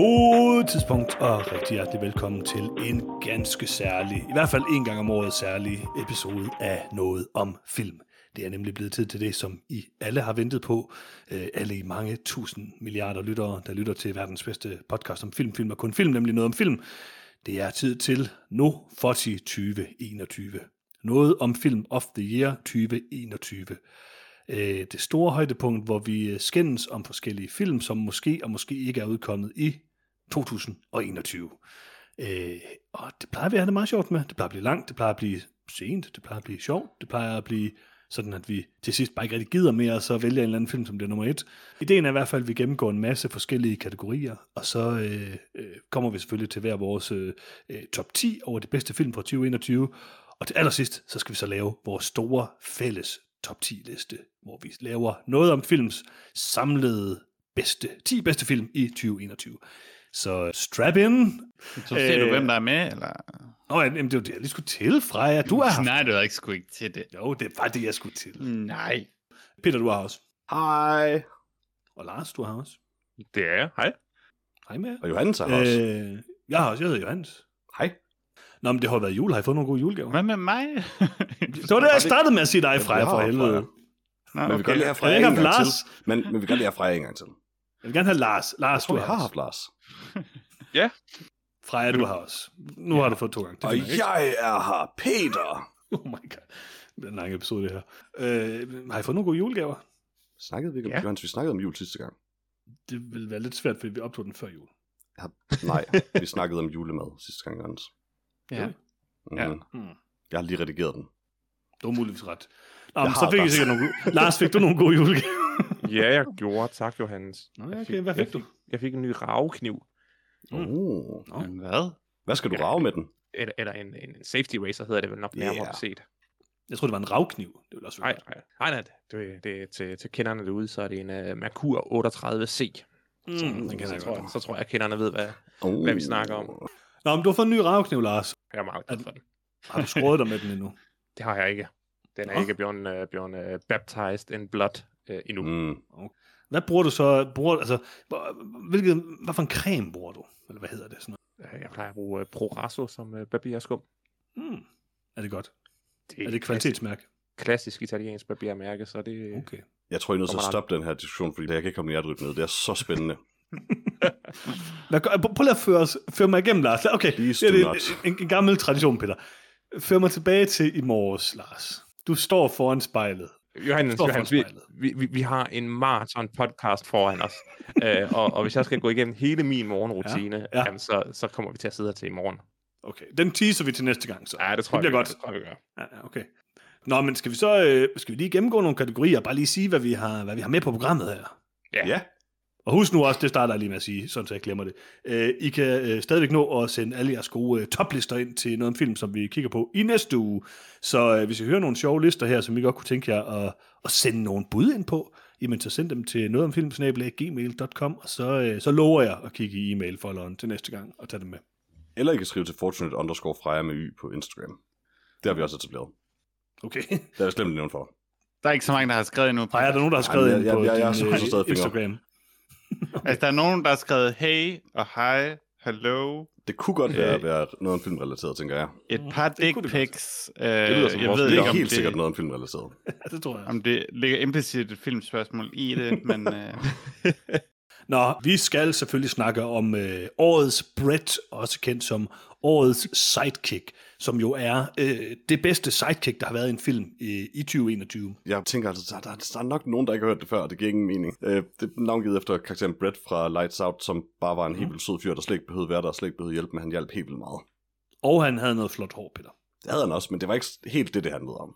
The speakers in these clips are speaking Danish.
God tidspunkt og rigtig hjertelig velkommen til en ganske særlig, i hvert fald en gang om året særlig episode af Noget om Film. Det er nemlig blevet tid til det, som I alle har ventet på. Øh, alle i mange tusind milliarder lyttere, der lytter til verdens bedste podcast om film, film og kun film, nemlig Noget om Film. Det er tid til nu for 2021. Noget om Film of the Year 2021 øh, det store højdepunkt, hvor vi skændes om forskellige film, som måske og måske ikke er udkommet i 2021. Øh, og det plejer vi at have det meget sjovt med. Det plejer at blive langt, det plejer at blive sent, det plejer at blive sjovt, det plejer at blive sådan, at vi til sidst bare ikke rigtig gider mere, og så vælger en eller anden film som det nummer et. Ideen er i hvert fald, at vi gennemgår en masse forskellige kategorier, og så øh, øh, kommer vi selvfølgelig til hver vores øh, øh top 10 over de bedste film fra 2021, og til allersidst, så skal vi så lave vores store fælles top 10 liste, hvor vi laver noget om films samlede bedste, 10 bedste film i 2021. Så strap in. Så ser øh, du, hvem der er med, eller? Nå, jamen, det var det, jeg lige skulle til, Freja. Du er Nej, du er ikke sgu ikke til det. Jo, det var det, jeg skulle til. Nej. Peter, du har også. Hej. Og Lars, du har også. Det er jeg. Hej. Hej med. Og Johannes har også. Øh, jeg har også. Jeg hedder Johannes. Hej. Nå, men det har været jul. Har I fået nogle gode julegaver? Hvad med mig? det var det, jeg startede med at sige dig, Freja, for helvede. Nå, men vi godt lige have Freja en gang Lars? til. Men, men vi godt lige have Freja en gang til. Jeg vil gerne have Lars. Lars, jeg tror, du har haft Lars. ja. Freja, du har også. Nu ja. har du fået to gange. Det og jeg, jeg er her, Peter. Oh my god. Det er en lang episode, det her. Øh, har I fået nogle gode julegaver? Snakkede vi ikke om, ja. Vi snakkede om jul sidste gang. Det vil være lidt svært, fordi vi optog den før jul. Ja, nej, vi snakkede om julemad sidste gang, Johannes. Ja. Mm. ja. Mm. Jeg har lige redigeret den. Du har muligvis ret. Nå, men så fik jeg sikkert nogle Lars, fik du nogle gode julegaver? ja, jeg gjorde. Tak, Johannes. Nå, okay. Hvad fik, jeg du? Jeg fik en ny ravekniv. Mm. Oh. Nå. Hvad? Hvad skal du rave med den? Eller, eller en, en safety racer hedder det vel nok nærmere yeah. set. Jeg tror det var en ravkniv. Det ville også være nej, nej, nej, det, det, er til, til kenderne derude, så er det en uh, Merkur 38C. Mm, så, den så, jeg tror, jeg, så tror jeg, at kenderne ved, hvad, uh. hvad vi snakker om. Nå, men du har fået en ny ravkniv, Lars. Jeg er meget glad for den. Har du skåret dig med den endnu? Det har jeg ikke. Den er oh. ikke blevet, uh, blevet uh, baptized in blood uh, endnu. Mm. Okay. Hvad bruger du så? Bruger, altså, hvilket, hvad for en creme bruger du? Eller hvad hedder det? Sådan noget? Jeg plejer at bruge uh, Proraso som uh, barberskum. Mm. Er det godt? Det er det kvalitetsmærke? Klassisk italiensk barbermærke, så det... Okay. Jeg tror, I er nødt til at stoppe den her diskussion, fordi jeg kan ikke komme hjertet ned. Det er så spændende. Prøv lige at føre, os, føre mig igennem, Lars. Okay, det er en, en gammel tradition, Peter. Før mig tilbage til i morges, Lars. Du står foran spejlet. Johannes, Johannes vi, vi, vi, vi har en maraton podcast foran os. uh, og, og hvis jeg skal gå igennem hele min morgenrutine, ja, ja. Jamen, så, så kommer vi til at sidde her til i morgen. Okay, den teaser vi til næste gang så. Ja, det tror det bliver jeg, godt. Det tror jeg, vi gør. Ja, okay. Nå, men skal vi så øh, skal vi lige gennemgå nogle kategorier, og bare lige sige, hvad vi har, hvad vi har med på programmet her? Ja. ja. Og husk nu også, det starter jeg lige med at sige, sådan så jeg glemmer det. Øh, I kan øh, stadigvæk nå at sende alle jeres gode øh, toplister ind til noget film, som vi kigger på i næste uge. Så øh, hvis I hører nogle sjove lister her, som I godt kunne tænke jer at, at sende nogle bud ind på, jamen så send dem til nogetomfilm.gmail.com, og så, øh, så lover jeg at kigge i e-mail-folderen til næste gang og tage dem med. Eller I kan skrive til fortunate underscore freja med y på Instagram. Det har vi også etableret. Okay. Det er jeg slemt nævnt for. Der er ikke så mange, der har skrevet endnu. Nej, er der nogen, der har skrevet ind på jeg, jeg, din, jeg, jeg, Instagram? Okay. Altså, der er nogen, der har skrevet hey og hej, hello. Det kunne godt være, øh, være noget om filmrelateret, tænker jeg. Et par dick pics. Øh, det lyder som jeg ved det er helt det, sikkert noget om filmrelateret. ja, det tror jeg. Om det ligger implicit et filmspørgsmål i det, men... Øh... Nå, vi skal selvfølgelig snakke om øh, årets Brett, også kendt som årets sidekick, som jo er øh, det bedste sidekick, der har været i en film i, i 2021. Jeg tænker altså, der, der, der er nok nogen, der ikke har hørt det før, og det giver ingen mening. Øh, det er navngivet efter karakteren Brett fra Lights Out, som bare var en helt vildt sød fyr, der slet ikke behøvede være der, og slet ikke behøvede hjælp, men han hjalp helt vildt meget. Og han havde noget flot hår, Peter. Det havde han også, men det var ikke helt det, det handlede om.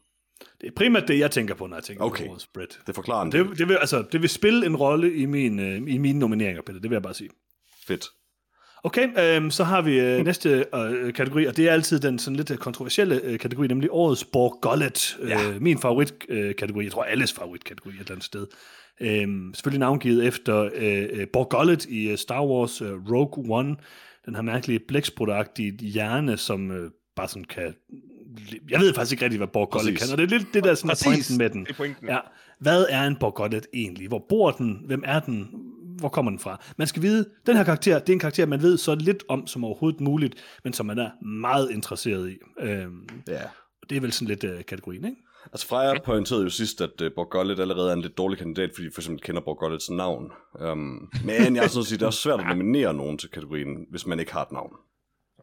Det er primært det, jeg tænker på, når jeg tænker okay. på Brett. Det forklarer det, det, vil, altså, det vil spille en rolle i, min, øh, i mine nomineringer, Peter. Det vil jeg bare sige. Fedt. Okay, øh, så har vi øh, næste øh, kategori, og det er altid den sådan lidt kontroversielle øh, kategori, nemlig årets Borgollet. Ja. Øh, min favoritkategori, øh, jeg tror alles favoritkategori et eller andet sted. Øh, selvfølgelig navngivet efter øh, øh Borgollet i øh, Star Wars øh, Rogue One. Den her mærkelige blæksprutagtige hjerne, som øh, bare sådan kan... Jeg ved faktisk ikke rigtig, hvad Borgollet kan, og det er lidt det der sådan pointen med den. Det er pointen. Ja. Hvad er en Borgollet egentlig? Hvor bor den? Hvem er den? Hvor kommer den fra? Man skal vide, den her karakter, det er en karakter, man ved så lidt om som overhovedet muligt, men som man er meget interesseret i. Øhm, Ja. det er vel sådan lidt øh, kategorien, ikke? Altså Freja pointerede jo sidst, at uh, Borg Gullet allerede er en lidt dårlig kandidat, fordi for eksempel kender Borg Gullets navn. Um, men jeg har sådan at sige, det er også svært at nominere nogen til kategorien, hvis man ikke har et navn.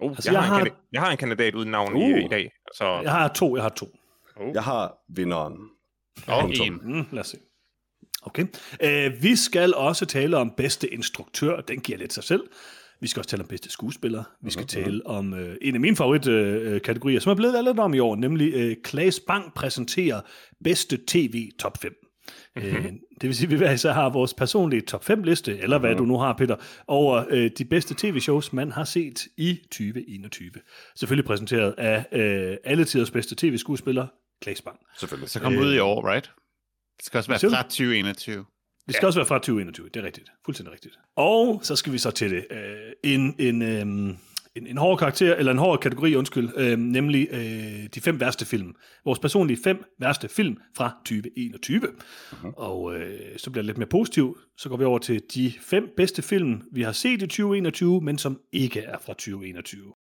Oh, Altså, jeg, jeg har har- en kandidat, jeg har en kandidat uden navn Uh. i, i dag. Så Jeg har to, jeg har to. Jeg har vinderen. Og Punktum. en. Mm, lad os se. Okay. Øh, vi skal også tale om bedste instruktør. Den giver lidt sig selv. Vi skal også tale om bedste skuespiller. Vi skal tale om øh, en af mine favoritkategorier, øh, kategorier, som er blevet valgt lidt om i år, nemlig øh, Klaas Bang præsenterer bedste tv top 5. Øh, det vil sige, at vi hver især har vores personlige top 5 liste, eller hvad du nu har, Peter, over øh, de bedste tv-shows, man har set i 2021. Selvfølgelig præsenteret af øh, alle tiders bedste tv-skuespiller, Klaas Bang. Selvfølgelig. Så kom ud i år, right? Det skal også være fra 2021. Det skal ja. også være fra 2021, det er rigtigt. Fuldstændig rigtigt. Og så skal vi så til det. Øh, en, en, øh, en, en hård karakter, eller en hård kategori, undskyld, øh, nemlig øh, de fem værste film. Vores personlige fem værste film fra 2021. Uh-huh. Og øh, så bliver det lidt mere positivt. Så går vi over til de fem bedste film, vi har set i 2021, men som ikke er fra 2021.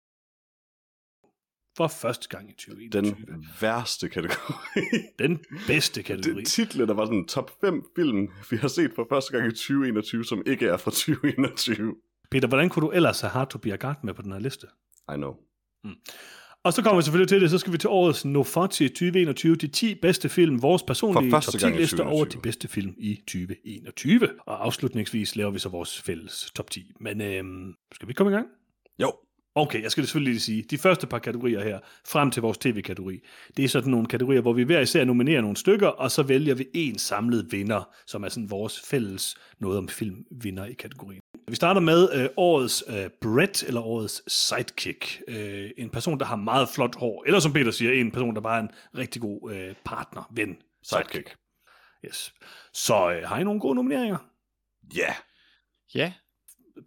For første gang i 2021. Den værste kategori. Den, bedste kategori. det, titlen der var sådan top 5 film, vi har set for første gang i 2021, som ikke er fra 2021. Peter, hvordan kunne du ellers have Hard to Be a Guard med på den her liste? I know. Og så kommer vi selvfølgelig til det, så skal vi til årets Nofoti 2021, de 10 bedste film, vores personlige top 10 gang i liste 2021. over de bedste film i 2021. Og afslutningsvis laver vi så vores fælles top 10. Men øhm, skal vi komme i gang? Jo. Okay, jeg skal selvfølgelig lige sige, de første par kategorier her, frem til vores tv-kategori, det er sådan nogle kategorier, hvor vi hver især nominerer nogle stykker, og så vælger vi en samlet vinder, som er sådan vores fælles noget om film vinder i kategorien. Vi starter med øh, årets øh, Brett, eller årets sidekick. Øh, en person, der har meget flot hår, eller som Peter siger, en person, der bare er en rigtig god øh, partner, ven. Sidekick. Yes. Så øh, har I nogle gode nomineringer? Ja. Yeah. Ja.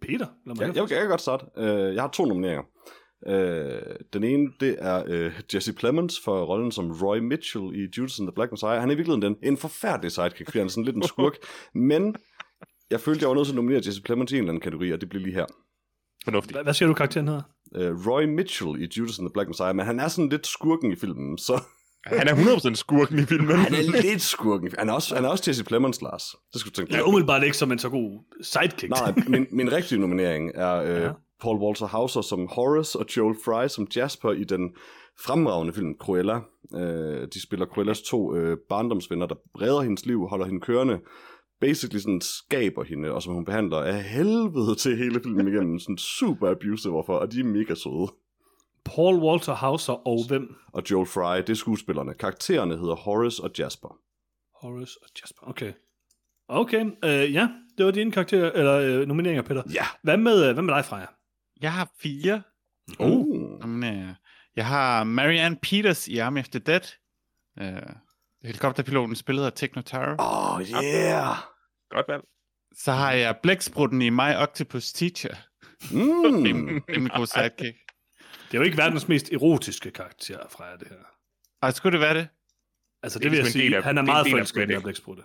Peter? Lad mig Jeg, jeg, jeg kan godt starte. Uh, jeg har to nomineringer. Uh, den ene, det er uh, Jesse Plemons for rollen som Roy Mitchell i Judas and the Black Messiah. Han er i virkeligheden den, en forfærdelig sidekick, fordi han er sådan lidt en skurk. Men jeg følte, jeg var nødt til at nominere Jesse Plemons i en eller anden kategori, og det blev lige her. fornuftigt. Hvad, hvad siger du, karakteren hedder? Uh, Roy Mitchell i Judas and the Black Messiah, men han er sådan lidt skurken i filmen, så Han er 100% skurken i filmen. han er lidt skurken. Han er også, han er også Jesse Plemons, Lars. Det skal du tænke på. Ja, umiddelbart ikke som en så god sidekick. Nej, min, min rigtige nominering er øh, Ja. ja. Paul Walter Hauser som Horace og Joel Fry som Jasper i den fremragende film Cruella. Øh, de spiller Cruellas to øh, barndomsvenner, der redder hendes liv, holder hende kørende, basically sådan skaber hende, og som hun behandler af helvede til hele filmen igennem. Sådan super abusive overfor, og de er mega søde. Paul Walter Hauser og hvem? Og Joel Fry, det er skuespillerne. Karaktererne hedder Horace og Jasper. Horace og Jasper. Okay. Okay, øh, ja, det var dine karakterer, eller øh, nomineringer, Peter. Ja. Hvad med, øh, hvad med dig, Freja? Jeg har fire. Uh. nomineringer. Jeg har Marianne Peters i Army the Dead. Uh, helikopterpiloten spillet af Techno Taro. Oh, yeah! Godt valg. Så har jeg Blæksprutten i My Octopus Teacher. Mm. Rimelig rimelig god sidekick. Det er jo ikke verdens mest erotiske karakter, Freja, det her. Og skulle det være det? Altså, det, Det er vil jeg ligesom en del sige, af- han er meget forelsket i den her blæksprutte.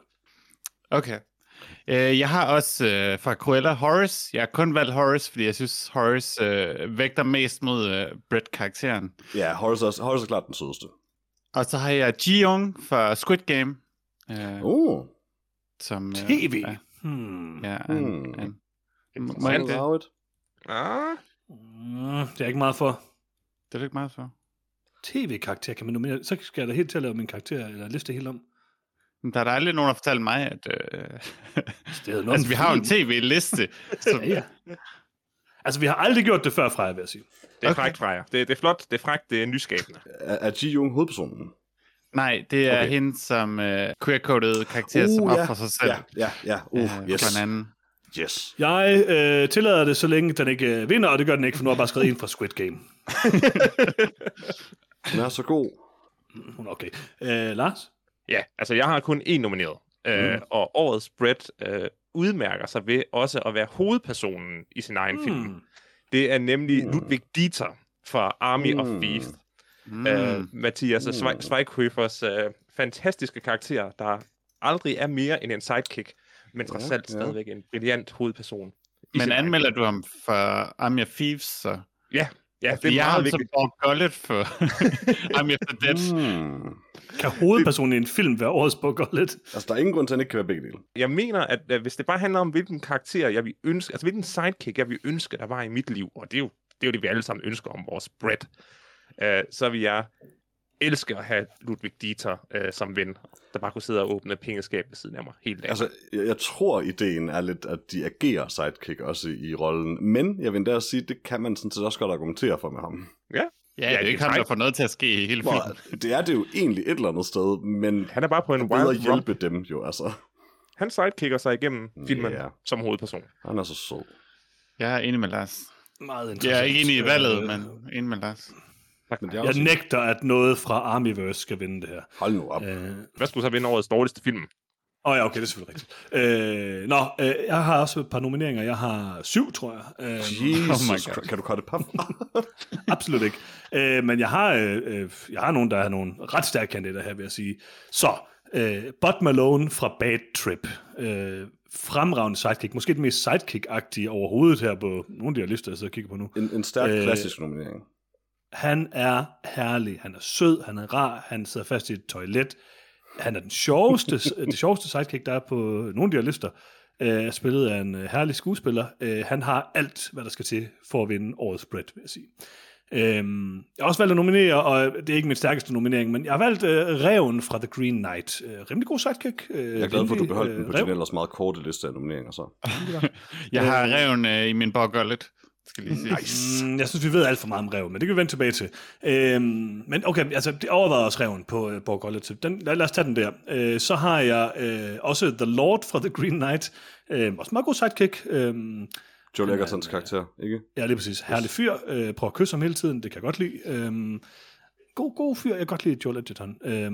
Okay. Uh, jeg har også uh, fra Cruella Horace. Jeg har kun valgt Horace, fordi jeg synes, Horace uh, vægter mest mod uh, Brett-karakteren. Ja, Horace er, Horace er klart den sødeste. Og så har jeg Ji-Young fra Squid Game. Uh, Uh. som, uh, TV. Ja, Hmm. ja Hmm. en, en, må jeg det? Ah, Mm, det er ikke meget for. Det er ikke meget for. TV-karakter kan man nominere. Så skal jeg da helt til at lave min karakter, eller liste helt om. Men der er der aldrig nogen, der fortæller mig, at... Øh... Det noget altså, vi har jo en tv-liste. så... Ja, ja. Altså, vi har aldrig gjort det før, Freja, vil jeg sige. det er Okay. frækt, Freja. Det, det er flot, det er frækt, det er nyskabende. Er, er Ji Young hovedpersonen? Nej, det er Okay. hende som øh, queer-coded karakter, uh, som ja. offrer sig selv. Ja, ja, ja. Uh, øh, yes. For en anden. Yes. Jeg øh, tillader det, så længe den ikke øh, vinder, og det gør den ikke, for nu har jeg bare skrevet en fra Squid Game. Den er så god. Hun er okay. Øh, Lars? Ja, altså jeg har kun én nomineret. Øh, Mm. og årets Brett øh, udmærker sig ved også at være hovedpersonen i sin egen mm. film. Det er nemlig Mm. Ludwig Dieter fra Army mm. of. Thieves. Mm. Øh, Mathias Mm. mm. Schweighöfers øh, fantastiske karakter, der aldrig er mere end en sidekick, men trods Ja, alt ja. stadigvæk en brilliant hovedperson. Men anmelder du ham for Army of Thieves, så? Ja, ja det er er meget ham som vigtigt. Paul Gullet for of the Dead. Hmm. Kan hovedpersonen i en film være årets Bo Gullet? Altså, der er ingen grund til, at han ikke kan være begge dele. Jeg mener, at uh, hvis det bare handler om, hvilken karakter jeg vil ønske, altså hvilken sidekick jeg vil ønske, der var i mit liv, og det er jo det, er jo det vi alle sammen ønsker om vores Brett, uh, så vil jeg elske at have Ludwig Dieter uh, som ven, der bare kunne sidde og åbne pengeskab ved siden af mig hele dagen. Altså, jeg, jeg tror, ideen er lidt, at de agerer sidekick også i rollen. Men jeg vil endda sige, det kan man sådan set også godt argumentere for med ham. Ja, Ja, det er det ikke ham, der får noget til at ske i hele filmen. Hvor, det er det jo egentlig et eller andet sted, men han er bare på en wild hjælpe romp. dem jo, altså. Han sidekicker sig igennem filmen Ja. som hovedperson. Han er så sød. Jeg er enig med Lars. Meget interessant. Jeg er ikke enig i valget, Øh, men enig med Lars. Men det er Jeg også... nægter, at noget fra Armyverse skal vinde det her. Hold nu op. Øh, Hvad skulle så vinde årets dårligste film? Åh oh ja, okay, det er selvfølgelig rigtigt. Øh, nå, øh, jeg har også et par nomineringer. Jeg har syv, tror jeg. Øh, Jesus, Oh my God. kan du korte et par absolut ikke. Øh, men jeg har, øh, øh, jeg har nogen, der er nogle ret stærke kandidater her, vil jeg sige. Så, øh, Bud Malone fra Bad Trip. Øh, fremragende sidekick. Måske det mest sidekick-agtige overhovedet her på nogle af de her lister, jeg sidder og kigger på nu. En, en stærk Øh, klassisk nominering. Han er herlig, han er sød, han er rar, han sidder fast i et toilet. Han er den sjoveste, det sjoveste sidekick, der er på nogle af de her lister. Øh, spillet af en øh, herlig skuespiller. Øh, han har alt, hvad der skal til for at vinde årets Brett, vil jeg sige. Øhm, jeg har også valgt at nominere, og det er ikke min stærkeste nominering, men jeg har valgt øh, Reven fra The Green Knight. Øh, rimelig god sidekick. Øh, Jeg er glad for, at du beholdt den på rev. din ellers meget korte liste af nomineringer. Så. Jeg har reven øh, i min Paul Gullet, skal lige sige. Nice. Mm, jeg synes, vi ved alt for meget om rev, men det kan vi vende tilbage til. Øhm, men okay, altså, det overvejede også reven på uh, Borg Gullet. Den, lad, lad os tage den der. Øh, så har jeg øh, også The Lord fra The Green Knight. Øh, også meget god sidekick. Øh, Joel Egertons karakter, ikke? ja, lige præcis. Herlig fyr. Øh, prøver at kysse ham hele tiden. Det kan jeg godt lide. Øh, god, god fyr. Jeg kan godt lide Joel Edgerton. Øh,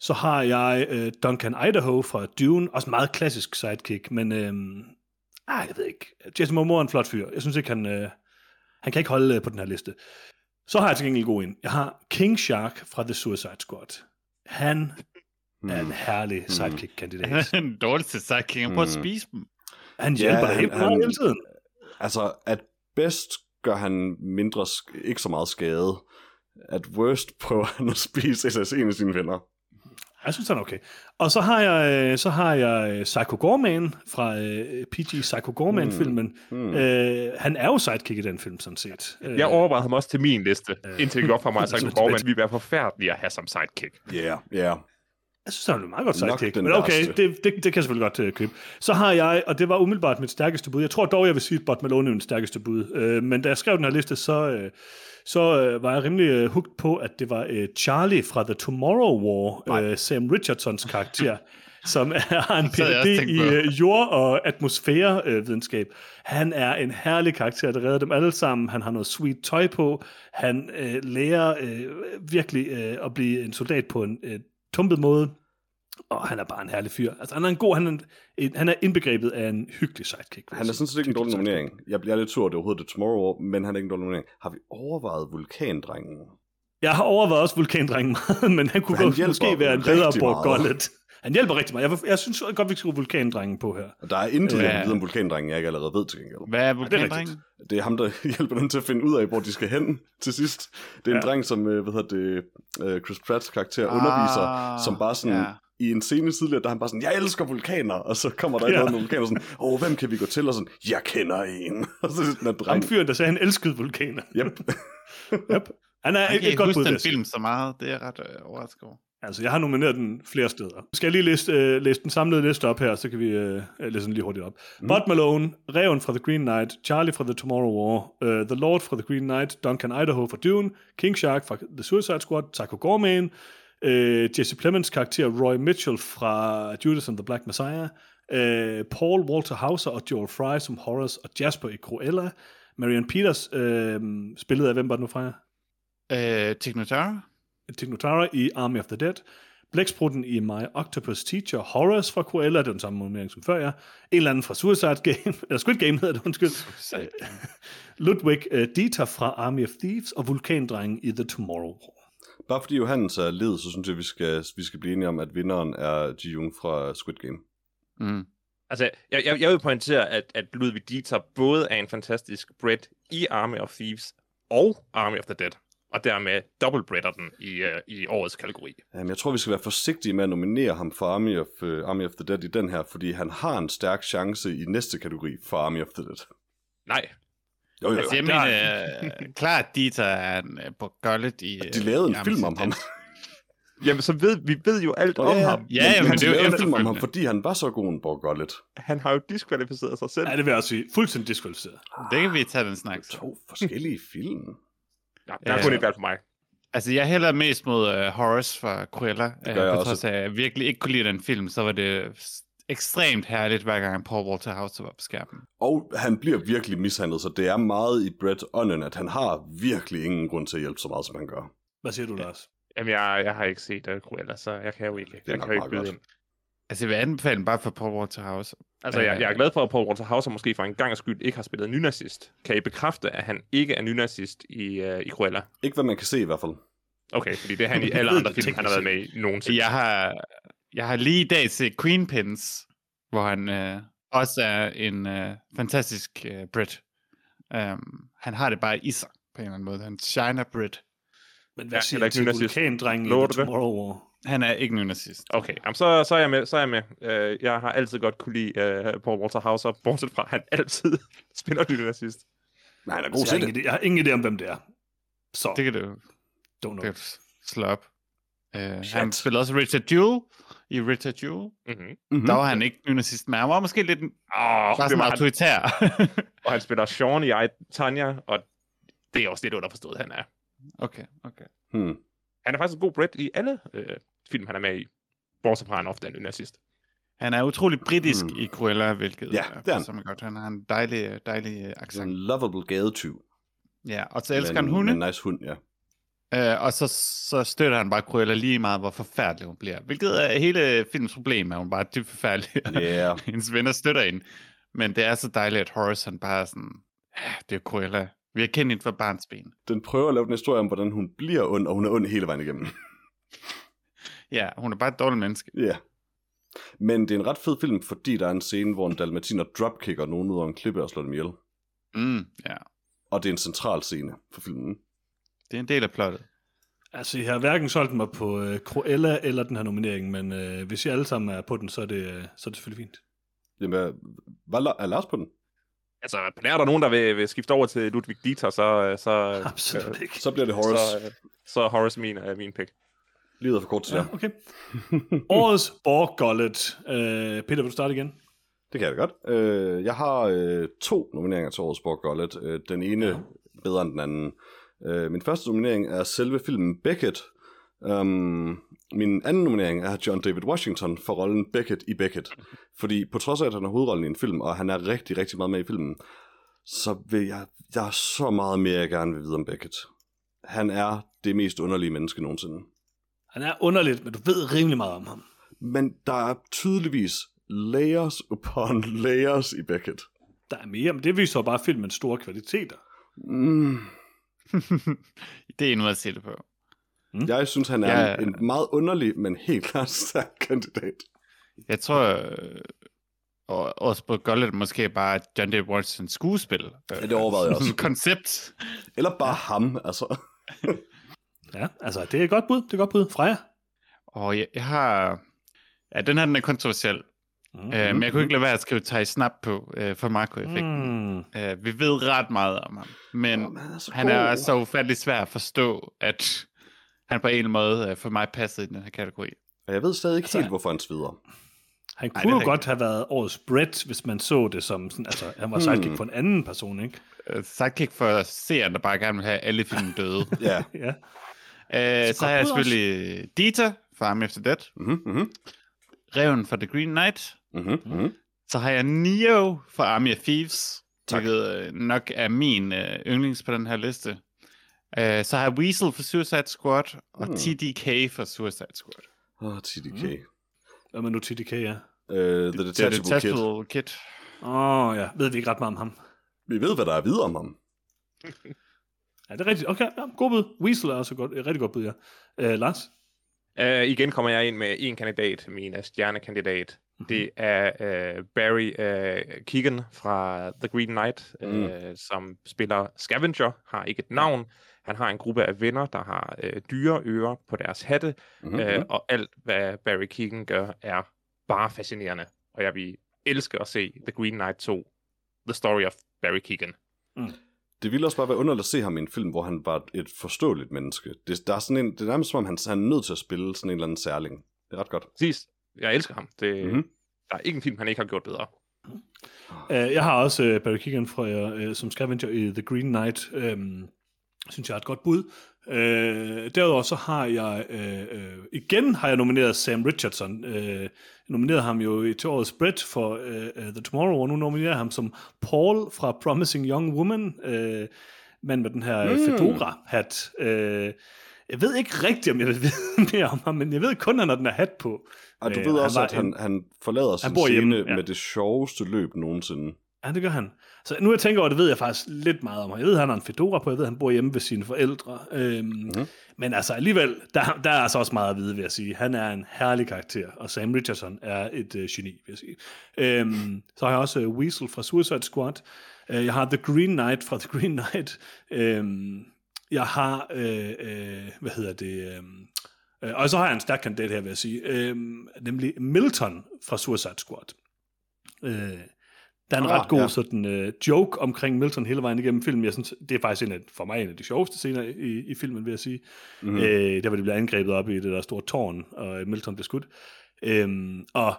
så har jeg øh, Duncan Idaho fra Dune. Også meget klassisk sidekick, men... Øh, ah, jeg ved ikke. Jason Momoa er en flot fyr. Jeg synes ikke, han... Øh, han kan ikke holde øh, på den her liste. Så har jeg til gengæld god en. Jeg har King Shark fra The Suicide Squad. Han er en herlig sidekick-kandidat. Han er den dårligste sidekick. Han prøver at Mm. spise dem. Han Ja, hjælper dig han- hele tiden. Altså, at bedst gør han mindre, ikke så meget skade. At worst prøver han at spise en af sine venner. Jeg synes, han er okay. Og så har jeg, øh, så har jeg øh, Psycho Gorman fra øh, PG Psycho Gorman-filmen. Hmm. Øh, han er jo sidekick i den film, sådan set. Øh, Jeg overvejede ham også til min liste, indtil det op for mig, at Så Psycho tilbage Gorman ville være forfærdelig at have som sidekick. Ja, yeah, ja. Yeah. Jeg synes, han er meget godt sidekick. Men okay, det, det, det kan jeg selvfølgelig godt uh, købe. Så har jeg, og det var umiddelbart mit stærkeste bud. Jeg tror dog, jeg vil sige, at Bot Malone er min stærkeste bud. Uh, men da jeg skrev den her liste, så, uh, så uh, var jeg rimelig uh, hooked på, at det var uh, Charlie fra The Tomorrow War, uh, Sam Richardsons karakter, som er, en PhD i uh, jord- og atmosfærevidenskab. Han er en herlig karakter, der redder dem alle sammen. Han har noget sweet tøj på. Han uh, lærer uh, virkelig uh, at blive en soldat på en uh, tumpet måde. Og han er bare en herlig fyr. Altså, han er en god, han er, en, han er indbegrebet af en hyggelig sidekick. Han er sådan set ikke en dårlig nominering. Jeg bliver lidt sur, det overhovedet er Tomorrow War, men han er ikke en dårlig nominering. Har vi overvejet vulkandrengen? Jeg har overvejet også vulkandrengen meget, men han kunne han godt, måske være en bedre Borg. Gullet. Han hjælper rigtig meget. Jeg, jeg synes godt, vi skal vulkandrengen på her. Og der er intet, jeg vide om vulkandrengen, jeg ikke allerede ved til gengæld. Hvad er det er vulkandrengen? Det er ham, der hjælper dem til at finde ud af, hvor de skal hen til sidst. Det er en Ja. dreng, som øh, hvad hedder det, øh, Chris Pratts karakter underviser, Ah, som bare sådan, ja. I en scene tidligere, der er han bare sådan, jeg elsker vulkaner, og så kommer der Ja. noget med vulkaner, sådan, åh, hvem kan vi gå til? Og sådan, jeg kender en. og så er sådan en Ham dreng. fyren, der sagde, at han elskede vulkaner. Yep. Yep. Han er ikke godt huske den film så meget. Det er ret øh, overrasket over. Altså, jeg har nomineret den flere steder. Skal jeg lige læse, øh, læse den samlede liste op her, så kan vi øh, læse den lige hurtigt op. Mm. Bud Malone, Reven fra The Green Knight, Charlie fra The Tomorrow War, uh, The Lord fra The Green Knight, Duncan Idaho fra Dune, King Shark fra The Suicide Squad, Psycho Gorman, øh, Jesse Plemons karakter Roy Mitchell fra Judas and the Black Messiah, øh, Paul Walter Hauser og Joel Fry som Horace og Jasper i Cruella, Marion Peters, øh, spillet af, hvem var det nu fra? Øh, Tignotara? Tignotara i Army of the Dead, Blæksprutten i My Octopus Teacher, Horace fra Cruella, det den samme nominering som før, ja. En eller anden fra Suicide Game, eller Squid Game hedder det, undskyld. Ludwig uh, Dieter fra Army of Thieves, og Vulkandrengen i The Tomorrow War. Bare fordi Johannes er led, så synes jeg, vi skal, vi skal blive enige om, at vinderen er Ji-Yoon fra Squid Game. Mm. Altså, jeg, jeg, jeg vil pointere, at, at Ludwig Dieter både er en fantastisk Brett i Army of Thieves og Army of the Dead, og dermed dobbeltbretter den i, uh, i årets kategori. Jamen, jeg tror, vi skal være forsigtige med at nominere ham for Army of, uh, Army of the Dead i den her, fordi han har en stærk chance i næste kategori for Army of the Dead. Nej, Jo, jo, Altså, jeg jo. mener, øh, klart, at Dieter er en, øh, på gullet i... De lavede en øh, film om ham. jamen så ved vi ved jo alt om ja. ham. Ja, men han det er jo en film om ham, fordi han var så god en Borgollet. Han har jo diskvalificeret sig selv. Ja, det vil jeg også sige. Fuldstændig diskvalificeret. Dead. Det kan vi tage den snak. To forskellige film. Ja, der er kun et valg for mig. Altså, jeg hælder mest mod uh, Horace fra Cruella. Uh, gør jeg på også. trods af, at jeg virkelig ikke kunne lide den film, så var det ekstremt herligt, hver gang Paul Walter House var på skærmen. Og han bliver virkelig mishandlet, så det er meget i Brett Onnen, at han har virkelig ingen grund til at hjælpe så meget, som han gør. Hvad siger du, Lars? Jamen, jeg, jeg har ikke set uh, Cruella, så jeg kan jo ikke, jeg nok kan jo ikke meget byde ind. Altså, jeg vil anbefale bare for Paul Walter House. Altså, jeg, jeg er glad for, at Paul Walter Hauser måske for en gang skyld ikke har spillet nynazist. Kan I bekræfte, at han ikke er nynazist i, uh, i Cruella? Ikke hvad man kan se i hvert fald. Okay, fordi det er han i alle andre det film, han har været med i nogensinde. Jeg har, jeg har lige i dag set Queen Pins, hvor han øh, også er en øh, fantastisk øh, Brit. Um, han har det bare i sig, på en eller anden måde. Han shiner Brit. Men hvad siger ja, ikke til nynazist. vulkandrengen i The du? Tomorrow War? Han er ikke nogen nazist. Okay, jamen, så, så, er jeg med. Så er jeg med. Uh, jeg har altid godt kunne lide uh, Paul Walter Hauser, bortset fra, at han altid spiller nynazist. Nej, han er god jeg, har til ingen det. jeg har ingen idé om, hvem det er. Så, Det kan du, don't know. du kan slå op. Uh, han spiller også Richard Jewell i Richard Jewell. Mm-hmm. Mm-hmm. Der var han ikke nazist, men han var måske lidt en, Oh, det sådan var han. autoritær. Og han spiller Sean i I, Tanya, og det er også lidt underforstået, han er. okay, okay. Hmm. Han er faktisk en god Brett i alle øh, film, han er med i. Bortset fra, han ofte er en nynazist. Han er utrolig britisk Hmm. i Cruella, hvilket Ja, er det er han. som er godt. Han har en dejlig, dejlig øh, accent. en lovable gadetyv. Ja, og så elsker han hunde. Men nice hund, ja. Øh, og så, så støtter han bare Cruella lige meget, hvor forfærdelig hun bliver. Hvilket er hele filmens problem, at hun bare er dybt forfærdelig. Yeah. Hendes venner støtter hende. Men det er så dejligt, at Horace han bare er sådan, ja, det er Cruella. Vi har kendt hende fra barnsben. Den prøver at lave en historie om, hvordan hun bliver ond, og hun er ond hele vejen igennem. Ja, hun er bare et dårligt menneske. Ja. Men det er en ret fed film, fordi der er en scene, hvor en dalmatiner dropkicker nogen ud af en klippe og slår dem ihjel. Mm, ja, Og det er en central scene for filmen. Det er en del af plottet. Altså, jeg har hverken solgt mig på uh, Cruella eller den her nominering, men uh, hvis I alle sammen er på den, så er det, uh, så er det selvfølgelig fint. Jamen, hvad- er Lars på den? Altså, på nær er der nogen, der vil, vil skifte over til Ludwig Dieter, så, øh, så, Absolut ikke. Så bliver det Horace. så, øh, så er Horace min, øh, min pick. Livet er for kort til Ja, okay. Årets Borgollet. Uh, Peter, vil du starte igen? Det kan jeg da godt. Øh, jeg har øh, to nomineringer til årets Borg Gullet. Øh, den ene ja. bedre end den anden. Øh, min første nominering er selve filmen Beckett. Um, min anden nominering er John David Washington for rollen Beckett i Beckett. Fordi på trods af, at han er hovedrollen i en film, og han er rigtig, rigtig meget med i filmen, så vil jeg, jeg er så meget mere, jeg gerne vil vide om Beckett. Han er det mest underlige menneske nogensinde. Han er underligt, men du ved rimelig meget om ham. Men der er tydeligvis layers upon layers i Beckett. Der er mere, men det viser bare filmens store kvaliteter. Mm, det er en måde at se det på. Jeg synes, han er Ja. en, en meget underlig, men helt klart stærk kandidat. Jeg tror, øh, og også på Gullet måske bare John David Washington skuespil. Ja, det overvejede jeg også. Koncept. Eller bare ham, altså. Ja, altså, det er et godt bud. Det er et godt bud. Freja? Og jeg, jeg har... Ja, den her den er kontroversiel. Mm. Øh, men jeg kunne ikke lade være at skrive Thai Snap på øh, for Marco-effekten. Mm. Øh, vi ved ret meget om ham. Men Jamen, han er så han er så ufattelig svær at forstå, at han på en eller anden måde øh, for mig passede i den her kategori. Og jeg ved stadig ikke Altså- helt, hvorfor han svider. Han Ej, kunne er jo godt have været årets Brett, hvis man så det som sådan, altså, han var sidekick for en anden person, ikke? Øh, sidekick for seeren, der bare gerne vil have alle film døde. Ja. Ja. øh, så har jeg bud også. selvfølgelig Dieter fra Army of the Dead. Mhm, mhm, Reven fra The Green Knight. Mhm, mhm. Så har jeg Neo fra Army of Thieves, Tak. hvilket øh, nok er min øh, yndlings på den her liste. Øh, så har jeg Weasel for Suicide Squad, og Hmm. TDK for Suicide Squad. Åh, oh, TDK. Hvad med nu TDK, ja? Uh, The Det er Detachable Kid. Detachable Kid. Åh, oh, ja. Ved vi ikke ret meget om ham? Vi ved, hvad der er videre om ham. Ja, det er rigtigt. Okay, ja, god bud. Weasel er også godt, et rigtig godt bud, ja. Uh, Lars? Uh, igen kommer jeg ind med en kandidat, min stjernekandidat. Det er øh, Barry øh, Keegan fra The Green Knight, øh, som spiller Scavenger, har ikke et navn. Han har en gruppe af venner, der har øh, dyre ører på deres hatte, Mhm. øh, og alt, hvad Barry Keegan gør, er bare fascinerende. Og jeg vil elske at se The Green Knight 2, The Story of Barry Keegan. Det ville også bare være underligt at se ham i en film, hvor han var et forståeligt menneske. Det, der er sådan en, det er nærmest som om, han, han er nødt til at spille sådan en eller anden særling. Det er ret godt. Præcis. Jeg elsker ham. Det, Mhm. mm-hmm. Der er ikke en film, han ikke har gjort bedre. Uh, jeg har også uh, Barry Keegan fra, uh, som Scavenger i The Green Knight. Um, synes jeg er et godt bud. Uh, derudover så har jeg, uh, uh, igen har jeg nomineret Sam Richardson. Uh, jeg nominerede ham jo i til årets Brett for uh, uh, The Tomorrow, og nu nominerer jeg ham som Paul fra Promising Young Woman. Uh, mand med den her mm. fedora-hat. Uh, jeg ved ikke rigtigt, om jeg vil vide mere om ham, men jeg ved kun, at han har den her hat på. Og du Øh, ved han også, at han, en- han forlader sin bor scene hjemme, ja. med det sjoveste løb nogensinde. Ja, det gør han. Så nu jeg tænker over det, ved jeg faktisk lidt meget om ham. Jeg ved, han har en fedora på, jeg ved, han bor hjemme ved sine forældre. Øhm, mm-hmm. Men altså alligevel, der, der er altså også meget at vide, vil jeg sige. Han er en herlig karakter, og Sam Richardson er et øh, geni, vil jeg sige. Øhm, så har jeg også øh, Weasel fra Suicide Squad. Øh, jeg har The Green Knight fra The Green Knight. Øhm, jeg har, øh, øh, hvad hedder det... Øh, Øh, og så har jeg en stærk kandidat her, vil jeg sige. Øh, nemlig Milton fra Suicide Squad. Øh, der er en Ah, ret god ja. sådan øh, joke omkring Milton hele vejen igennem filmen. Jeg synes, det er faktisk en af, for mig en af de sjoveste scener i, i filmen, vil jeg sige. Mhm. Mm. Øh, der hvor de bliver angrebet op i det der store tårn, og Milton bliver skudt. Øhm, og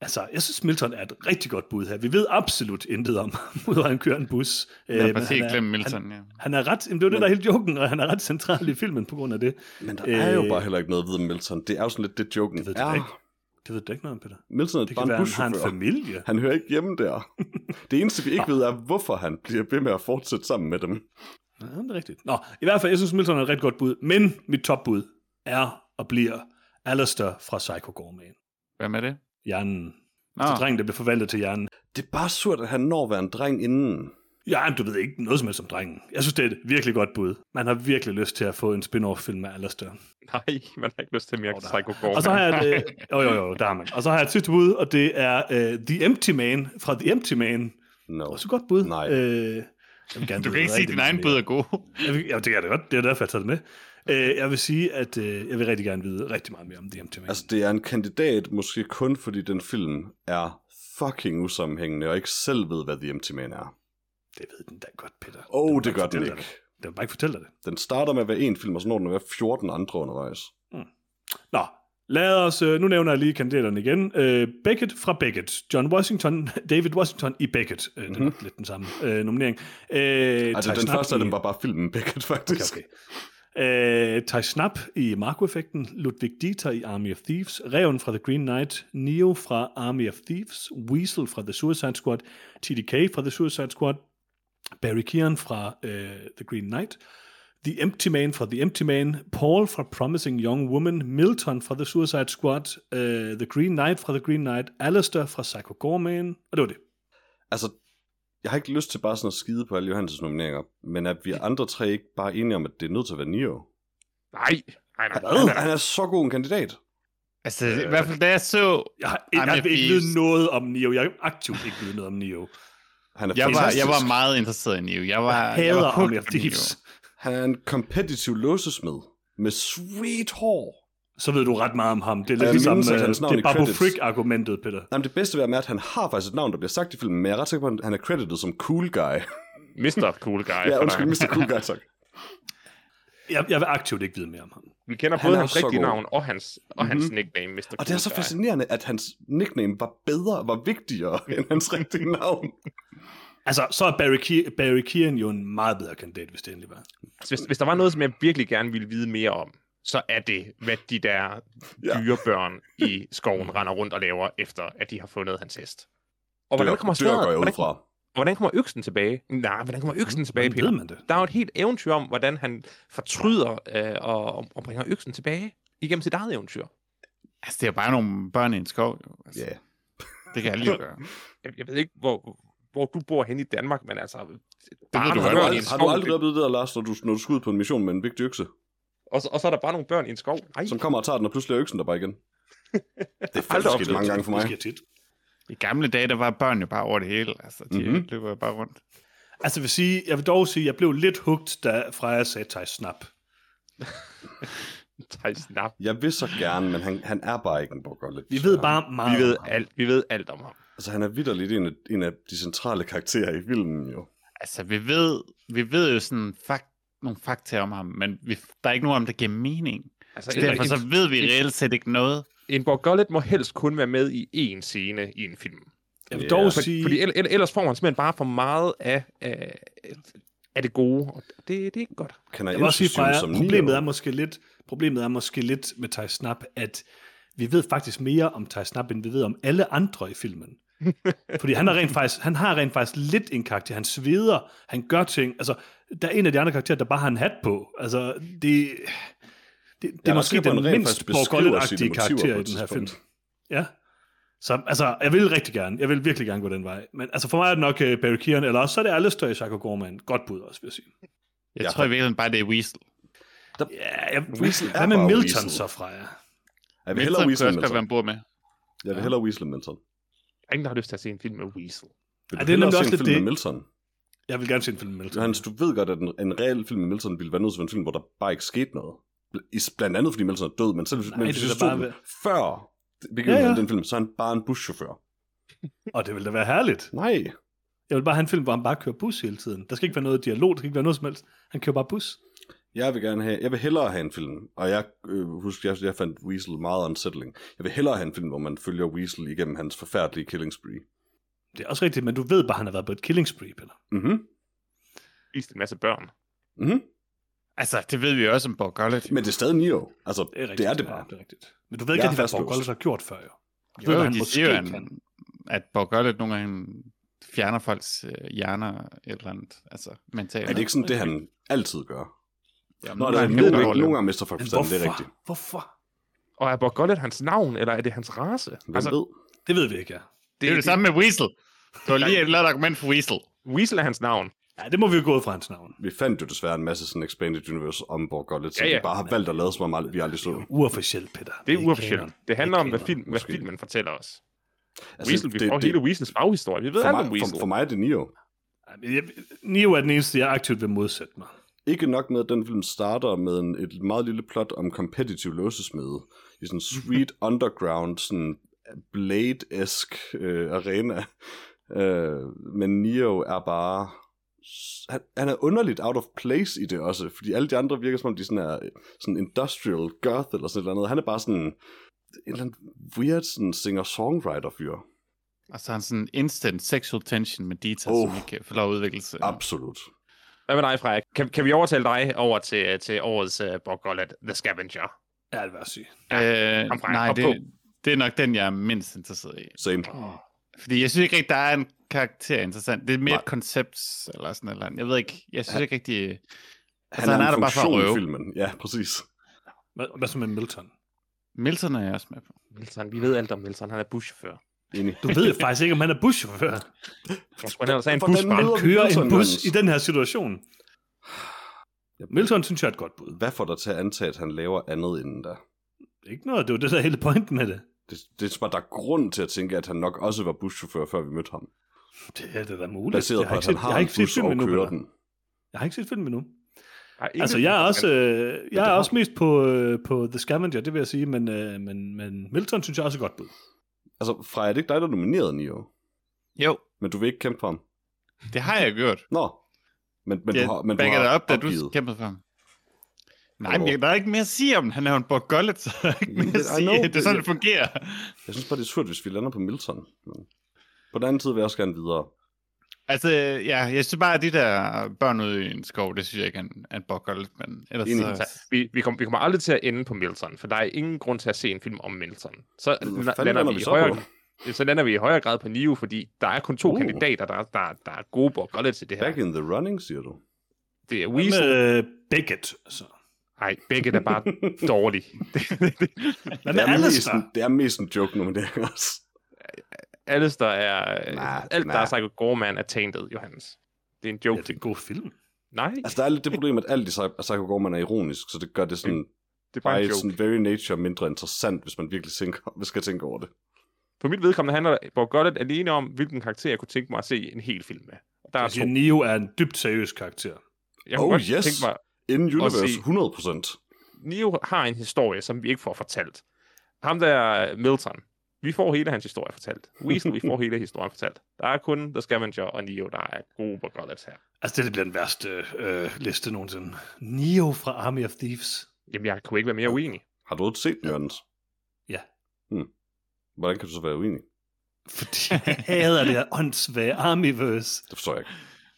altså, jeg synes, Milton er et rigtig godt bud her. Vi ved absolut intet om, udover at han kører en bus. Jeg har han helt er- glemt Milton, Han, ja. han er ret, jamen, det er jo det, der er helt joken, og han er ret central i filmen på grund af det. Men der er jo Øh, bare heller ikke noget at vide om Milton. Det er jo sådan lidt det, joken Det ved er. ikke. Det ved du ikke noget om, Peter. Milton er Det bare kan en være, han har en familie. Han hører ikke hjemme der. Det eneste, vi ikke ved, er, hvorfor han bliver ved med at fortsætte sammen med dem. Ja, det er rigtigt. Nå, i hvert fald, jeg synes, Milton er et rigtig godt bud. Men mit topbud er og bliver Alistair fra Psycho Gorman. Hvad med det? Hjernen. Nå, Så drengen, der bliver forvandlet til hjernen. Det er bare surt, at han når at være en dreng inden. Ja, men du ved ikke noget som helst om drengen. Jeg synes, det er et virkelig godt bud. Man har virkelig lyst til at få en spin-off-film af Alistair. Nej, man har ikke lyst til mere er. Psycho Gorman. Og så har jeg et, øh, jo, jo, jo, der har man. Og så har jeg et sidste bud, og det er uh, The Empty Man fra The Empty Man. No. Også et godt bud. Nej. Øh, jeg vil gerne du kan ikke sige, at din egen bud er god. Ja, det er det godt. Det er derfor, jeg tager det med. Øh, jeg vil sige, at øh, jeg vil rigtig gerne vide rigtig meget mere om Empty Man. Altså, det er en kandidat, måske kun fordi den film er fucking usammenhængende, og ikke selv ved, hvad The Empty Man er. det ved den da godt, Peter. Åh, oh, det gør den ikke. dig det. Den vil bare ikke fortælle dig det. Den starter med at være en film, og så når den at være 14 andre undervejs. Nå, lad os, øh, nu nævner jeg lige kandidaterne igen. Øh, Beckett fra Beckett. John Washington, David Washington i Beckett. Øh, Det er nok lidt den samme øh, nominering. Øh, Altså, Ty den Snap første af i- dem var bare filmen Beckett, faktisk. Okay, okay. Øh, Ty Snap i Marco-effekten, Ludwig Dieter i Army of Thieves, Reven fra The Green Knight, Neo fra Army of Thieves, Weasel fra The Suicide Squad, TDK fra The Suicide Squad, Barry Keoghan fra øh, The Green Knight, The Empty Man fra The Empty Man, Paul fra Promising Young Woman, Milton fra The Suicide Squad, uh, The Green Knight fra The Green Knight, Alistair fra Psycho Gorman, og det var det. Altså, jeg har ikke lyst til bare sådan at skide på alle Johannes' nomineringer, men at vi andre tre ikke bare er enige om, at det er nødt til at være Neo. Nej, nej, nej. Han, er- han er så god en kandidat. Altså, i hvert fald da jeg så... Jeg har, jeg of har ikke vide noget om Neo. Jeg har aktivt ikke vide noget om Neo. Han er Jeg var, fantastisk. jeg var meget interesseret i Neo. Jeg var, Jeg jeg hader var hooked på Neo. Thieves. Han er en competitive låsesmed med sweet hår. Så ved du ret meget om ham. Det er lidt Jeg ligesom, mindes, at hans navn det er Babu Frick-argumentet, Peter. Nej, men det bedste ved ham er, at han har faktisk et navn, der bliver sagt i filmen, men jeg er ret sikker på, at han er credited som cool guy. Mr. Cool Guy. ja, undskyld. Mr. Cool Guy, tak. Jeg, jeg vil aktivt ikke vide mere om ham. Vi kender Han både hans rigtige navn og hans, og hans nickname, Mr. Og det er så fascinerende, at hans nickname var bedre, var vigtigere end hans rigtige navn. Altså, så er Barry, Ke- Barry Keoghan jo en meget bedre kandidat, hvis det endelig var. Altså, Hvis, hvis der var noget, som jeg virkelig gerne ville vide mere om, så er det, hvad de der Ja. dyrebørn i skoven render rundt og laver, efter at de har fundet hans hest. Og hvordan Dør- kommer dør går jeg sværet? ud Hvordan, fra. hvordan kommer øksen tilbage? Nej, hvordan kommer øksen tilbage, Peter? man det? Der er jo et helt eventyr om, hvordan han fortryder øh, og, og bringer øksen tilbage igennem sit eget eventyr. Altså, det er bare nogle børn i en skov. Jo. Altså, Ja. Det kan alle jo gøre. Jeg, jeg ved ikke, hvor, hvor du bor hen i Danmark, men altså... ved barn du. Har du, aldrig, har du aldrig det- oplevet det der, Lars, når du, når du skal ud på en mission med en vigtig økse, Og, så- og så er der bare nogle børn i en skov. Nej, som kommer og tager den, og pludselig er øksen der bare igen? Det er faktisk sket mange det. gange for Det mig. sker tit. I gamle dage, der var børn jo bare over det hele. Altså, de Mhm. mm-hmm. løber jo bare rundt. Altså jeg vil sige, jeg vil dog sige, at jeg blev lidt hugt, da Freja sagde Thijs Snap. Thijs Snap. Jeg vil så gerne, men han, han er bare ikke en Borgollet. Vi ved bare meget Vi ved alt, vi ved alt om ham. Altså, han er vidderligt en af, en af de centrale karakterer i filmen, jo. Altså, vi ved, vi ved jo sådan fakt, nogle fakta om ham, men vi, der er ikke nogen om, der giver mening. Altså, Så derfor så ved vi reelt set ikke noget. en Borgullet må helst kun være med i én scene i en film. Jeg vil dog For, sige... fordi el- el- ellers får man simpelthen bare for meget af, af, af det gode, og det, det er ikke godt. Kan Jeg vil også sige, Freja, problemet er måske lidt, problemet er måske lidt med Thijs Snap, at vi ved faktisk mere om Thijs Snap, end vi ved om alle andre i filmen. Fordi han, er rent faktisk, han har rent faktisk lidt en karakter. Han sveder, han gør ting. Altså, der er en af de andre karakterer, der bare har en hat på. Altså, det, det, det Jeg er måske den mindst motiver karakter i den her film. Ja. Så altså, jeg vil rigtig gerne, jeg vil virkelig gerne gå den vej. Men altså for mig er det nok uh, Barry Kieran, eller også så er det Alistair i Psycho Gorman. Godt bud også, vil jeg sige. Jeg Ja, tror i virkeligheden bare, det er Weasel. Ja, jeg, Weasel er hvad med Milton Weasel. så, Freja? Jeg vil hellere Milton Weasel være Milton. en bord med. Jeg vil hellere Weasel end Milton. Der er ingen, der har lyst til at se en film med Weasel. Vil Ja, du det er nemlig se også en lidt film det. med Milton? Jeg vil gerne se en film med Milton. Johannes, du ved godt, at en, en reel film med Milton ville være nødt til en film, hvor der bare ikke skete noget. Blandt andet, fordi Milton er død, men selv Nej, men hvis stod bare før begivenheden Ja, ja. den film, så er han bare en buschauffør. Og det vil da være herligt. Nej. Jeg vil bare have en film, hvor han bare kører bus hele tiden. Der skal ikke være noget dialog, der skal ikke være noget som helst. Han kører bare bus. Jeg vil gerne have, jeg vil hellere have en film, og jeg øh, husker, jeg, jeg fandt Weasel meget unsettling. Jeg vil hellere have en film, hvor man følger Weasel igennem hans forfærdelige killing spree. Det er også rigtigt, men du ved bare, at han har været på et killing spree, Peter. Mhm. Vist en masse børn. Mhm. Altså, det ved vi jo også om Borgullet. Men det er stadig Neo. Altså, Det er, rigtigt, det er det bare. Ja, det er rigtigt. Men du ved ikke hvad fastlåst. Borgollet har gjort før, jo. Du Jo, ved, jo, han de måske siger jo, kan. han, at Borgullet nogle gange fjerner folks øh, hjerner et eller andet, altså mentalt. Er det ikke sådan, det han altid gør? Ja, Nå, det er nogle, kan gange, det nogle gange mister folk forstanden, det er rigtigt. Hvorfor? Og er Borgullet hans navn, eller er det hans race? Hvem altså, ved? Det ved vi ikke, ja. Det er jo det samme med Weasel. Du har lige et lavet argument for Weasel. Weasel er hans navn. Ja, det må vi jo gå ud fra hans navn. Vi fandt jo desværre en masse sådan expanded universe om Borgullet, så Ja, ja, vi bare har valgt at lade som om vi aldrig så. Uofficielt, Peter. Det er uofficielt. Det handler om, hvad, film, hvad filmen fortæller os. Altså, Weasel, vi får hele Weasels baghistorie. Vi ved for, alt om mig, Weasel. for, for mig er det Neo. Neo er den eneste, jeg aktivt vil modsætte mig. Ikke nok med, at den film starter med en, et meget lille plot om competitive låsesmede i sådan en sweet underground, sådan Blade-esk øh, arena. Øh, men Neo er bare... Han, han er underligt out of place i det også, fordi alle de andre virker som om, de sådan er sådan industrial goth eller sådan noget. Han er bare sådan en eller anden weird sådan singer-songwriter-fyr. Og så har han sådan instant sexual tension med Dita, Oh. som ikke får lov at udvikle sig. Absolut. Hvad med dig, Frederik? Kan, kan vi overtale dig over til, til årets uh, Borgullet, The Scavenger? Ja, det vil jeg sige. Øh, kom nej, det, på. det er nok den, jeg er mindst interesseret i. Same. Fordi jeg synes ikke rigtig, der er en karakter interessant. Det er mere Nej. et koncept, eller sådan eller andet. Jeg ved ikke, jeg synes Han- ikke rigtig... Han, Altså, er, han er en der bare for at røve. filmen. Ja, præcis. Hvad, hvad så med Milton? Milton er jeg også med på. Milton, vi ved alt om Milton. Han er buschauffør. Enig. Du ved jo faktisk ikke, om han er buschauffør. Jeg ellers have en Hvordan møder vi Kører Milton, en bus i den her situation. Milton synes jeg er et godt bud. Hvad får dig til at antage, at han laver andet inden da? Ikke noget, det var det der er hele pointen med det. Det, det er bare, der er grund til at tænke, at han nok også var buschauffør, før vi mødte ham. Det er det da muligt. Baseret jeg på, at han set, jeg har har en bus og endnu. kører Peter. den. Jeg har ikke set filmen endnu. Ej, Altså, jeg er også, øh, jeg er også mest på, øh, på The Scavenger, det vil jeg sige, men, øh, men, men Milton synes jeg også er godt bud. Altså, Freja, er det ikke dig, der nominerede Nio? Jo, Men du vil ikke kæmpe for ham? det har jeg gjort. Nå. Men, men jeg du har, men du har op, da opgivet. du kæmpede for ham. Nej, men der er ikke mere at sige om, den. han er jo en Borgullet, så der er ikke mere at sige. know, det er sådan, det- det fungerer. Jeg synes bare, det er surt, hvis vi lander på Milton. Men på den anden side vil jeg også gerne videre. Altså, ja, jeg synes bare, at de der børn ude i en skov, det synes jeg ikke er en, er en Borgullet, men ellers Enig. så... Altså, vi, vi, kommer, vi kommer aldrig til at ende på Milton, for der er ingen grund til at se en film om Milton. Så, lander lander vi, vi i så højere, på? så lander vi i højere grad på Nio, fordi der er kun to Uh. kandidater, der, der, der er gode Borgullet til det her. Back in the running, siger du. Det er Weasel. med øh, Beckett? Altså. Nej, begge er bare dårlige. Hvad Det med er, mest det er mest en joke nominering også. Alistair er... Nej, alt, der er nej. Psycho Gorman, er tainted, Johannes. Det er en Ja, joke. det er en god film. Nej, Altså, der er lidt det problem, at alt i Psy- Psycho Gorman er ironisk, så det gør det sådan, det er bare bare en joke. sådan very nature mindre interessant, hvis man virkelig tænker, hvis skal tænke over det. For mit vedkommende handler Bob Gullet alene om, hvilken karakter jeg kunne tænke mig at se en hel film med. Og der er to. Neo er en dybt seriøs karakter. Jeg kunne Oh, godt yes. tænke mig, In universe, se- 100%. Neo har en historie, som vi ikke får fortalt. Ham der Milton, vi får hele hans historie fortalt. Weasel, vi får hele historien fortalt. Der er kun The Scavenger og Neo, der er gode Bob Gullets her. Altså, det bliver den værste øh, liste nogensinde. Neo fra Army of Thieves. Jamen, jeg kunne ikke være mere uenig. Har du set den, Jørgens? Ja. Hmm. Hvordan kan du så være uenig? Fordi jeg hader det her åndssvage Armyverse. Det forstår jeg ikke.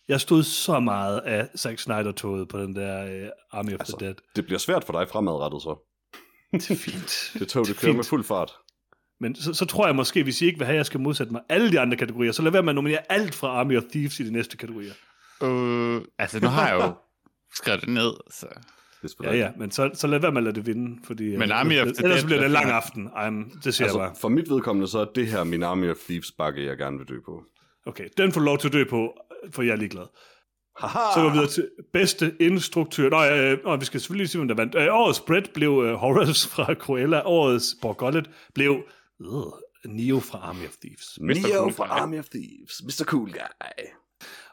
Jeg stod så meget af Zack Snyder-toget på den der øh, Army of Altså, the Dead. Det bliver svært for dig fremadrettet så. Det er fint. Det tog, det er kører fint. med fuld fart. Men så, så tror jeg måske, hvis I ikke vil have, at jeg skal modsætte mig alle de andre kategorier, så lad være med at nominere alt fra Army of Thieves i de næste kategorier. Øh, altså, nu har jeg jo skrevet det ned, så... Ja, ja, men så, så lad være med at lade det vinde, fordi Men øh, Army of the ellers Dead bliver det en lang aften. I'm, det siger jeg bare. Altså, for mit vedkommende, så er det her min Army of Thieves bakke, jeg gerne vil dø på. Okay, den får lov til at dø på, for jeg er ligeglad. Haha! Så går vi videre til bedste instruktør. Nå, øh, øh, vi skal selvfølgelig sige, hvem der vandt. Øh, årets Brett blev øh, Horace fra Cruella. Årets Borgollet blev øh, Neo fra Army of Thieves. Mr. Neo Cool fra Guy. Army of Thieves. Mr. Cool Guy.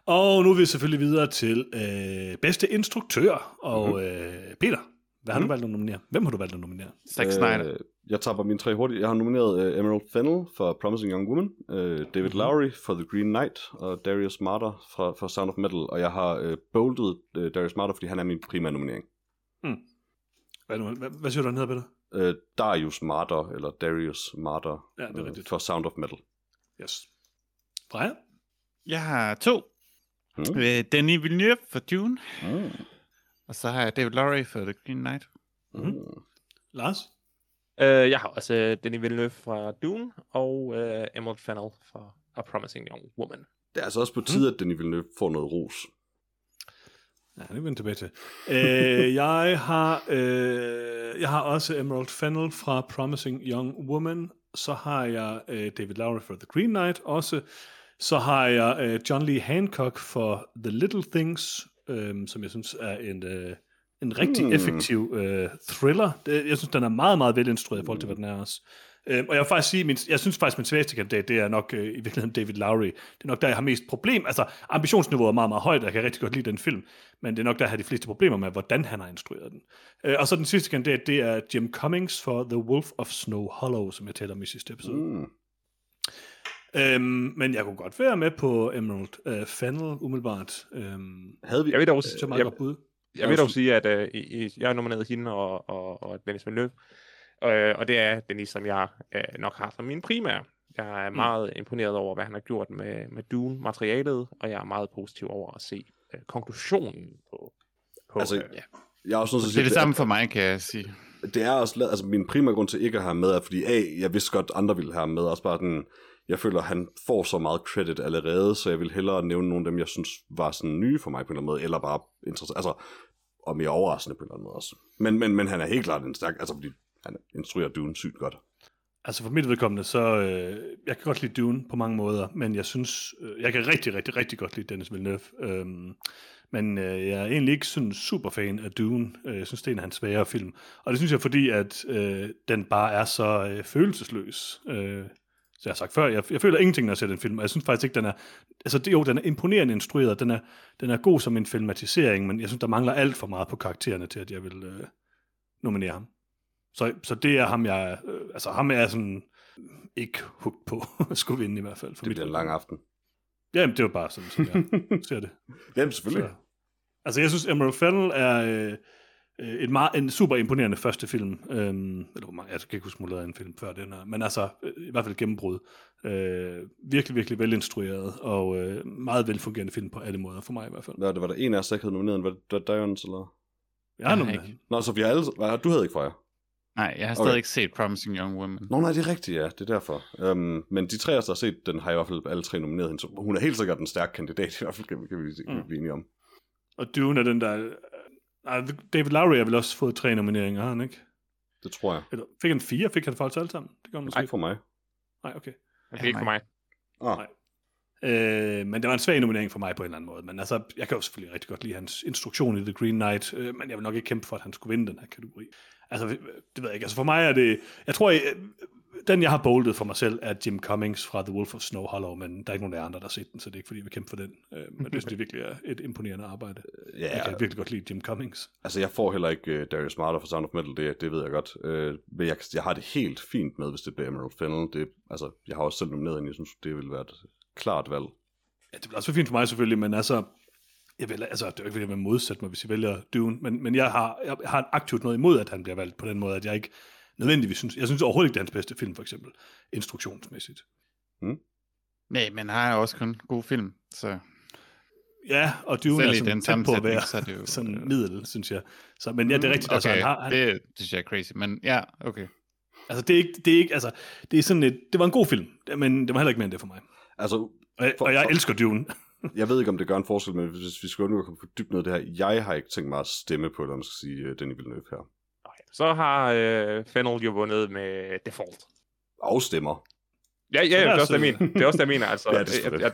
Og nu er vi selvfølgelig videre til øh, bedste instruktør. Og Mhm. øh, Peter, hvad har du valgt at nominere? Hvem har du valgt at nominere? Zack Snyder. Øh, jeg taber mine tre hurtigt. Jeg har nomineret uh, Emerald Fennell for Promising Young Woman, uh, David Mhm. Lowry for The Green Knight, og Darius Marder fra, for Sound of Metal. Og jeg har uh, boldet uh, Darius Marder, fordi han er min primære nominering. Hvad, er nu- hvad, hvad siger du, han hedder, Peter? Uh, Darius Marder, eller Darius Marder, Ja, det er øh, rigtigt. for Sound of Metal. Yes. Freja? Jeg har to. Mm. Øh, Denis Villeneuve for Dune, Mm. og så har jeg David Lowry for The Green Knight. Mm. Lars? Uh, jeg har også uh, Denis Villeneuve fra Dune, og uh, Emerald Fennell fra A Promising Young Woman. Det er altså også på tide, at Denis Villeneuve får noget ros. Ja, det vender tilbage til. øh, jeg, har, øh, jeg har også Emerald Fennell fra Promising Young Woman. Så har jeg øh, David Lowry for The Green Knight også. Så har jeg øh, John Lee Hancock for The Little Things, øh, som jeg synes er en, øh, en rigtig Hmm. effektiv øh, thriller. Det, jeg synes, den er meget, meget velinstrueret i forhold til, hvad den er også. Øh, og jeg vil faktisk sige, min, jeg synes faktisk, min svageste kandidat, det er nok øh, i virkeligheden David Lowry. Det er nok der, jeg har mest problem. Altså, ambitionsniveauet er meget, meget højt, og jeg kan rigtig godt lide den film. Men det er nok der, jeg har de fleste problemer med, hvordan han har instrueret den. Øh, og så den sidste kandidat, det er Jim Cummings for The Wolf of Snow Hollow, som jeg talte om i sidste episode. Mm. Øhm, men jeg kunne godt være med på Emerald øh, Fennel, umiddelbart. Øhm, Havde vi... Jeg vil dog, så meget jeg, godt bud. jeg vil dog sige, at i, jeg har nomineret hende og, og, og Dennis Villeneuve, uh, og det er Dennis, som jeg uh, nok har som min primære. Jeg er meget imponeret over, hvad han har gjort med, med Dune-materialet, og jeg er meget positiv over at se uh, konklusionen på, på Altså, øh, ja. Jeg er også nødt til at Det sige, er det samme for mig, kan jeg sige. det er også, altså min primære grund til ikke at have med, er fordi A, jeg vidste godt, andre ville have med, også bare den, jeg føler, han får så meget credit allerede, så jeg vil hellere nævne nogle af dem, jeg synes var sådan nye for mig på en eller anden måde, eller bare interessant, altså, og mere overraskende på en eller anden måde også. Men, men, men han er helt klart en stærk, altså fordi han instruerer Dune sygt godt. Altså for mit vedkommende, så øh, jeg kan godt lide Dune på mange måder, men jeg synes, øh, jeg kan rigtig, rigtig, rigtig godt lide Dennis Villeneuve. Øhm, men øh, jeg er egentlig ikke sådan super fan af Dune. Øh, Jeg synes, det er en af hans svære film. Og det synes jeg, fordi at øh, den bare er så øh, følelsesløs. Øh, så jeg har sagt før, jeg, jeg føler ingenting, når jeg ser den film, og jeg synes faktisk ikke, den er, altså det, jo, den er imponerende instrueret, den er, den er god som en filmatisering, men jeg synes, der mangler alt for meget på karaktererne til, at jeg vil øh, nominere ham. Så, så det er ham, jeg, øh, altså ham er jeg sådan ikke hugt på, at skulle vinde i hvert fald. For Det bliver en lang aften. Jamen, det var bare sådan, som jeg ser det. Jamen selvfølgelig. Så, altså, jeg synes, Emerald Fennel er øh, øh, et meget, en super imponerende første film. Øhm, eller hvor mange, jeg kan ikke huske, om en film før den her. Men altså, øh, i hvert fald gennembrud. Øh, virkelig, virkelig velinstrueret, og øh, meget velfungerende film på alle måder, for mig i hvert fald. Hvad, det var der en af os, der ikke havde nomineret, var det Dions, eller? Jeg har nomineret. Nå, så vi har alle, du havde ikke fra jer? Nej, jeg har Okay. stadig ikke set Promising Young Woman. Nå nej, det er rigtigt, ja, det er derfor. Um, men de tre der har set den, har i hvert fald alle tre nomineret hende, så hun er helt sikkert en stærk kandidat, i hvert fald kan vi, kan vi, kan vi Mm. blive enige om. Og Dune er den der... Øh, nej, David Lowry har vel også fået tre nomineringer, har han ikke? Det tror jeg. Eller fik han fire? Fik han faktisk alle sammen? Det gør han måske Ikke for mig. Nej, okay. Det er ikke for mig. Ah, Nej. Øh, men det var en svag nominering for mig på en eller anden måde. Men altså, jeg kan jo selvfølgelig rigtig godt lide hans instruktion i The Green Knight, øh, men jeg vil nok ikke kæmpe for, at han skulle vinde den her kategori. Altså, det ved jeg ikke. Altså for mig er det... Jeg tror, jeg, den, jeg har boldet for mig selv, er Jim Cummings fra The Wolf of Snow Hollow, men der er ikke nogen af andre, der har set den, så det er ikke, fordi vi kæmper for den. Øh, men det synes jeg virkelig er et imponerende arbejde. Ja, Jeg kan virkelig godt lide Jim Cummings. Altså, jeg får heller ikke uh, Darius Marder for Sound of Metal, det, det ved jeg godt. Uh, men jeg, jeg har det helt fint med, hvis det bliver Emerald Fennel. Det, altså, jeg har også selv nomineret hende, jeg synes, det vil være et klart valg. Ja, det bliver også fint for mig selvfølgelig, men altså, jeg vil, altså, det er jo ikke, fordi jeg vil modsætte mig, hvis I vælger Dune, men, men jeg, har, jeg har aktivt noget imod, at han bliver valgt på den måde, at jeg ikke nødvendigvis synes, jeg synes overhovedet ikke, det er hans bedste film, for eksempel, instruktionsmæssigt. Nej, men han har også kun gode film, så Ja, og Dune Selv er sådan den tæt på at være så det jo- sådan middel, synes jeg. Så, men ja, det er rigtigt, okay, altså, han har, han, det, det synes jeg er crazy, men ja, okay. altså, det er ikke, det er ikke, altså, det er sådan et, det var en god film, men det var heller ikke mere end det for mig. Altså, Og, jeg- For- og jeg for- elsker Dune. Jeg ved ikke, om det gør en forskel, men hvis vi skal undgå at komme for dybt ned det her, jeg har ikke tænkt mig at stemme på, eller man skal sige, uh, Denis Villeneuve her. Okay. Så har øh, Fennel jo vundet med Default. Afstemmer. Ja, ja, det er også det, jeg mener. Det er også det, jeg mener. Altså, Ja, det er jeg, selvfølgelig. jeg,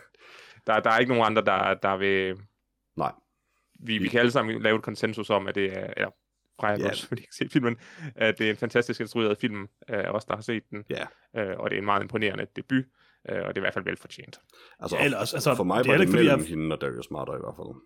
der, der er ikke nogen andre, der, der vil... Nej. Vi, vi kan alle sammen lave et konsensus om, at det er... Eller, fra jeg også, fordi jeg ikke set filmen, at det er en fantastisk instrueret film, øh, os der har set den, Ja. øh, og det er en meget imponerende debut, øh, og det er i hvert fald velfortjent. Altså, Ja, ellers, altså, for mig det er var det ikke, fordi mellem jeg- hende og Darius Marder i hvert fald.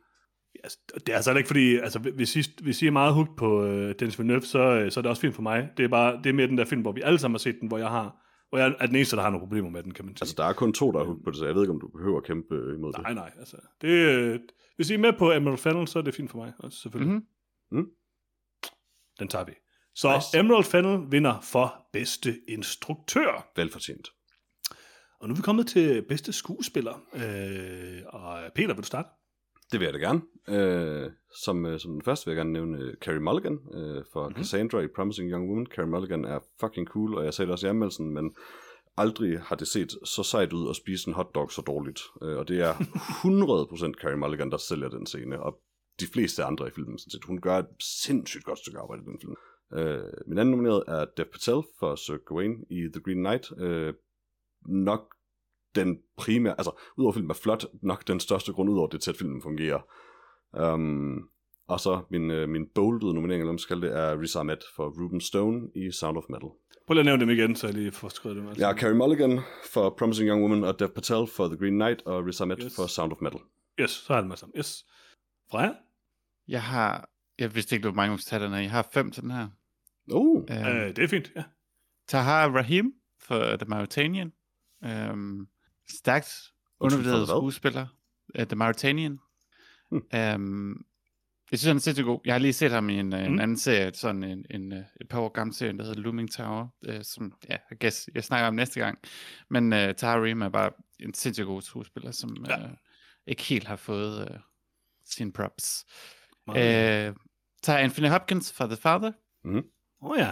Altså, det er altså ikke fordi, altså hvis I, hvis I er meget hooked på uh, Dennis Villeneuve, så, øh, så er det også fint for mig. Det er bare, det er mere den der film, hvor vi alle sammen har set den, hvor jeg har, hvor jeg er den eneste, der har nogle problemer med den, kan man sige. Altså, der er kun to, der er hooked på det, så jeg ved ikke, om du behøver at kæmpe øh, imod det. nej, nej, altså. Det, øh, hvis I er med på Emerald Fennel, så er det fint for mig, også, selvfølgelig. Mm-hmm. Den tager vi. Så nice. Emerald Fennel vinder for bedste instruktør. Velfortjent. Og nu er vi kommet til bedste skuespiller. Øh, og Peter, vil du starte? Det vil jeg da gerne. Øh, som, øh, som den første vil jeg gerne nævne øh, Carrie Mulligan øh, for Mhm. mm-hmm. Cassandra i Promising Young Woman. Carrie Mulligan er fucking cool, og jeg sagde det også i anmeldelsen, men aldrig har det set så sejt ud at spise en hotdog så dårligt. Øh, og det er 100% Carrie Mulligan, der sælger den scene, og de fleste andre i filmen. Sådan set. Hun gør et sindssygt godt stykke arbejde i den film. Øh, min anden nomineret er Dev Patel for Sir Gawain i The Green Knight. Øh, nok den primære, altså udover filmen er flot, nok den største grund, udover det til, at filmen fungerer. Um, og så min, øh, min boldede nominering, eller skal det, er Riz Ahmed for Ruben Stone i Sound of Metal. Prøv lige at nævne dem igen, så jeg lige får skrevet dem. Altså. Jeg har Carrie Mulligan for Promising Young Woman, og Dev Patel for The Green Knight, og Riz Ahmed Yes. for Sound of Metal. Yes, så har jeg dem sammen. Yes. Freja? Jeg har, jeg vidste ikke, hvor mange vi tage den her. Jeg har fem til den her. Oh, Uh, Øh, det er fint, ja. Tahar Rahim for The Mauritanian. Um, stærkt undervurderet skuespiller. Uh, The Mauritanian. Hmm. Um, jeg synes, han er sindssygt god. Jeg har lige set ham i en, mm. en Mm. anden serie, sådan en, en, øh, et par år gammel serie, der hedder Looming Tower, uh, som ja, I guess, jeg snakker om næste gang. Men uh, Tahar Rahim er bare en sindssygt god skuespiller, som Ja. uh, ikke helt har fået uh, sine props. Uh, tager Anthony Hopkins for The Father. Åh oh, ja.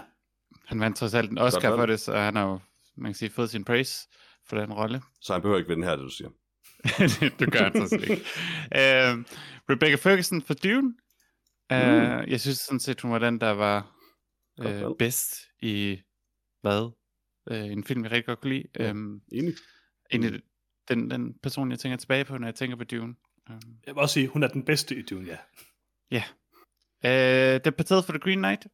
Han vandt trods alt en Oscar for det, så han har jo, man kan sige, fået sin praise for den rolle. så han behøver ikke vinde her, det du siger. det gør han set ikke. Uh, Rebecca Ferguson for Dune. Uh, Mm. Jeg synes sådan set, hun var den, der var uh, valg. bedst i hvad? Uh, en film, jeg rigtig godt kunne lide. Ja. Um, Enig. egentlig den, den person, jeg tænker tilbage på, når jeg tænker på Dune. Um, Jeg vil også sige, hun er den bedste i Dune, ja. uh, det er Patel for The Green Knight.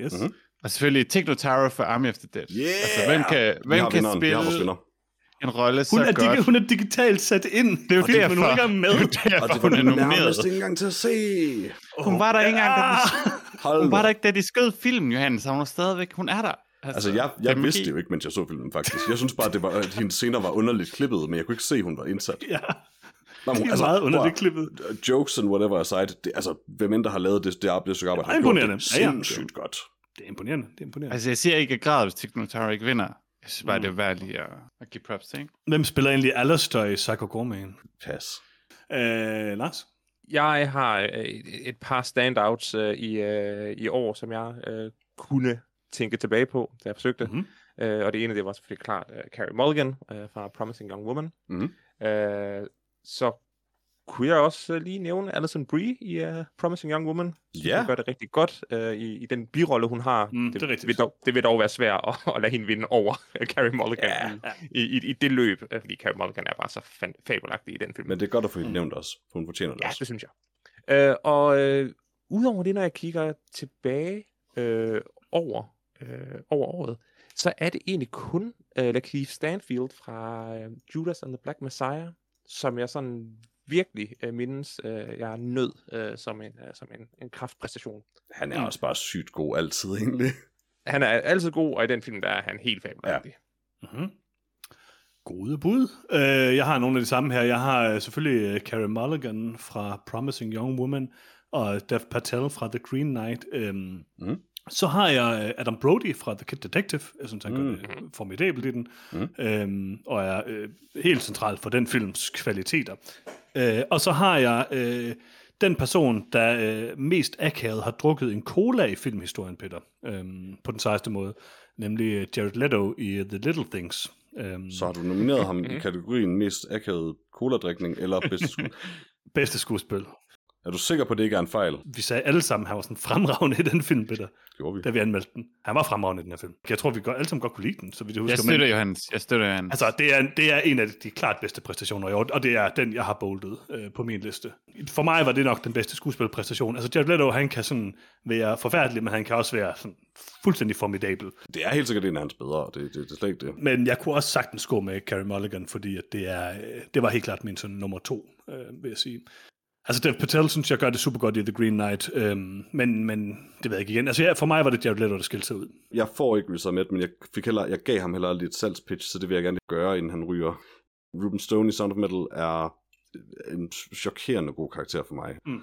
Yes. Mhm. Og selvfølgelig Tig Notaro for Army of the Dead. Yeah! Altså, hvem kan, hvem kan spille. En rolle så Hun, er godt? hun er digitalt sat ind. Det er jo det, men hun er ikke derfor. engang med. derfor, Og det hun var er nomineret. nærmest ikke engang til at se. Hun var der ikke engang, da de, hun var der ikke, da de skød filmen, Johannes, så hun er stadigvæk, hun er der. Altså, jeg, det er jeg magi. vidste det jo ikke, mens jeg så filmen, faktisk. Jeg synes bare, det var, at hendes scener var underligt klippet, men jeg kunne ikke se, at hun var indsat. Ja, Nå, det er altså, meget under prøv det at- klippet. Jokes and whatever aside, det, altså, hvem end der har lavet det, det, arbejde, det stykke arbejde, Det er har gjort det Ja, ja. sindssygt godt. Det er imponerende. Det er imponerende. Altså, jeg siger ikke, at grad, hvis Notaro ikke vinder. Jeg synes bare, Mm. det er værd lige at, at give props til, ikke? Hvem spiller egentlig Alistair i Psycho Gorman? Pas. Øh, Lars? Jeg har øh, et, et par standouts øh, i, øh, i år, som jeg øh, kunne tænke tilbage på, da jeg forsøgte. Mhm. Øh, og det ene, det var selvfølgelig klart uh, Carrie Mulligan uh, fra Promising Young Woman. Mhm. Uh, så kunne jeg også uh, lige nævne Alison Brie i uh, Promising Young Woman. Synes, Ja. Hun gør det rigtig godt uh, i, i den birolle, hun har. Mm, det er rigtigt. vil dog, det vil dog være svært at, at lade hende vinde over uh, Carrie Mulligan Ja. i, i, i, i det løb, uh, fordi Carrie Mulligan er bare så fan, fabelagtig i den film. Men det er godt at få hende Mm. nævnt også, for hun fortjener det Ja, også. det synes jeg. Øh, og øh, udover det, når jeg kigger tilbage øh, over, øh, over året, så er det egentlig kun uh, Lakeith Stanfield fra uh, Judas and the Black Messiah, som jeg sådan virkelig uh, mindes, uh, jeg nød uh, som, en, uh, som en, en kraftpræstation. Han er også bare sygt god altid, egentlig. Han er altid god, og i den film, der er han helt fabelagtig. Mm-hmm. Gode bud. Uh, jeg har nogle af de samme her. Jeg har uh, selvfølgelig uh, Carey Mulligan fra Promising Young Woman, og Dev Patel fra The Green Knight. Um, Mm. Så har jeg uh, Adam Brody fra The Kid Detective. Jeg synes, han gør Mm. det formidabelt i den, Mm. um, og er uh, helt central for den films kvaliteter. Uh, og så har jeg uh, den person, der uh, mest akavet har drukket en cola i filmhistorien, Peter, um, på den sejeste måde, nemlig uh, Jared Leto i The Little Things. Um, Så har du nomineret ham Mhm. i kategorien mest akavet cola-drikning eller bedste skud. Bedste skuespil. Er du sikker på, at det ikke er en fejl? Vi sagde alle sammen, at han var sådan fremragende i den film, Peter, Gjorde vi. da vi anmeldte den. Han var fremragende i den her film. Jeg tror, vi godt, alle sammen godt kunne lide den, så vi det husker. Jeg støtter Johannes. Jeg støtter Johannes. Altså, det er, det er en af de klart bedste præstationer i år, og det er den, jeg har boldet øh, på min liste. For mig var det nok den bedste skuespilpræstation. Altså, Jared Leto, han kan sådan være forfærdelig, men han kan også være sådan fuldstændig formidabel. Det er helt sikkert en af hans bedre, det, det, det er slet ikke det. Men jeg kunne også sagtens gå med Carey Mulligan, fordi at det, er, øh, det var helt klart min sådan nummer to, øh, vil jeg sige. Altså, Dev Patel synes jeg gør det super godt i The Green Knight, øhm, men, men det ved jeg ikke igen. Altså, ja, for mig var det Jared Leto, der skilte sig ud. Jeg får ikke Riz Ahmed, men jeg, fik heller, jeg gav ham heller lidt salgspitch, så det vil jeg gerne gøre, inden han ryger. Ruben Stone i Sound of Metal er en chokerende god karakter for mig. Mm.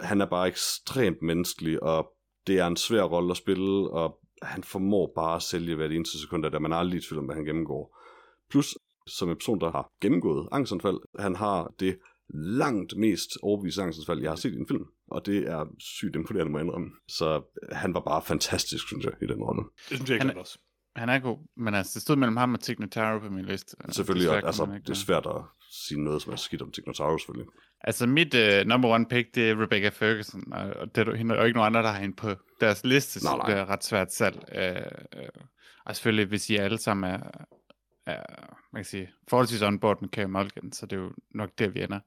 Han er bare ekstremt menneskelig, og det er en svær rolle at spille, og han formår bare at sælge hvert eneste sekund, der man aldrig i tvivl om, hvad han gennemgår. Plus, som en person, der har gennemgået angstanfald, han har det langt mest overbevisende angstanfald, jeg har set i en film. Og det er sygt imponerende, må jeg indrømme. Så han var bare fantastisk, synes jeg, i den rolle. Det synes jeg ikke Han er- også. Han er god, men altså, det stod mellem ham og Tig Notaro på min liste. Selvfølgelig, Desværre altså, det er svært at sige noget, som er skidt om Tignotaro, selvfølgelig. Altså, mit uh, number one pick, det er Rebecca Ferguson, og, og det er hende, og ikke nogen andre, der har hende på deres liste, så Nej, det bliver ret svært salg. Uh, uh, og selvfølgelig, hvis I alle sammen er, er man kan sige, forholdsvis on board med Carey Mulligan, så det er jo nok der, vi ender.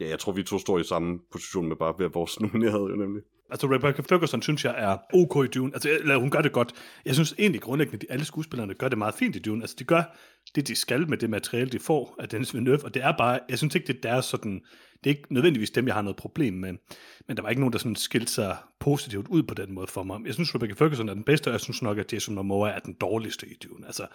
Ja, jeg tror, vi to står i samme position med bare ved at vores nominerede, jo nemlig. Altså, Rebecca Ferguson synes jeg er ok i Dune. Altså, eller hun gør det godt. Jeg synes egentlig grundlæggende, at alle skuespillerne gør det meget fint i Dune. Altså, de gør det, de skal med det materiale, de får af Dennis Villeneuve, og det er bare, jeg synes ikke, det er deres sådan, det er ikke nødvendigvis dem, jeg har noget problem med, men der var ikke nogen, der sådan skilte sig positivt ud på den måde for mig. Jeg synes, Rebecca Ferguson er den bedste, og jeg synes nok, at Jason Momoa er den dårligste i Dune. Altså,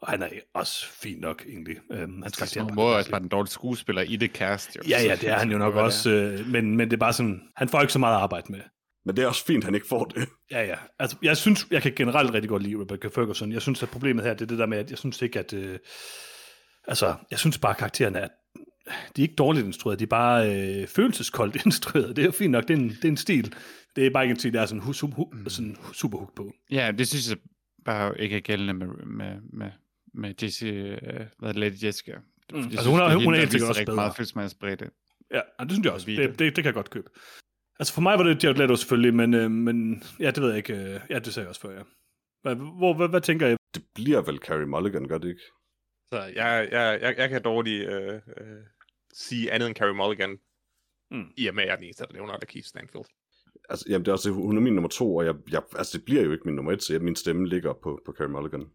og han er også fin nok, egentlig. Øhm, Han er må bare- også bare den dårlige skuespiller i det cast. Jo. Ja, ja, det er han jo nok også, øh, men, men det er bare sådan, han får ikke så meget at arbejde med. Men det er også fint, at han ikke får det. Ja, ja. Altså, jeg synes, jeg kan generelt rigtig godt lide Rebecca Ferguson. Jeg synes, at problemet her, det er det der med, at jeg synes ikke, at... Øh, altså, jeg synes bare, at karaktererne er... De er ikke dårligt instrueret, de er bare øh, følelseskoldt instrueret. Det er jo fint nok, det er en, det er en stil. Det er bare ikke en stil, der er sådan, hu, hu, hu, sådan super hook på. Ja, det synes jeg bare ikke er gældende med, med, med, med Jessie, øh, hvad er det, Lady Jessica. Mm. Jeg Altså, synes, hun er- det hun er helt sikkert også bedre. meget følelsesmæssigt Ja, det synes jeg også. Det, det, det kan jeg godt købe. Altså, for mig var det Jared Leto selvfølgelig, men, øh, men ja, det ved jeg ikke. Øh, ja, det sagde jeg også før, ja. Hvad, hvor, hvad, hvad tænker jeg? Det bliver vel Carey Mulligan, gør det ikke? Så jeg, jeg, jeg, jeg kan dårligt øh, øh, sige andet end Carey Mulligan, Mm. i og med, at jeg er den eneste, der nævner Lakeith Stanfield. Altså, jamen, det er også, hun er min nummer to, og jeg, jeg, altså, det bliver jo ikke min nummer et, så jeg, min stemme ligger på, på Carey Mulligan.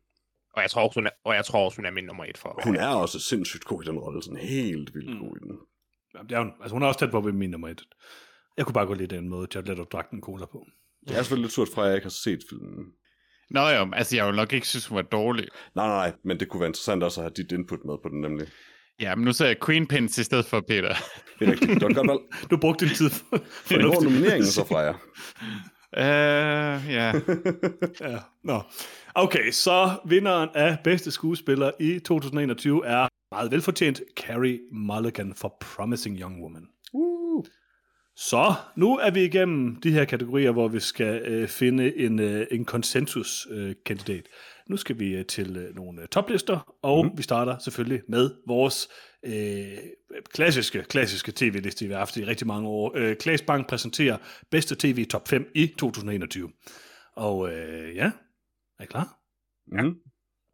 Og jeg tror også, hun er, og jeg tror også, hun er min nummer et for. Hun er også sindssygt god i den rolle, sådan helt vildt Mm. god i den. Jamen, det er hun, altså, hun er også tæt på ved min nummer et. Jeg kunne bare godt lide den måde, Jared Leto drak den cola på. Det er selvfølgelig lidt surt fra, at jeg ikke har set filmen. Nå jo, altså jeg vil nok ikke synes, hun var dårlig. Nej, nej, nej, men det kunne være interessant også at have dit input med på den nemlig. Ja, men nu ser jeg Queen Pins i stedet for Peter. Det er rigtigt. Det var godt. Du brugte din tid for, Hvor er nomineringen så fra jer? uh, ja, Ja, nå. Okay, så vinderen af bedste skuespiller i 2021 er meget velfortjent Carrie Mulligan for Promising Young Woman. uh. Så nu er vi igennem de her kategorier, hvor vi skal øh, finde en, øh, en konsensus-kandidat. nu skal vi øh, til øh, nogle øh, toplister, og mm. vi starter selvfølgelig med vores øh, klassiske, klassiske tv-liste, vi har haft i rigtig mange år. Øh, Klaas Bank præsenterer bedste tv top 5 i 2021. Og øh, ja, er I klar? Mm.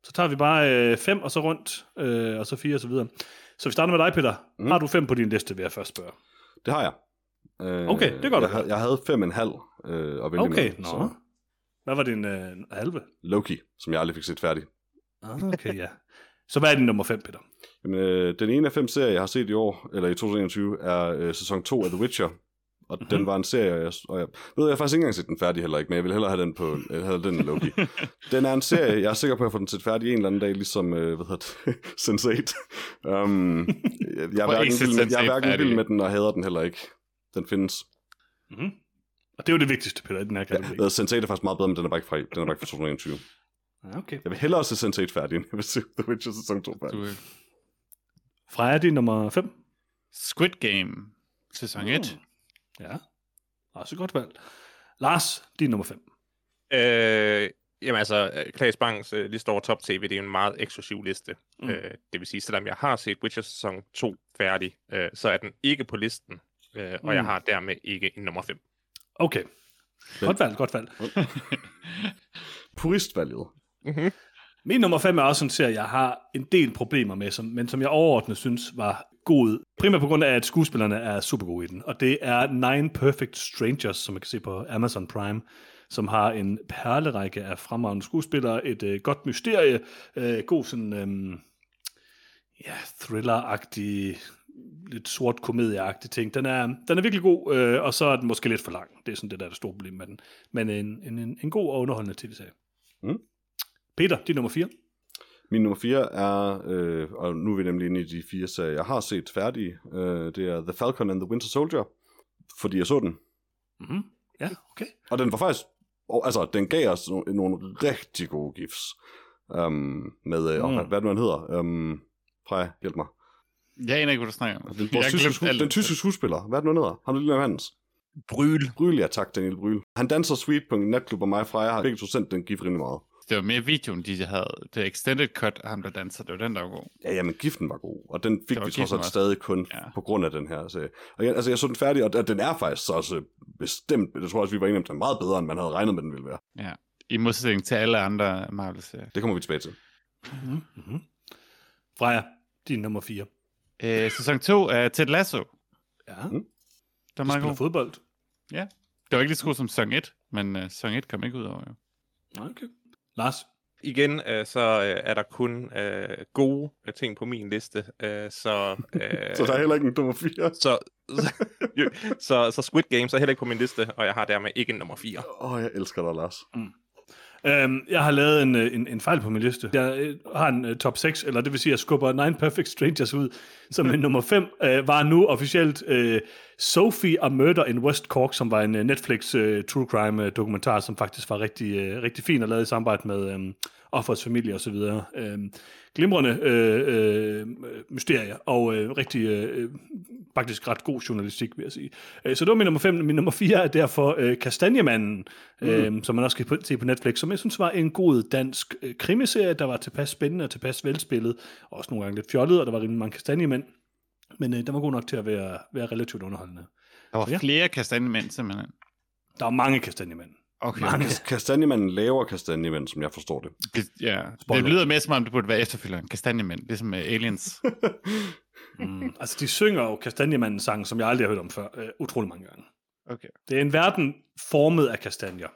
Så tager vi bare øh, fem, og så rundt, øh, og så fire, og så videre. Så vi starter med dig, Peter. Mm. Har du fem på din liste, vil jeg først spørge. Det har jeg. Øh, Okay, det godt jeg, at havde- jeg havde fem og en halv øh, at vælge Okay, med, nå. så Hvad var din øh, halve? Loki, som jeg aldrig fik set færdig. Ah, Okay, ja. Så hvad er din nummer 5, Peter? Jamen, øh, den ene af fem serier, jeg har set i år, eller i 2021, er øh, sæson 2 af The Witcher. Og mm-hmm. den var en serie, jeg, og jeg, ved, jeg har faktisk ikke engang set den færdig heller ikke, men jeg vil hellere have den på have den Loki. den er en serie, jeg er sikker på, at jeg får den set færdig en eller anden dag, ligesom, øh, hvad hedder det, Sense8. Um, jeg, jeg, er hverken vild med, jeg er Sense8 hverken vild med den, og hader den heller ikke. Den findes. Mm-hmm. Og det er jo det vigtigste, Peter, i den her kategori. Ja, Sense8 er faktisk meget bedre, men den er bare ikke fra, den er bare ikke fra 2021. Ja, okay. Jeg vil hellere se Sense8 færdig, end jeg vil se The Witcher sæson 2 færdig. Øh, Freja, din nummer 5? Squid Game, sæson 1. Ja, også godt valg. Lars, din nummer 5. Øh, jamen altså, øh, Klaas Bangs øh, liste over top tv, det er jo en meget eksklusiv liste. Mm. Mm. Øh, det vil sige, selvom jeg har set Witcher sæson 2 færdig, øh, så er den ikke på listen, øh, og Mm. jeg har dermed ikke en nummer 5. Okay. Godt valg, godt valg. Puristvalget. Mm-hmm. Min nummer 5 er også en serie, jeg har en del problemer med, som, men som jeg overordnet synes var god. Primært på grund af, at skuespillerne er super gode i den. Og det er Nine Perfect Strangers, som man kan se på Amazon Prime, som har en perlerække af fremragende skuespillere, et øh, godt mysterie, øh, god sådan, øh, ja, thriller-agtig, lidt sort komedieagtig ting. Den er, den er virkelig god, øh, og så er den måske lidt for lang. Det er sådan det, der er det store problem med den. Men en, en, en, en god og underholdende tv-serie. Mm. Peter, din nummer 4. Min nummer 4 er, øh, og nu er vi nemlig inde i de fire serier, jeg har set færdige. Øh, det er The Falcon and the Winter Soldier, fordi jeg så den. Mm-hmm. Ja, okay. Og den var faktisk, og, altså den gav os nogle, nogle rigtig gode gifs. Um, med, øh, Mm. hvad, hvad det nu, han hedder? Um, Freja, hjælp mig. Jeg aner ikke, hvad du snakker om. Den, vores har tyske, glemt sku- den tyske skuespiller, hvad er det nu, han hedder? Han er lille Hans. Bryl. Bryl, ja tak, Daniel Bryl. Han danser sweet på en natklub, og mig og Freja har begge to sendt den gif rimelig meget. Det var mere videoen, de havde. Det extended cut af ham, der danser. Det var den, der var god. Ja, jamen, giften var god, og den fik vi trods alt stadig kun Ja. ja. på grund af den her serie. Og jeg, altså, jeg så den færdig, og den er faktisk så også bestemt, jeg tror også, vi var enige om, den er meget bedre, end man havde regnet med, den ville være. Ja. I modsætning til alle andre Marvel-serier. Det kommer vi tilbage til. Mm-hmm. Mm-hmm. Freja, din nummer 4. Øh, sæson 2 er Ted Lasso. Ja, Mm. mm. Du meget spiller god. fodbold. Det var ikke lige så god som sæson 1, men uh, sæson 1 kom ikke ud over jo. Okay. Lars, Igen, øh, så øh, er der kun øh, gode øh, ting på min liste, øh, så... Øh, Så der er heller ikke en nummer 4. så, så, så, så Squid Games er heller ikke på min liste, og jeg har dermed ikke en nummer 4. Åh, oh, jeg elsker dig, Lars. Øhm, jeg har lavet en, øh, en, en fejl på min liste. Jeg øh, har en uh, top 6, eller det vil sige, at jeg skubber Nine Perfect Strangers ud, som en nummer 5 øh, var nu officielt øh, Sophie a Murder in West Cork, som var en uh, Netflix uh, true crime uh, dokumentar, som faktisk var rigtig, uh, rigtig fin og lavet i samarbejde med um, offers familie og så videre. Um, glimrende øh, øh, mysterier og øh, rigtig øh, faktisk ret god journalistik, vil jeg sige. Øh, så det var min nummer 5. Min nummer 4 er derfor øh, Kastanjemanden, mm. øh, som man også kan se på Netflix, som jeg synes var en god dansk øh, krimiserie, der var tilpas spændende og tilpas velspillet, også nogle gange lidt fjollet, og der var rimelig mange kastanjemænd. Men øh, den var god nok til at være, være relativt underholdende. Der var Ja. ja. flere kastanjemænd, simpelthen. Der var mange kastanjemænd. Okay. Mange. Kastanjemanden laver kastanjemanden, som jeg forstår det. Det, ja. Spoiler. det lyder mere som om, det burde være efterfølgeren. Kastanjemænd, ligesom med Aliens. Mm. altså, de synger jo Kastanjemandens sang, som jeg aldrig har hørt om før, øh, utrolig mange gange. Okay. Det er en verden formet af kastanjer.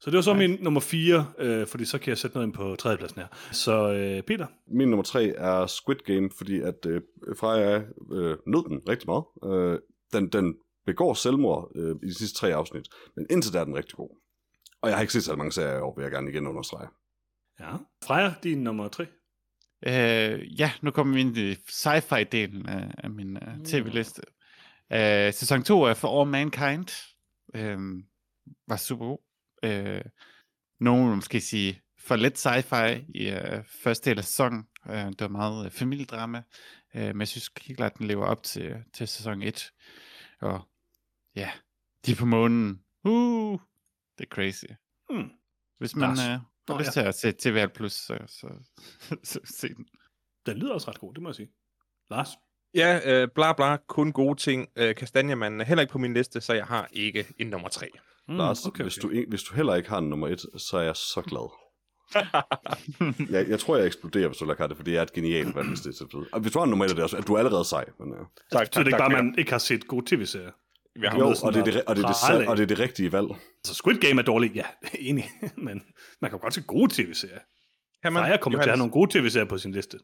Så det var så min nummer 4, øh, fordi så kan jeg sætte noget ind på tredjepladsen her. Så øh, Peter, Min nummer 3 er Squid Game, fordi at øh, Freja øh, nød den rigtig meget. Øh, den, den begår selvmord øh, i de sidste tre afsnit, men indtil da er den rigtig god. Og jeg har ikke set så mange serier i år, vil jeg gerne igen understrege. ja. Freja, din nummer 3. Øh, ja, nu kommer vi ind i sci-fi-delen af, af min uh, tv-liste. Uh, sæson 2 er For All Mankind. Uh, var super god. Uh, nogen vil måske sige for lidt sci-fi i uh, første del af sæsonen. Uh, det var meget uh, familiedrama. Uh, men jeg synes helt klart, den lever op til, til sæson 1. Og ja, de er på månen. Uh, det er crazy. Hmm. Hvis man Lars. uh, har Nå, lyst ja. til at se TVL+, så, så, så, så se den. Den lyder også ret god, det må jeg sige. Lars? Ja, øh, bla bla, kun gode ting. Øh, Kastanjemanden er heller ikke på min liste, så jeg har ikke en nummer 3. Mm, Lars, okay, okay. Hvis, du, hvis du heller ikke har en nummer 1, så er jeg så glad. jeg, jeg tror, jeg eksploderer, hvis du lader det, fordi jeg er et genialt valg, hvis det er til Og hvis du har en nummer 1, er det også, at du er allerede sej. Men, ja. Tak, Så det er ikke bare, at man ikke har set gode tv-serier. Jeg har Jo, og det, er det, og, det er det, og det er det rigtige valg. Altså, Squid Game er dårligt, ja, enig. Men man kan godt se gode tv-serier. Kan man? Freja kommer til at have nogle gode tv-serier på sin liste.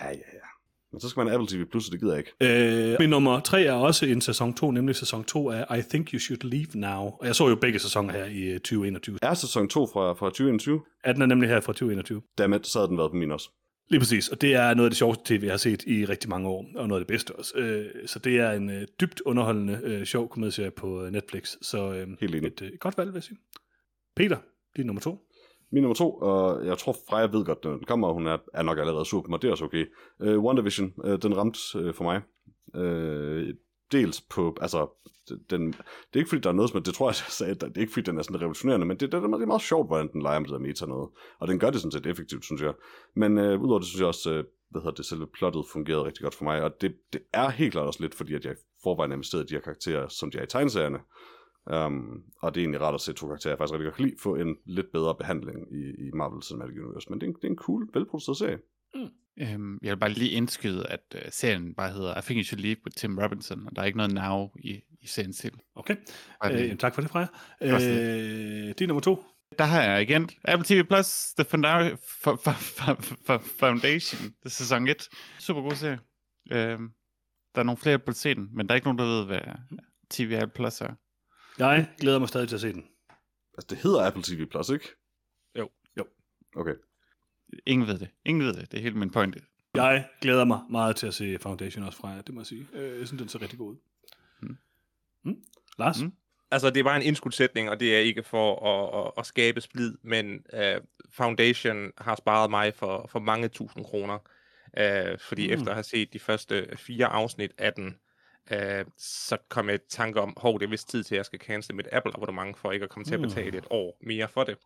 Ja, ja, ja. Men så skal man have Apple TV Plus, og det gider jeg ikke. Øh, min nummer tre er også en sæson 2, nemlig sæson 2 af I Think You Should Leave Now. Og jeg så jo begge sæsoner her i øh, 2021. Er sæson 2 fra, fra 2021? Ja, den er nemlig her fra 2021. Dammit, så havde den været på min også. Lige præcis, og det er noget af det sjoveste tv, jeg har set i rigtig mange år, og noget af det bedste også. Øh, så det er en øh, dybt underholdende, øh, sjov komedieserie på øh, Netflix. Så øh, Helt enig. et øh, godt valg, vil jeg sige. Peter, din nummer to. Min nummer to, og jeg tror Freja ved godt, den kommer, og hun er, er nok allerede sur på mig, det er også okay. Uh, WandaVision, uh, den ramte uh, for mig. Uh, dels på, altså, den, det er ikke fordi, der er noget som, det tror jeg, jeg sagde, det er ikke fordi, den er sådan revolutionerende, men det, det, det er meget sjovt, hvordan den leger med det der meta noget. Og den gør det sådan set effektivt, synes jeg. Men øh, udover det, synes jeg også, øh, hvad hedder det, selve plottet fungerede rigtig godt for mig, og det, det er helt klart også lidt, fordi at jeg forvejen er investeret i de her karakterer, som de er i tegneserierne. Um, og det er egentlig rart at se to karakterer, jeg faktisk rigtig godt kan lide, få en lidt bedre behandling i, i Marvel Cinematic Universe. Men det er, en, det er en cool, velproduceret serie. Mm. Øhm, jeg vil bare lige indskyde, at øh, serien bare hedder I Think You Should Leave with Tim Robinson, og der er ikke noget now i, i serien til. Okay, øh, tak for det, Freja. Øh, din nummer to. Der har jeg igen Apple TV Plus, The Founda- F- F- F- F- Foundation, det er sæson 1. Super god serie. Øhm, der er nogle flere på se den, men der er ikke nogen, der ved, hvad TV Apple Plus er. Jeg glæder mig stadig til at se den. Altså, det hedder Apple TV Plus, ikke? Jo. Jo. Okay. Ingen ved det. Ingen ved det. Det er helt min pointe. Jeg glæder mig meget til at se Foundation også fra det må jeg sige. Øh, Jeg synes, den ser rigtig god ud. Mm. Mm. Lars? Mm. Altså, det er bare en indskudsætning, og det er ikke for at, at, at skabe splid, men uh, Foundation har sparet mig for, for mange tusind kroner. Uh, fordi Mm. mm. efter at have set de første fire afsnit af den, uh, så kom jeg i tanke om, hov, det er vist tid til, at jeg skal cancel mit Apple-abonnement, for ikke at komme til at Mm. betale et år mere for det.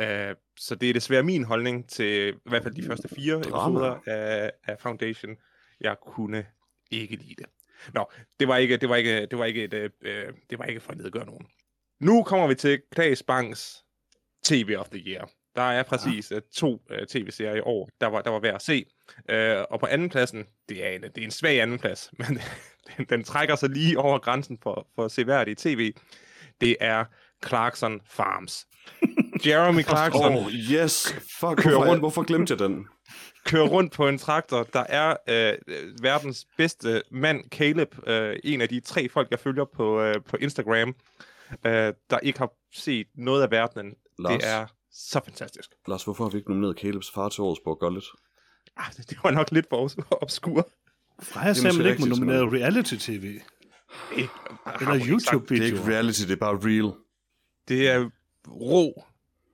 Uh, så det er desværre min holdning til i hvert fald de første fire Drama. episoder af, af Foundation. Jeg kunne ikke lide det. Nå, det var ikke, det var ikke, det var ikke, et, øh, øh, det var ikke for at nedgøre nogen. Nu kommer vi til Klaas Banks TV of the Year. Der er præcis uh, to uh, tv-serier i år, der var, der var værd at se. Uh, og på andenpladsen, det er en, det er en svag andenplads, men den, den trækker sig lige over grænsen for, for seværdig tv. Det er Clarkson Farms. Jeremy Clarkson Oh, yes! Fuck, Kører hvorfor, rundt. hvorfor glemte jeg den? kører rundt på en traktor. Der er øh, øh, verdens bedste mand, Caleb, øh, en af de tre folk, jeg følger på, øh, på Instagram, øh, der ikke har set noget af verdenen. Lars, Det er så fantastisk. Lars, hvorfor har vi ikke nomineret Calebs far til årets på Gullet? Ah, det, det var nok lidt for obs- obskur. Freja man ikke må rigtigt, nominere reality-tv. Det, Eller Det er YouTube-video. ikke reality, det er bare real. Det er rå,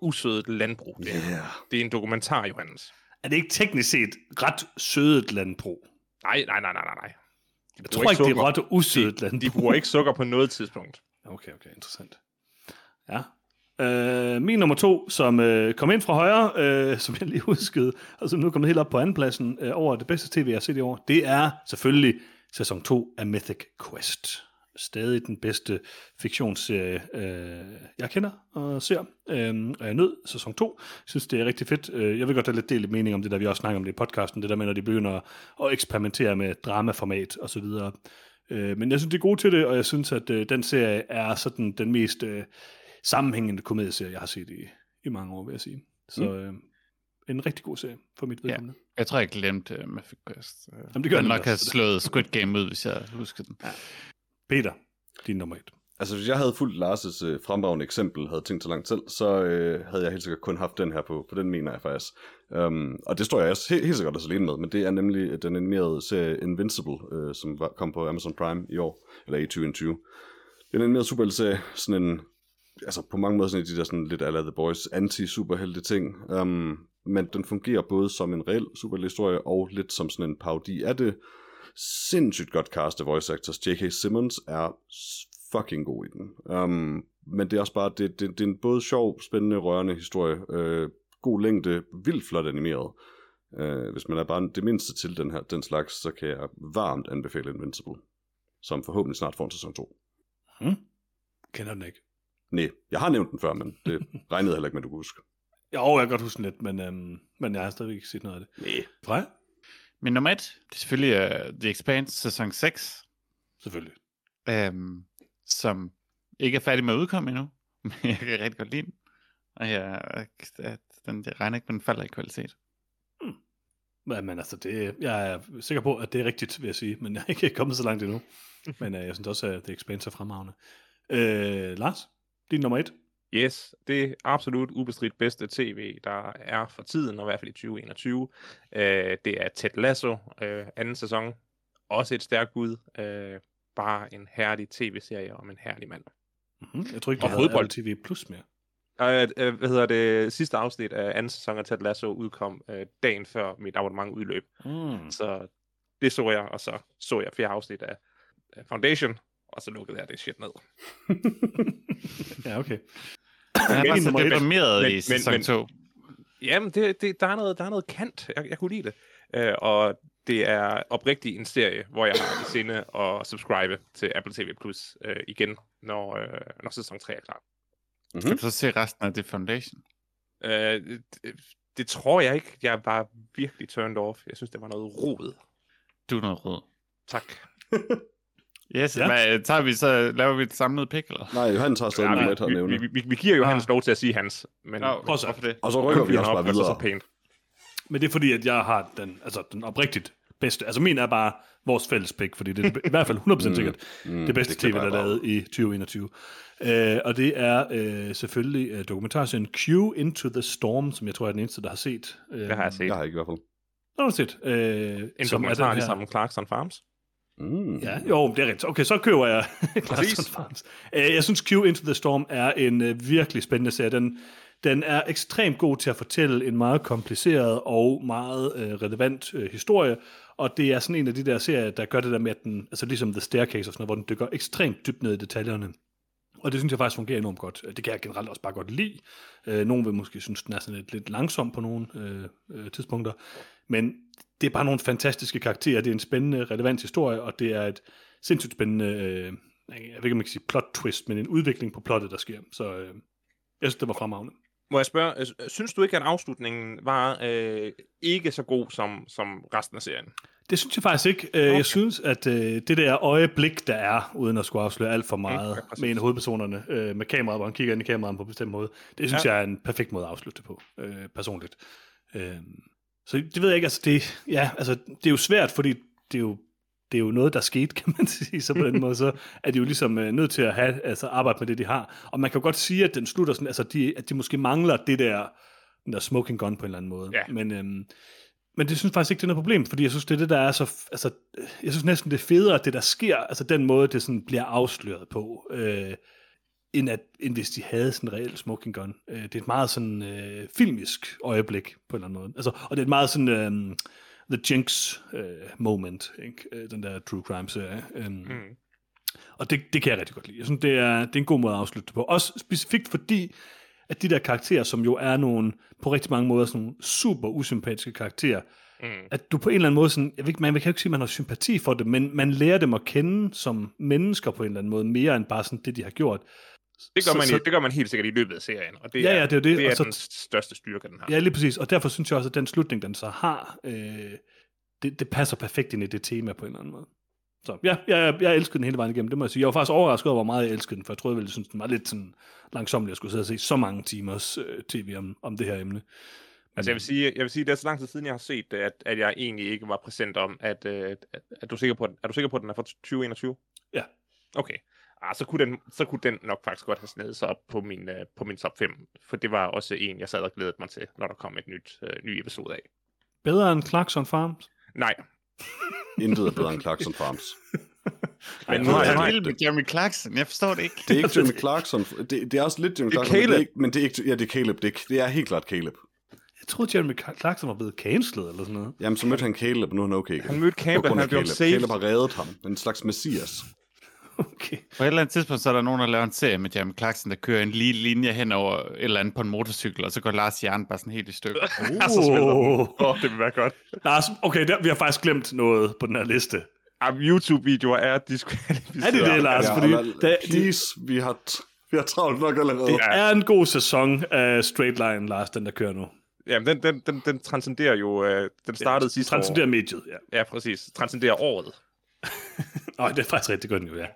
usødet landbrug. Det, er. Yeah. det er en dokumentar, Johannes. Er det ikke teknisk set ret sødet landbrug? Nej, nej, nej, nej, nej, Jeg tror ikke, det sukker. er ret usødet de, landbrug. de bruger ikke sukker på noget tidspunkt. Okay, okay, interessant. Ja. Øh, min nummer to, som øh, kom ind fra højre, øh, som jeg lige huskede, og som nu er kommet helt op på andenpladsen øh, over det bedste tv, jeg har set i år, det er selvfølgelig sæson 2 af Mythic Quest. Stadig den bedste fiktionsserie, øh, jeg kender og ser. Øh, og jeg nød sæson 2. Jeg synes, det er rigtig fedt. Øh, jeg vil godt have lidt delt mening om det, der vi også snakker om det i podcasten, det der med, når de begynder at, eksperimentere med dramaformat og så videre. Øh, men jeg synes, de er gode til det, og jeg synes, at øh, den serie er sådan den mest øh, sammenhængende komedieserie, jeg har set i, i mange år, vil jeg sige. Så øh, en rigtig god serie for mit vedkommende. Jeg tror, jeg glemte uh, Mythic Quest. Uh, Jamen, det gør jeg nok have slået Squid Game ud, hvis jeg husker den. Peter, din nummer et. Altså, hvis jeg havde fulgt Lars' øh, fremragende eksempel, havde tænkt så langt selv, så øh, havde jeg helt sikkert kun haft den her på, på den mener jeg faktisk. Um, og det står jeg også helt, helt sikkert også alene med, men det er nemlig den animerede serie Invincible, øh, som var, kom på Amazon Prime i år, eller i 2020. Det er en animeret superhelteserie, sådan en, altså på mange måder sådan en af de der sådan lidt ala The Boys anti-superhelte ting, um, men den fungerer både som en reel superheltehistorie og lidt som sådan en parodi af det. Sindssygt godt cast af voice actors. J.K. Simmons er fucking god i den. Um, men det er også bare, det, det, det er en både sjov, spændende, rørende historie. Uh, god længde, vildt flot animeret. Uh, hvis man er bare det mindste til den her den slags, så kan jeg varmt anbefale Invincible. Som forhåbentlig snart får en sæson 2. Hmm? Kender den ikke. Nej, jeg har nævnt den før, men det regnede heller ikke med, at du kunne huske. Jo, jeg kan godt huske den lidt, men, øhm, men jeg har stadigvæk ikke set noget af det. Nej. Freja? Min nummer et, det er selvfølgelig uh, The Expanse sæson 6. Selvfølgelig. Um, som ikke er færdig med at udkomme endnu, men jeg kan rigtig godt lide den. Og jeg, at den, jeg regner ikke med, den falder i kvalitet. Men, men altså, det, jeg er sikker på, at det er rigtigt, vil jeg sige, men jeg er ikke kommet så langt endnu. Men øh, jeg synes også, at The Expanse er fremragende. Øh, Lars, din nummer et. Yes, det er absolut ubestridt bedste tv, der er for tiden, og i hvert fald i 2021. Øh, det er Ted Lasso, øh, anden sæson. Også et stærkt bud. Øh, bare en herlig tv-serie om en herlig mand. Mm-hmm. Jeg tror ikke, Og det fodbold. TV Plus mere. Øh, øh, hvad hedder det? Sidste afsnit af anden sæson af Ted Lasso udkom øh, dagen før mit abonnement udløb. Mm. Så det så jeg, og så så jeg flere afsnit af, af Foundation, og så lukkede jeg det shit ned. ja, okay. Han bare så deprimeret Men- i sæson men- 2. Jamen, det, det, der, er noget, der er noget kant. Jeg, jeg kunne lide det. Øh, og det er oprigtigt en serie, hvor jeg har i sinde at subscribe til Apple TV Plus øh, igen, når, øh, når sæson 3 er klar. Skal du så se resten af The Foundation? Øh, det, det tror jeg ikke. Jeg var virkelig turned off. Jeg synes, det var noget rod. Du er noget rød. Tak. Yes, Ja. ja. hvad, tager vi så, laver vi et samlet pick, eller? Nej, Johan tager stadig Ja, nummer vi, et her vi, nævne. vi, vi, vi giver jo Ah. hans lov til at sige hans. Men Nå, prøv så. hvorfor det? Og så rykker vi også bare sig videre. Så pænt. Men det er fordi, at jeg har den, altså den oprigtigt bedste. Altså min er bare vores fælles pick, fordi det er i hvert fald 100% sikkert Mm, det bedste det tv, der er lavet i 2021. Øh, og det er øh, selvfølgelig øh, dokumentarserien Q Into the Storm, som jeg tror er den eneste, der har set. Øh, Det har jeg set. Jeg har ikke i hvert fald. Har du set? Øh, En som er dokumentar her- ligesom Clarkson Farms. Mm. Ja, jo, det er rigtigt. Okay, så køber jeg Clarkson Farms. Øh, Jeg synes, Q Into the Storm er en øh, virkelig spændende serie. Den, den er ekstremt god til at fortælle en meget kompliceret og meget øh, relevant øh, historie, og det er sådan en af de der serier, der gør det der med, at den, altså ligesom The Staircase og sådan noget, hvor den dykker ekstremt dybt ned i detaljerne. Og det synes jeg faktisk fungerer enormt godt. Det kan jeg generelt også bare godt lide. Øh, nogen vil måske synes, den er sådan lidt, lidt langsom på nogle øh, øh, tidspunkter. Men det er bare nogle fantastiske karakterer. Det er en spændende, relevant historie, og det er et sindssygt spændende, øh, jeg ved ikke, om jeg kan sige plot twist, men en udvikling på plottet, der sker. Så øh, jeg synes, det var fremragende. Må jeg spørge, øh, synes du ikke, at afslutningen var øh, ikke så god som, som resten af serien? Det synes jeg faktisk ikke. Okay. Jeg synes, at øh, det der øjeblik, der er, uden at skulle afsløre alt for meget, ja, med en af hovedpersonerne, øh, med kameraet, hvor han kigger ind i kameraet på en bestemt måde, det synes Ja. ja. jeg er en perfekt måde at afslutte det på, øh, personligt. Øh, så det ved jeg ikke, altså det, ja, altså det er jo svært, fordi det er jo, det er jo noget, der skete, kan man sige, så på den måde, så er de jo ligesom øh, nødt til at have, altså arbejde med det, de har. Og man kan jo godt sige, at den slutter sådan, altså de, at de måske mangler det der, den der smoking gun på en eller anden måde. Ja. Men, øhm, men det synes faktisk ikke, det er noget problem, fordi jeg synes, det er det, der er så... Altså, jeg synes næsten, det er federe, det, der sker, altså den måde, det sådan bliver afsløret på, øh, end, at, end hvis de havde sådan en reel smoking gun. Øh, det er et meget sådan øh, filmisk øjeblik, på en eller anden måde. Altså, og det er et meget sådan... Øh, The Jinx øh, moment, ikke? Øh, den der true crime serie. Øh, mm. Og det, det kan jeg rigtig godt lide. Jeg synes, det er, det er en god måde at afslutte det på. Også specifikt fordi, at de der karakterer, som jo er nogle, på rigtig mange måder, sådan nogle super usympatiske karakterer, Mm. at du på en eller anden måde, sådan, jeg ved, ikke, man kan jo ikke sige, at man har sympati for dem, men man lærer dem at kende som mennesker på en eller anden måde, mere end bare sådan det, de har gjort. Det gør, Så- man, så- det gør man helt sikkert i løbet af serien, og det Ja, er, ja, det er det, det og er så- den største styrke, den har. Ja, lige præcis. Og derfor synes jeg også, at den slutning, den så har, øh, det, det passer perfekt ind i det tema på en eller anden måde. Så ja, jeg, jeg elskede den hele vejen igennem, det må jeg sige. Jeg var faktisk overrasket over, hvor meget jeg elskede den, for jeg troede vel, jeg synes, den var lidt sådan langsomt, at jeg skulle sidde og se så mange timers øh, tv om, om det her emne. Altså jeg vil sige, jeg vil sige, det er så lang tid siden, jeg har set det, at, at jeg egentlig ikke var præsent om, at, øh, at, at du er sikker på, at, er du sikker på, at den er fra 2021? Ja. Okay. Ah, så, kunne den, så kunne den nok faktisk godt have snedet sig op på min, øh, på min top 5, for det var også en, jeg sad og glædede mig til, når der kom et nyt øh, ny episode af. Bedre end Clarkson Farms? Nej, Intet er bedre end Clarkson Farms. Ej, nu er jeg vild med Jeremy Clarkson. Jeg forstår det ikke. Det er ikke Jeremy Clarkson. Det, det er også lidt Jeremy Det er Clarkson, men det er Caleb. ikke, men det er ikke, ja, det er Caleb. Det er, det er helt klart Caleb. Jeg troede, Jeremy Clarkson var blevet cancelled eller sådan noget. Jamen, så mødte han Caleb, og nu er han okay igen. han mødte grund han blev Caleb. saved. Caleb har reddet ham. En slags messias. Okay. På et eller andet tidspunkt, så er der nogen, der laver en serie med Jeremy Clarkson, der kører en lige linje hen over et eller andet på en motorcykel, og så går Lars hjerne bare sådan helt i stykker. Åh, oh, det vil være godt. Lars, okay, der, vi har faktisk glemt noget på den her liste. Jamen, YouTube-videoer er diskvalificeret. Er det det, Lars? Ja, fordi der, det, please, vi har, t- vi har travlt nok allerede. det er en god sæson af Straight Line, Lars, den der kører nu. Jamen, den, den, den, den transcenderer jo... Øh, den startede sidste Transcenderer år. mediet, ja. Ja, præcis. Transcenderer året. Nå, det er faktisk rigtig godt nu, ja.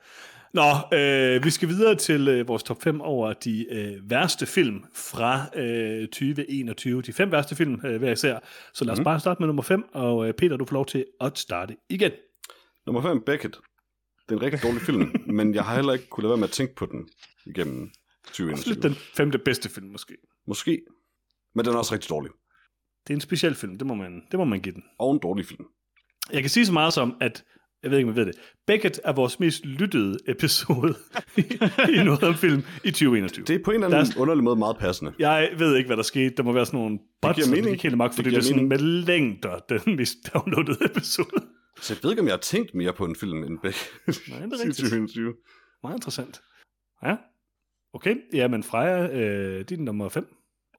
Nå, øh, vi skal videre til øh, vores top 5 over de øh, værste film fra øh, 2021. De fem værste film øh, hver især. Så lad os mm. bare starte med nummer 5, og øh, Peter, du får lov til at starte igen. Nummer 5, Beckett. Det er en rigtig dårlig film, men jeg har heller ikke kunne lade være med at tænke på den igennem Også lidt 2021. den femte bedste film, måske. Måske, men den er også rigtig dårlig. Det er en speciel film, det må man, det må man give den. Og en dårlig film. Jeg kan sige så meget som, at jeg ved ikke, om jeg ved det. Beckett er vores mest lyttede episode i, i noget om film i 2021. Det er på en eller anden Der underlig måde meget passende. Jeg ved ikke, hvad der skete. Der må være sådan nogle bots, giver der mening. amok, Det fordi det, giver er sådan mening. med længder den mest downloadede episode. Så jeg ved ikke, om jeg har tænkt mere på en film end Beckett Nej, det er i rigtigt. 2021. Meget interessant. Ja. Okay, ja, men Freja, øh, din nummer 5.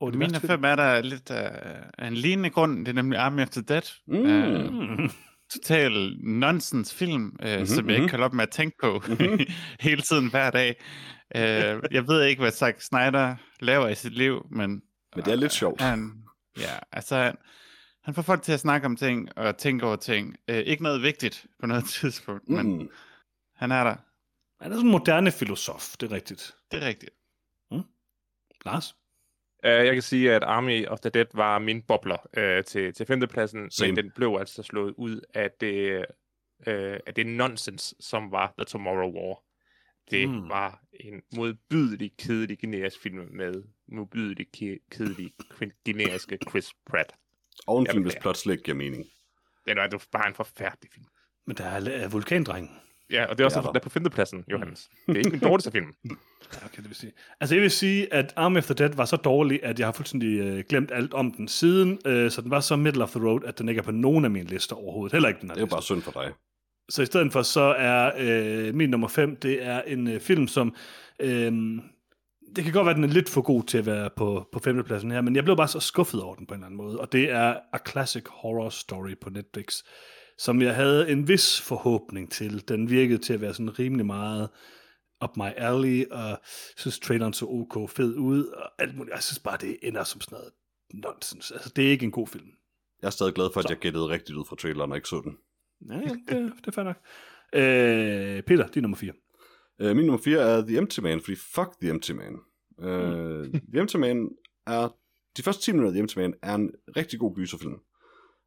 Og de Mine værste fem er der lidt uh, af en lignende grund. Det er nemlig Army of the Dead. Mm. Mm. Total nonsense film, øh, mm-hmm, som jeg ikke kan lade op med at tænke på hele tiden hver dag. Øh, jeg ved ikke, hvad Zack Snyder laver i sit liv, men... Men det er lidt sjovt. Han, ja, altså... Han, han får folk til at snakke om ting og tænke over ting. Øh, ikke noget vigtigt på noget tidspunkt, men Mm. han er der. Han er sådan en moderne filosof, det er rigtigt. Det er rigtigt. Lars? Uh, jeg kan sige, at Army of the Dead var min bobler uh, til, til femtepladsen, Same. men den blev altså slået ud af det, uh, af det nonsens, som var The Tomorrow War. Det Mm. var en modbydelig, kedelig generisk film med modbydelig, ke- kedelig, generiske Chris Pratt. Og en Jeg film, hvis plot slet ikke giver mening. Det var, det var bare en forfærdelig film. Men der er, er vulkandrengen. Ja, og det er også Det er derfor, der. der er på femtepladsen, Johannes. Det er ikke den dårligste film. Ja, okay, det vil sige. Altså jeg vil sige, at Arm After Dead var så dårlig, at jeg har fuldstændig øh, glemt alt om den siden, øh, så den var så middle of the road, at den ikke er på nogen af mine lister overhovedet. Heller ikke den her Det er jo liste. bare synd for dig. Så i stedet for, så er øh, min nummer 5, det er en øh, film, som... Øh, det kan godt være, at den er lidt for god til at være på, på femtepladsen her, men jeg blev bare så skuffet over den på en eller anden måde. Og det er A Classic Horror Story på Netflix, som jeg havde en vis forhåbning til. Den virkede til at være sådan rimelig meget up my alley, og synes traileren så ok fed ud, og alt muligt. Jeg synes bare, det ender som sådan noget nonsens. Altså, det er ikke en god film. Jeg er stadig glad for, at Så. jeg gættede rigtigt ud fra traileren og ikke så den. Ja, ja det, det er fair nok. Øh, Peter, din nummer 4. Uh, min nummer 4 er The Empty Man, fordi fuck The Empty Man. Uh, The Empty Man er... De første 10 minutter af The Empty Man er en rigtig god gyserfilm.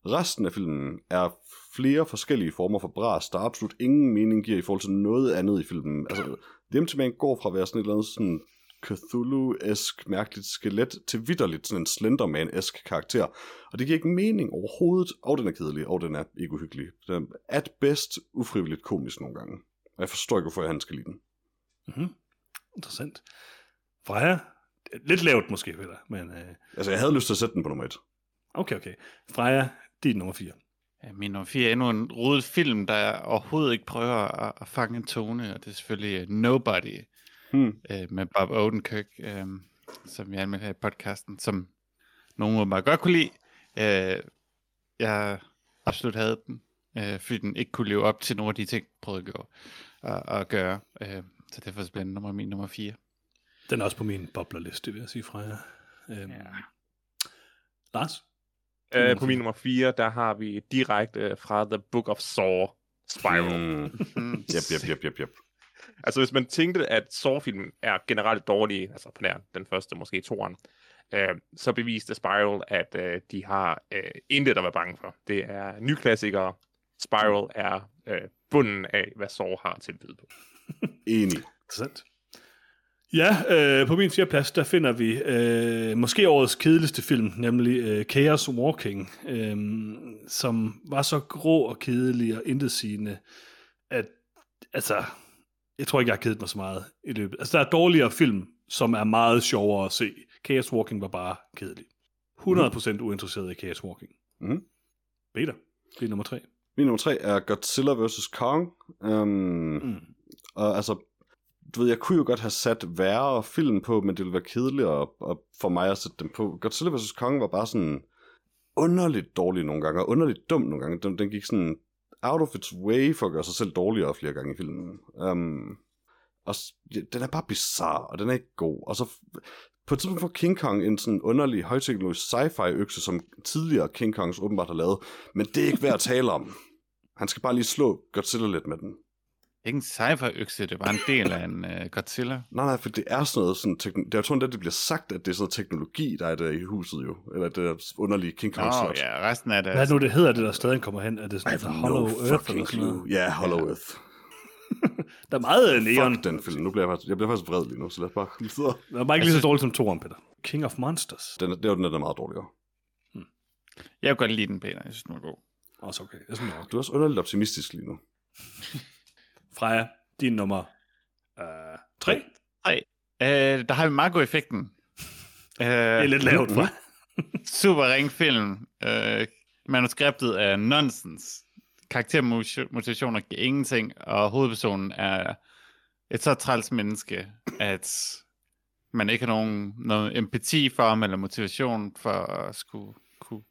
Resten af filmen er flere forskellige former for bras, der absolut ingen mening giver i forhold til noget andet i filmen. Altså, The Empty Man går fra at være sådan et eller andet sådan Cthulhu-esk mærkeligt skelet til vidderligt sådan en Slenderman-esk karakter. Og det giver ikke mening overhovedet, og den er kedelig, og den er ikke uhyggelig. Den er at best ufrivilligt komisk nogle gange. Og jeg forstår ikke, hvorfor han skal lide den. Mm-hmm. Interessant. Freja, lidt lavt måske, Peter, men øh, Altså, jeg havde lyst til at sætte den på nummer et. okay, okay. Freja, din nummer 4. Ja, min nummer 4 er endnu en rodet film, der overhovedet ikke prøver at, at fange en tone, og det er selvfølgelig uh, Nobody Hmm. øh, med Bob Odenkirk, øh, som jeg anmeldte her i podcasten, som nogen må bare godt kunne lide. Øh, jeg absolut havde den, øh, fordi den ikke kunne leve op til nogle af de ting, jeg prøvede at gøre. At, at gøre. Øh, så derfor bliver den nummer, min nummer 4. Den er også på min boblerliste, vil jeg sige, Freja. Øhm, Ja. Lars? Uh, på min nummer 4, der har vi direkte uh, fra The Book of Saw, Spiral. Mm. Yep, yep, yep, yep, yep. Altså, hvis man tænkte, at Saw-filmen er generelt dårlige, altså på nær den første, måske toeren, øh, så beviste Spiral, at øh, de har øh, intet at være bange for. Det er nyklassikere. Spiral er øh, bunden af, hvad Saw har til at byde på. Enig. Interessant. Ja, øh, på min fjerde plads, der finder vi øh, måske årets kedeligste film, nemlig øh, Chaos Walking, øh, som var så grå og kedelig og intetsigende, at altså, jeg tror ikke, jeg har kedet mig så meget i løbet. Altså, der er dårligere film, som er meget sjovere at se. Chaos Walking var bare kedelig. 100% uinteresseret i Chaos Walking. Mhm. Peter, det er nummer tre. Min nummer tre er Godzilla vs. Kong. Um, Mm. Og altså, du ved, jeg kunne jo godt have sat værre film på, men det ville være kedeligt at, og for mig at sætte dem på. Godzilla vs. Kong var bare sådan underligt dårlig nogle gange, og underligt dum nogle gange. Den, den gik sådan out of its way for at gøre sig selv dårligere flere gange i filmen. Um, og ja, den er bare bizarre, og den er ikke god. Og så på et tidspunkt får King Kong en sådan underlig højteknologisk sci-fi økse, som tidligere King Kongs åbenbart har lavet, men det er ikke værd at tale om. Han skal bare lige slå Godzilla lidt med den ikke en sci-fi-økse, det var en del af en uh, Godzilla. Nej, nej, for det er sådan noget, sådan tekn- det er jo sådan, at det bliver sagt, at det er sådan noget teknologi, der er der i huset jo, eller det der underlige King Kong Nå, slot. ja, resten af det... Hvad er det nu, det hedder, det der sted, han kommer hen? Er det sådan noget Hollow no Earth eller sådan noget? Ja, Hollow Earth. Der er meget øh, neon. Fuck den film. Nu bliver jeg, faktisk, jeg bliver faktisk vred lige nu, så lad os bare lige sidde. Det er bare ikke lige så dårligt som toeren, Peter. King of Monsters. Den, er- det er jo den, der er meget dårligere. Jeg kunne godt lide den, Peter. Jeg synes, den var god. Også okay. Det er sådan nok. Du er også underligt optimistisk lige nu. Freja, din nummer øh, tre. Uh, der har vi Marco-effekten. Uh, Det er lidt lavt, Freja. Super ring film. Uh, manuskriptet er nonsens. Karaktermotivationer giver ingenting, og hovedpersonen er et så træls menneske, at man ikke har nogen noget empati for ham, eller motivation for at skulle kunne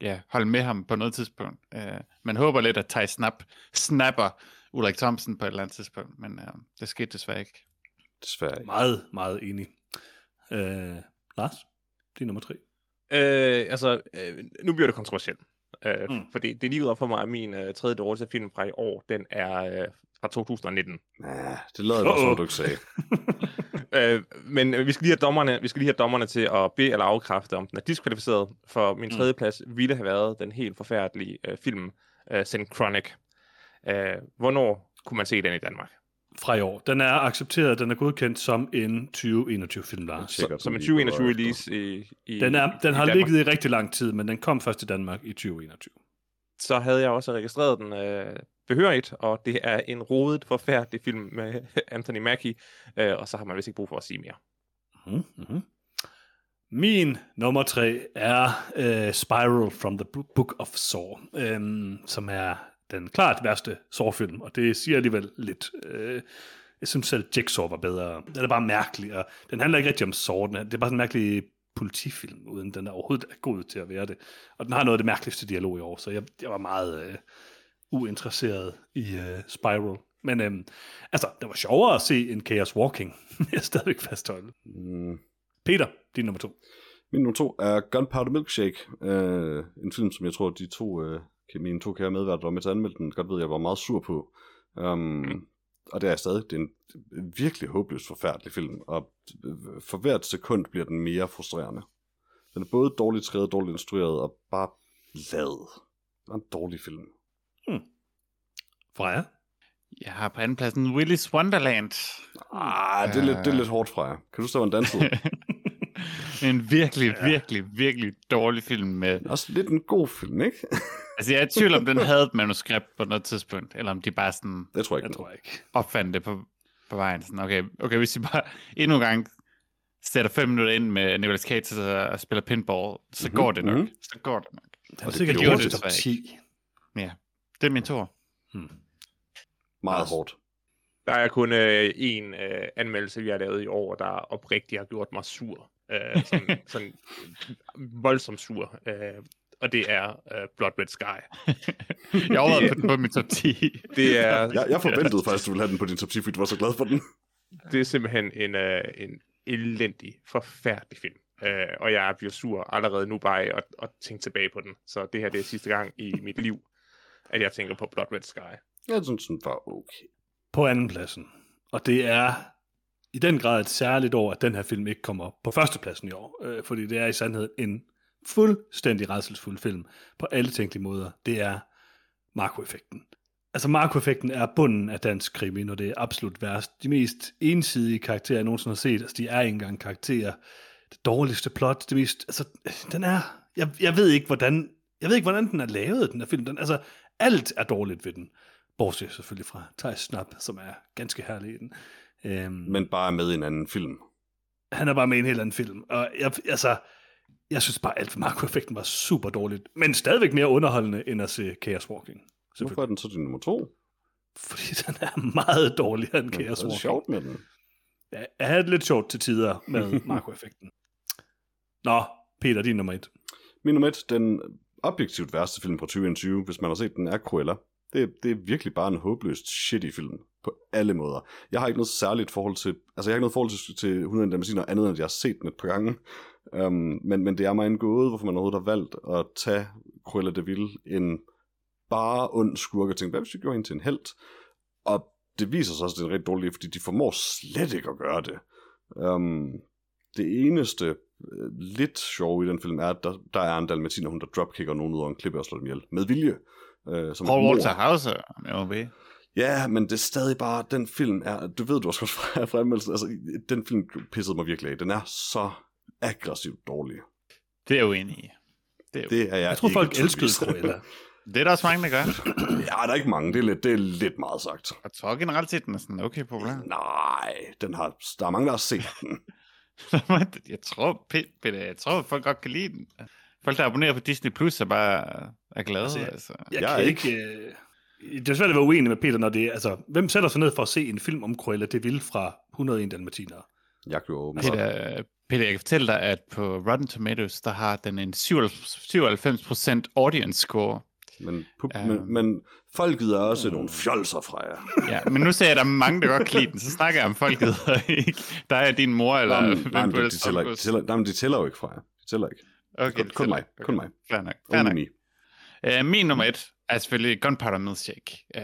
ja, holde med ham på noget tidspunkt. Uh, man håber lidt, at Thij Snap snapper Ulrik Thomsen på et eller andet tidspunkt, men uh, det skete desværre ikke. Desværre ikke. Meget, meget enig. Øh, Lars, din nummer tre. Øh, altså, øh, nu bliver det kontroversielt. Øh, Mm. Fordi det er lige ud op for mig, at min øh, tredje dårligste film fra i år, den er øh, fra 2019. Ja, det lader jeg Uh-oh. som du ikke sagde. øh, men øh, vi skal lige have dommerne, vi skal lige have dommerne til at bede eller afkræfte, om den er diskvalificeret. For min Mm. tredje plads ville have været den helt forfærdelige øh, film, øh, Synchronic. Øh, hvornår kunne man se den i Danmark? Fra i år. Den er accepteret, den er godkendt som en 2021-film, Lars. Som en lige på 2021 efter. release i, i Den, er, den i har Danmark. ligget i rigtig lang tid, men den kom først til Danmark i 2021. så havde jeg også registreret den øh, behørigt, og det er en rodet, forfærdelig film med Anthony Mackie, øh, og så har man vist ikke brug for at sige mere. Mm-hmm. Min nummer tre er uh, Spiral from the Book of Saw, um, som er den klart værste Saw-film, og det siger alligevel lidt. Uh, jeg synes selv, Jigsaw var bedre. Den er bare mærkelig, og den handler ikke rigtig om er, det er bare sådan en mærkelig politifilm, uden den er overhovedet er god til at være det. Og den har noget af det mærkeligste dialog i år, så jeg, jeg var meget uh, uinteresseret i uh, Spiral. Men øhm, altså, det var sjovere at se en Chaos Walking. jeg er stadigvæk fastholdt. Mm. Peter, din nummer to. Min nummer to er Gunpowder Milkshake. Øh, en film, som jeg tror, de to, øh, mine to kære medværter, der var med til at anmelde den, godt ved, jeg var meget sur på. Um, og det er jeg stadig. Det er en virkelig håbløs forfærdelig film, og for hvert sekund bliver den mere frustrerende. Den er både dårligt skrevet, dårligt instrueret, og bare lad. Det er en dårlig film. Freja. Jeg har på anden pladsen Willy's Wonderland. Ah, det er, lidt, det er lidt hårdt fra jer. Kan du stå en danset? en virkelig, virkelig, virkelig dårlig film med... Også lidt en god film, ikke? Altså, jeg er i tvivl om, den havde et manuskript på noget tidspunkt, eller om de bare sådan det tror jeg Jeg ikke. tror ikke. opfandt det på, på vejen. Sådan, okay, okay, hvis de bare endnu en gang sætter fem minutter ind med Nicolas Cage og, og spiller pinball, så Mhm, går det nok. mhm. Så går det nok. Den er det sikkert gjorde gjort det top desværre 10. Ja, det er min tur. Hmm. Meget Lars. hårdt. Der er kun øh, en øh, anmeldelse, vi har lavet i år, der oprigtigt har gjort mig sur. Øh, sådan, sådan voldsomt sur. Øh, og det er øh, Blood Red Sky. jeg overvejede på den på min top 10. Det er, Jeg, jeg forventede faktisk, at du ville have den på din top 10, fordi du var så glad for den. det er simpelthen en, øh, en elendig, forfærdelig film. Øh, og jeg bliver sur allerede nu bare af at, at tænke tilbage på den. Så det her det er sidste gang i mit liv, at jeg tænker på Blood Red Sky. Jeg synes, den var okay. På anden pladsen. Og det er i den grad et særligt år, at den her film ikke kommer på førstepladsen i år. Øh, fordi det er i sandhed en fuldstændig redselsfuld film på alle tænkelige måder. Det er Marco-effekten. Altså Marco-effekten er bunden af dansk krimi, når det er absolut værst. De mest ensidige karakterer, jeg nogensinde har set, altså de er ikke engang karakterer. Det dårligste plot, det mest, altså den er, jeg, jeg ved ikke hvordan, jeg ved ikke hvordan den er lavet, den her film. Den, altså alt er dårligt ved den. Bortset selvfølgelig fra Thijs Snap, som er ganske herlig i den. Øhm, Men bare med i en anden film. han er bare med i en helt anden film. Og jeg, altså, jeg synes bare, at Marco-effekten var super dårligt. Men stadigvæk mere underholdende, end at se Chaos Walking. Hvorfor er den så din nummer to? Fordi den er meget dårligere end Men Chaos det er Walking. sjovt med den. Ja, jeg havde det lidt sjovt til tider med Marco-effekten. Nå, Peter, din nummer et. Min nummer et, den objektivt værste film fra 2021, hvis man har set den, er Cruella. Det, det er virkelig bare en håbløst shitty film på alle måder. Jeg har ikke noget særligt forhold til, altså jeg har ikke noget forhold til, til 100 Dalmatiner andet end at jeg har set den et par gange. Um, men, men det er mig en gåde, hvorfor man overhovedet har valgt at tage Cruella de Vil, en bare ond skurke, og tænke, hvad hvis vi gjorde hende til en held? Og det viser sig også, at det er rigtig dårligt, fordi de formår slet ikke at gøre det. Um, det eneste øh, lidt sjove i den film er, at der, der er en dalmatiner, hun der dropkicker nogen ud over en klippe og slår dem ihjel. Med vilje. Øh, som Paul et mord. Walter Hauser med OB. Ja, men det er stadig bare, den film er, du ved du også godt fra fremmelsen, altså den film pissede mig virkelig af. Den er så aggressivt dårlig. Det er jeg uenig i. Det er, jo... Det er jeg Jeg tror, folk elskede. Cruella. det er der også mange, der gør. Ja, der er ikke mange, det er lidt, det er lidt meget sagt. Jeg tror generelt set, den er sådan okay populær. Nej, den har, der er mange, der har set den. jeg tror, Peter, jeg tror, folk godt kan lide den. Folk, der abonnerer på Disney Plus, er bare er glade. Altså, jeg- altså. Jeg, Jeg kan er ikke... Øh, det er svært at være uenig med Peter, når det er... Altså, hvem sætter sig ned for at se en film om Cruella det vil fra 101 dalmatinere? Jeg gjorde åben. Peter, Peter, jeg kan fortælle dig, at på Rotten Tomatoes, der har den en 97% audience score. Men, pub, Øhm. men, men folket er også nogle fjolser fra jer. Ja, men nu ser jeg, at der er mange, der godt kan lide den. Så snakker jeg om folket, ikke der er din mor, eller Nej, hvem men, nej, men de, de, tæller, ikke- de, tæller, nej, men de tæller jo ikke fra jer. De tæller ikke. Okay, kun- det kun mig, kun mig. Fair nok, fair nok. Uh, min nummer et er selvfølgelig Gunpowder Milkshake, uh,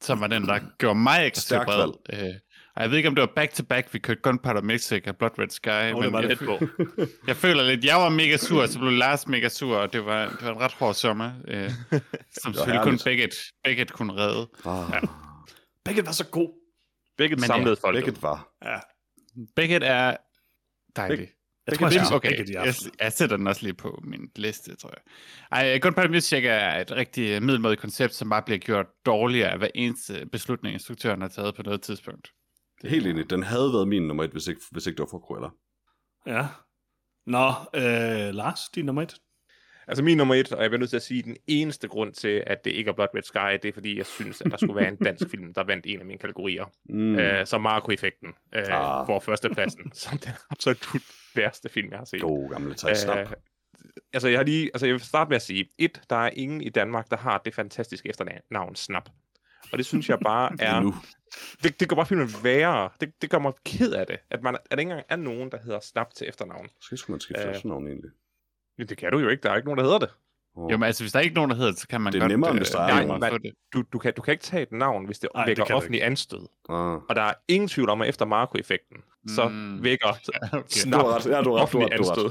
som var den, der gjorde mig ekstra bred. Uh, og jeg ved ikke, om det var back-to-back, vi kørte Gunpowder Milkshake og Blood Red Sky, det men var jeg, det. på. jeg føler lidt, jeg var mega sur, så blev Lars mega sur, og det var, det var en ret hård sommer, uh, som selvfølgelig kun. Beckett, Beckett kunne redde. Ah, Begge var så god. Begge Men samlede folk. Beckett var. Ja. Beckett er dejlig. Jeg tror, jeg okay, Begge de jeg, jeg sætter den også lige på min liste, tror jeg. Ej, Gunpowder Milkshake er et rigtig middelmådigt koncept, som bare bliver gjort dårligere af hver eneste beslutning, instruktøren har taget på noget tidspunkt. Helt enig. Den havde været min nummer et, hvis ikke, hvis ikke det var for Cruella. Ja. Nå, øh, Lars, din nummer et. Altså min nummer et, og jeg bliver nødt til at sige, den eneste grund til, at det ikke er Blood Red Sky, det er fordi, jeg synes, at der skulle være en dansk film, der vandt en af mine kategorier. Mm. Øh, så Marco-effekten øh, Ah. får førstepladsen, som den absolut værste film, jeg har set. God gamle Snap. Øh, altså, jeg har lige, altså, jeg vil starte med at sige, et, der er ingen i Danmark, der har det fantastiske efternavn Snap. Og det synes jeg bare er... Nu. det, det gør bare filmen værre. Det, det gør mig ked af det, at, man, at der ikke engang er nogen, der hedder Snap til efternavn. Skal skulle man skifte Øh. øh. navn egentlig? Men det kan du jo ikke. Der er ikke nogen, der hedder det. Oh. Jo, men altså, hvis der er ikke nogen, der hedder det, så kan man Det er godt... nemmere, end hvis der er øh, Nej, det. Du, du, kan, du kan ikke tage et navn, hvis det det vækker du offentlig anstød. ah. Og der er ingen tvivl om, at efter Marco-effekten, så Mm. vækker Okay. Ret. Ja, du ret. Offentlig ret. Du ret. anstød.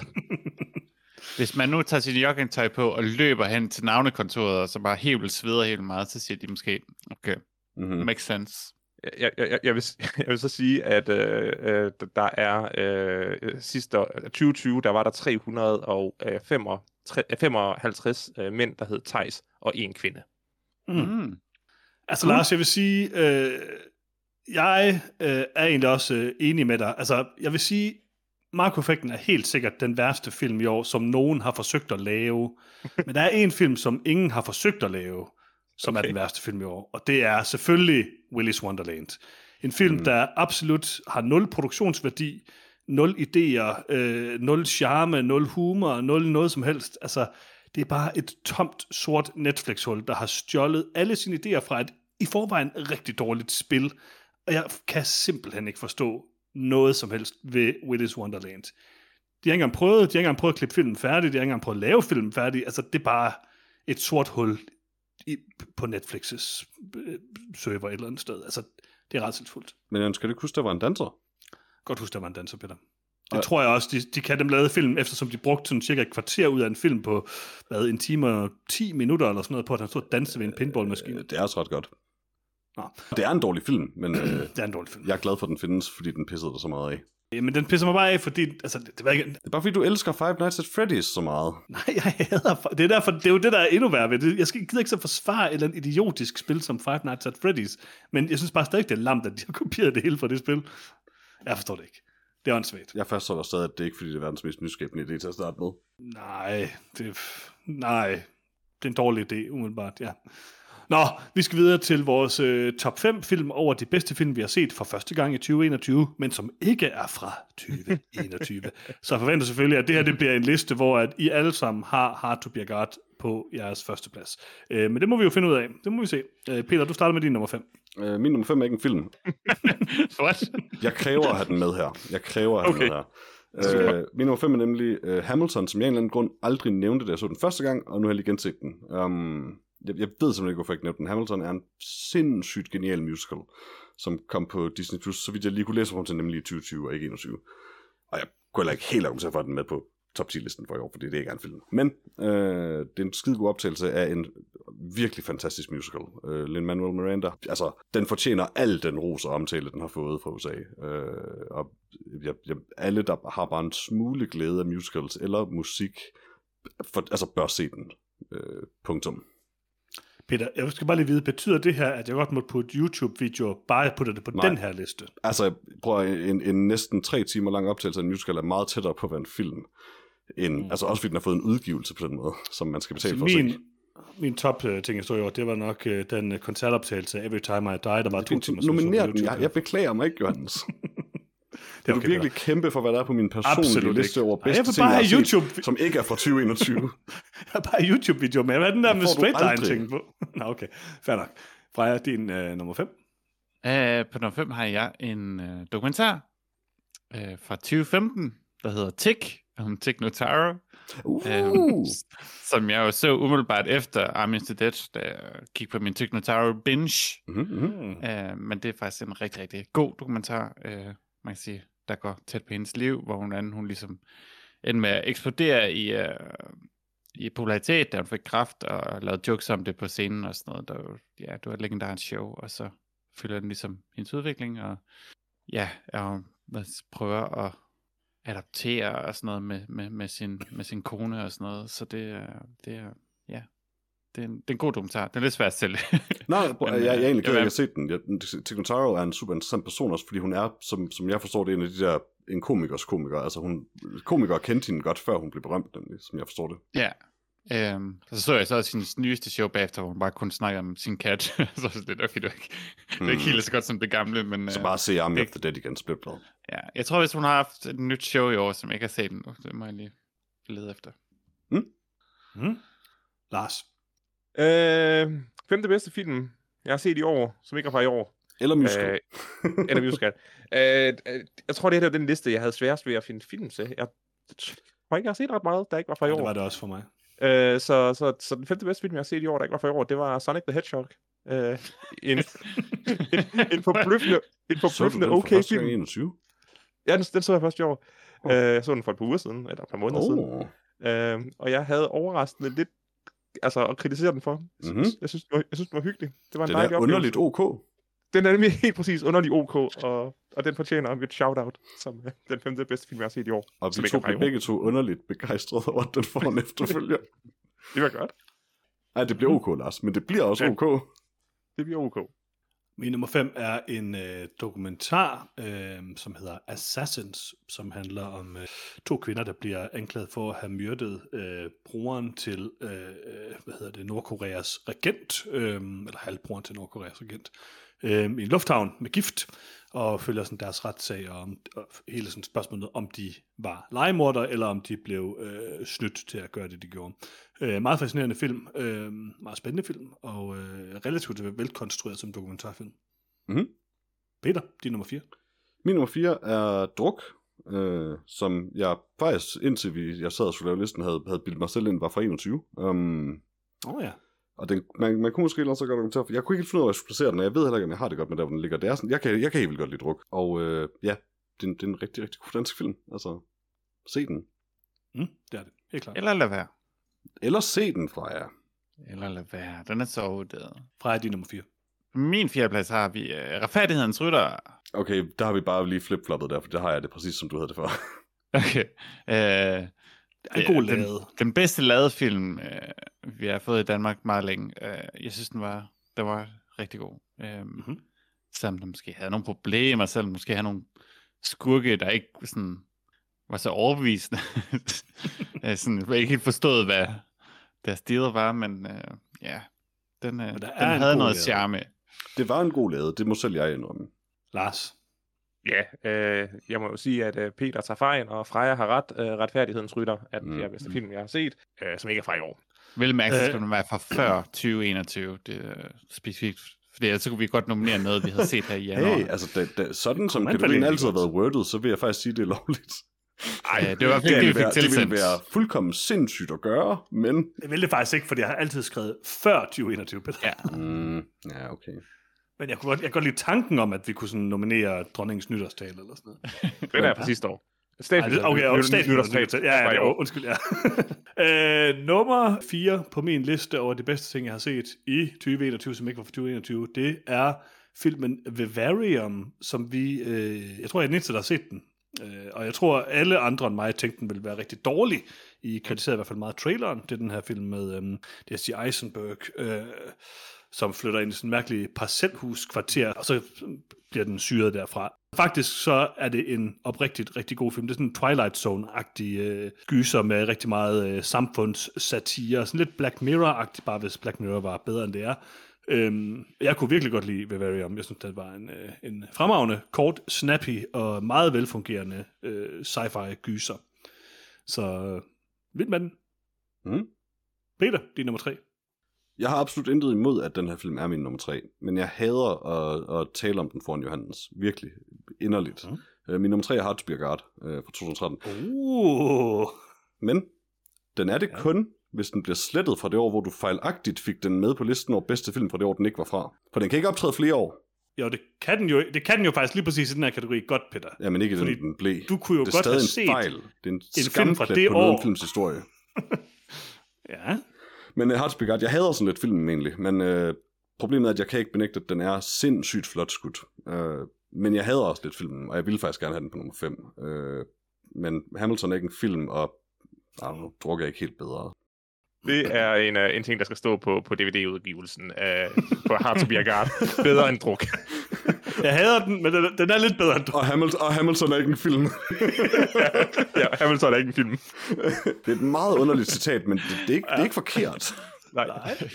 Hvis man nu tager sin joggingtøj på og løber hen til navnekontoret, og så bare helt vildt sveder helt meget, så siger de måske, okay, Mm-hmm. makes sense. Jeg, jeg, jeg, vil, jeg vil så sige, at øh, øh, der er øh, sidste år, 2020, der var der 355 øh, mænd, der hed Tejs, og en kvinde. Mm. Mm. Altså, Lars, jeg vil sige, øh, jeg øh, er egentlig også øh, enig med dig. Altså, jeg vil sige, Marco-effekten er helt sikkert den værste film i år, som nogen har forsøgt at lave. Men der er en film, som ingen har forsøgt at lave, som okay. er den værste film i år. Og det er selvfølgelig Willy's Wonderland. En film, mm. der absolut har nul produktionsværdi, nul idéer, øh, nul charme, nul humor, nul noget som helst. Altså, det er bare et tomt, sort Netflix-hul, der har stjålet alle sine idéer fra et i forvejen rigtig dårligt spil. Og jeg kan simpelthen ikke forstå noget som helst ved Willy's Wonderland. De har ikke engang prøvet, de har ikke engang prøvet at klippe filmen færdig, de har ikke engang prøvet at lave filmen færdig. Altså, det er bare et sort hul i, på Netflix's øh, server et eller andet sted. Altså, det er rædselsfuldt. Men skal du ikke huske, der var en danser? Godt huske, der var en danser, Peter. Det Og- tror jeg også, de, de kan dem lave film, eftersom de brugte sådan cirka et kvarter ud af en film på, hvad, en time og 10 minutter eller sådan noget, på at han stod og danse ved en pinballmaskine. Øh, Det er også ret godt. Nå. Det er en dårlig film, men øh, Det er en dårlig film. jeg er glad for, at den findes, fordi den pissede dig så meget af. Ja. Men den pisser mig bare af, fordi altså, det, det var ikke, Det er bare fordi, du elsker Five Nights at Freddy's så meget. Nej, jeg hader... Det er, derfor, det er jo det, der er endnu værre ved det. Jeg skal, gider ikke så forsvare et eller andet idiotisk spil som Five Nights at Freddy's, men jeg synes bare stadig, det er lamt, at de har kopieret det hele fra det spil. Jeg forstår det ikke. Det er åndssvagt. Jeg fastholder stadig, at det er ikke fordi, det er verdens mest nyskabende idé til at starte med. Nej, det, nej, det er en dårlig idé, umiddelbart, ja. Nå, vi skal videre til vores øh, top 5 film over de bedste film, vi har set for første gang i 2021, men som ikke er fra 2021. Så forventer selvfølgelig, at det her det bliver en liste, hvor at I alle sammen har Hard to Be God på jeres første plads. Øh, men det må vi jo finde ud af. Det må vi se. Øh, Peter, du starter med din nummer 5. Øh, min nummer 5 er ikke en film. What? Jeg kræver at have den med her. Jeg kræver at have Okay. den med her. Øh, min nummer 5 er nemlig uh, Hamilton, som jeg af en eller anden grund aldrig nævnte, da jeg så den første gang, og nu har jeg lige genset den. Um, jeg, jeg ved simpelthen ikke, hvorfor jeg ikke nævnte den. Hamilton er en sindssygt genial musical, som kom på Disney+, Plus, så vidt jeg lige kunne læse om til nemlig i 2020 og ikke 21. Og jeg kunne heller ikke helt argumentere for, at den med på top 10-listen for i år, fordi det ikke er en film. Men øh, det er en skide god optagelse af en virkelig fantastisk musical. Øh, Lin-Manuel Miranda, altså, den fortjener al den ros og omtale, den har fået fra USA. Øh, og jeg, jeg, alle, der har bare en smule glæde af musicals eller musik, for, altså bør se den. Øh, punktum. Peter, jeg skal bare lige vide, betyder det her, at jeg godt må putte YouTube-video, bare putte det på Nej. den her liste? Altså, prøv at, en, en næsten tre timer lang optagelse af en musical er meget tættere på at være en film. End, mm. Altså også fordi den har fået en udgivelse på den måde, som man skal betale Så for min, min top uh, ting, jeg stod i år, det var nok uh, den uh, koncertoptagelse af Every Time I Die, der var to timer. Nominer den. Jeg, jeg beklager mig ikke, Johannes. Det er Du okay, virkelig kæmpe for, hvad der er på min personlige Absolut liste ikke. over Ej, jeg bedste vil ting, bare jeg har have set, YouTube- som ikke er fra 2021. Jeg har bare YouTube-video med. Hvad er den der med straight line ting på? Nå, okay. Fair nok. Freja, din uh, nummer 5. Uh, på nummer 5 har jeg en uh, dokumentar uh, fra 2015, der hedder Tick, om Tick Notaro, Uh. um, som jeg jo så umiddelbart efter Army to Dead, da jeg gik på min Tick Notaro binge. Mm-hmm. Mm. Uh, men det er faktisk en rigtig, rigtig god dokumentar, uh, man kan sige, der går tæt på hendes liv, hvor hun, anden, hun ligesom endte med at eksplodere i, uh, i popularitet, da hun fik kraft og lavede jokes om det på scenen og sådan noget. Der, ja, det var et legendarisk show, og så følger den ligesom hendes udvikling, og ja, og hvad, prøver at adaptere og sådan noget med, med, med, sin, med sin kone og sådan noget. Så det er, det er det er, en, det er en god dokumentar. Den er lidt svært at sælge. Nej, Men, jeg, jeg er øh, egentlig glad, at jeg har set den. Jeg, Ticontaro er en super interessant person også, fordi hun er, som, som jeg forstår det, en af de der en komikers komiker. Altså hun, komikere kendte hende godt, før hun blev berømt, nemlig, som jeg forstår det. ja. Øhm, og så så jeg så også hendes nyeste show bagefter, hvor hun bare kun snakker om sin kat. så det lidt, okay, det er ikke, det er ikke helt så godt som det gamle, men... Så øh, bare se Army det- of the Dead igen, split glad. Ja, jeg tror, hvis hun har haft et nyt show i år, som jeg ikke har set endnu, det må jeg lige lede efter. Mm. Lars. Øh, femte bedste film, jeg har set i år, som ikke er fra i år. Eller musical. Øh, eller musical. øh, øh, jeg tror, det her var den liste, jeg havde sværest ved at finde film til. Jeg tror ikke, jeg har set ret meget, der ikke var fra i Ja, det år. var det også for mig. Øh, så, så, så den femte bedste film, jeg har set i år, der ikke var fra i år, det var Sonic the Hedgehog. Øh, en, en, en forbløffende, en så forbløffende for okay gang film. i 21? Ja, den, den så jeg først i år. Oh. Øh, jeg så den for et par uger siden, eller et par måneder siden. Oh. Øh, og jeg havde overraskende lidt altså, at kritisere den for. Mhm. Mm-hmm. Jeg, synes, det var, jeg synes, den var hyggelig. Det var en Den er oplevelse. underligt ok. Den er nemlig helt præcis underlig OK, og, og den fortjener et shout-out som øh, den femte bedste film, jeg har set i år. Og vi to blev begge to underligt begejstrede over, at den får en efterfølger. Det var godt. Nej, det bliver ok, Lars, men det bliver også Ja. ok. Det bliver OK. Min nummer 5 er en øh, dokumentar, øh, som hedder Assassins, som handler om øh, to kvinder, der bliver anklaget for at have myrdet øh, broren til, øh, øh hvad hedder det, Nordkoreas regent, øh, eller halvbroren til Nordkoreas regent, øh, i en lufthavn med gift, og følger sådan deres retssag og, om, og hele sådan spørgsmålet, om de var legemorder, eller om de blev øh, snydt til at gøre det, de gjorde. Øh, meget fascinerende film, øh, meget spændende film, og øh, relativt velkonstrueret som dokumentarfilm. Mhm. Peter, din nummer 4. Min nummer 4 er Druk, øh, som jeg faktisk, indtil vi, jeg sad og skulle lave listen, havde, havde bildet mig selv ind, var fra 21. Um, Åh oh, ja. Og den, man, man kunne måske ellers så godt dokumentere, for jeg kunne ikke finde ud af, hvor jeg skulle placere den, og jeg ved heller ikke, om jeg har det godt med der, hvor den ligger. Det er sådan, jeg, kan, jeg kan helt vildt godt lide Druk, og øh, ja, det, er en- det er en rigtig, rigtig god dansk film. Altså, se den. Mm, det er det. Helt klart. Eller lad være. Eller se den fra jer. Eller lad være. Den er så overdrevet. Freja, din nummer 4. På min fjerdeplads har vi uh, Retfærdighedens Rytter. Okay, der har vi bare lige flip-floppet der, for der har jeg det præcis, som du havde det før. Okay. Uh, Det er en god den, lade. den bedste lavede film, uh, vi har fået i Danmark meget længe. Uh, jeg synes, den var, den var rigtig god. Uh, Mhm. Selvom den måske havde nogle problemer, selvom den måske havde nogle skurke, der ikke sådan, var så overbevisende. uh, sådan, jeg ikke helt forstået, hvad deres deal var, men uh, ja, den, uh, Men den der er en havde noget lade. charme. Det var en god lade, det må selv jeg indrømme. Lars. Ja, øh, jeg må jo sige, at øh, Peter tager fejl, og Freja har ret. Øh, retfærdighedens rytter er den Mm. fjerde bedste film, jeg har set, øh, som ikke er fra i år. Vel mærke, Øh. skulle være fra før 2021. Det er specifikt. Fordi ellers så kunne vi godt nominere noget, vi havde set her i januar. Hey, altså da, da, sådan som kategorien altid har været worded, så vil jeg faktisk sige, at det er lovligt. Ej, det var Det ikke, det, vi ville, fik være, det ville være fuldkommen sindssygt at gøre, men... Jeg vil det faktisk ikke, fordi jeg har altid skrevet før 2021, Peter. Ja. Mm, ja, okay. Men jeg kunne godt, jeg kunne godt lide tanken om, at vi kunne sådan nominere dronningens nytårstale eller sådan noget. Den er fra sidste år. Ej, Statsminister, det- okay, nytårstale nytårstale. Ja, ja, det, undskyld, ja. øh, nummer 4 på min liste over de bedste ting, jeg har set i 2021, som ikke var for 2021, det er filmen Vivarium, som vi, øh, jeg tror, jeg er den eneste, der har set den. Øh, og jeg tror, alle andre end mig tænkte, den ville være rigtig dårlig. I kritiserede i hvert fald meget traileren. Det er den her film med øh, Jesse Eisenberg, øh, som flytter ind i sådan en mærkelig parcelhuskvarter, og så bliver den syret derfra. Faktisk så er det en oprigtigt rigtig god film. Det er sådan en Twilight Zone-agtig øh, gyser med rigtig meget øh, samfundssatire. Sådan lidt Black Mirror-agtigt, bare hvis Black Mirror var bedre end det er. Øhm, jeg kunne virkelig godt lide Vivarium. Jeg synes, det var en, øh, en fremragende, kort, snappy og meget velfungerende øh, sci-fi gyser. Så øh, vild med den. Mm. Peter, din nummer tre. Jeg har absolut intet imod, at den her film er min nummer tre, men jeg hader at, at tale om den foran Johannes. Virkelig. Inderligt. Mm. Øh, min nummer tre er Hearts Beer Guard øh, fra 2013. Uh, Men den er det ja. kun, hvis den bliver slettet fra det år, hvor du fejlagtigt fik den med på listen over bedste film fra det år, den ikke var fra. For den kan ikke optræde flere år. jo, det kan, den jo, det kan den jo faktisk lige præcis i den her kategori godt, Peter. Ja, men ikke Fordi den, den blev. du kunne jo det er godt have set en fejl. Det er en, en film fra det på år. om films historie. Ja. Men uh, Hearts Beer Guard, jeg hader sådan lidt filmen egentlig, men uh, problemet er, at jeg kan ikke benægte, at den er sindssygt flot skudt. Uh, men jeg hader også lidt filmen, og jeg ville faktisk gerne have den på nummer 5. Uh, men Hamilton er ikke en film, og I don't know, drukker ikke helt bedre. Det er en, uh, en ting, der skal stå på, på DVD-udgivelsen uh, på Hard to Beer Guard. Bedre end druk. Jeg hader den, men den, den er lidt bedre end. Og, Hamilton, og Hamilton er ikke en film. ja, Hamilton er ikke en film. det er et meget underligt citat, men det, det, er, ikke, det er ikke forkert. Nej. Nej. Det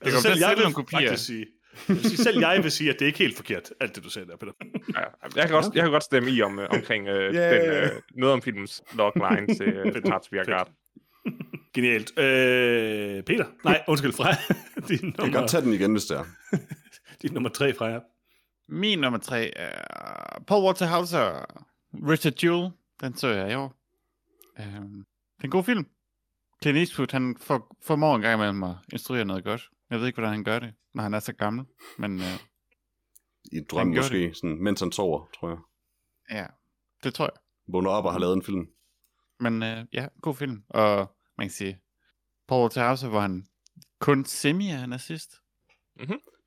Altså, til selv jeg vil kopier. faktisk sige, jeg sige, selv jeg vil sige, at det er ikke helt forkert, alt det du sagde der, Peter. Ja, jeg, kan godt, jeg kan godt stemme i om, uh, omkring uh, Yeah. den, uh, noget om filmens logline til Beer Guard. Genialt. Øh, Peter? Nej, undskyld, Freja. din, Jeg kan nummer, godt tage den igen, hvis det er. din nummer tre, Freja. Min nummer tre er Paul Walter Hauser, Richard Jewell. Den så jeg i år. Um, det er en god film. Clint Eastwood, han for, formår en gang imellem at instruere noget godt. Jeg ved ikke, hvordan han gør det, når han er så gammel. Men uh, I en drøm måske, sådan, mens han sover, tror jeg. ja, det tror jeg. Vågner op og har lavet en film. Men uh, ja, god film. Og man kan sige, Paul Hauser, hvor han kun semi er nazist.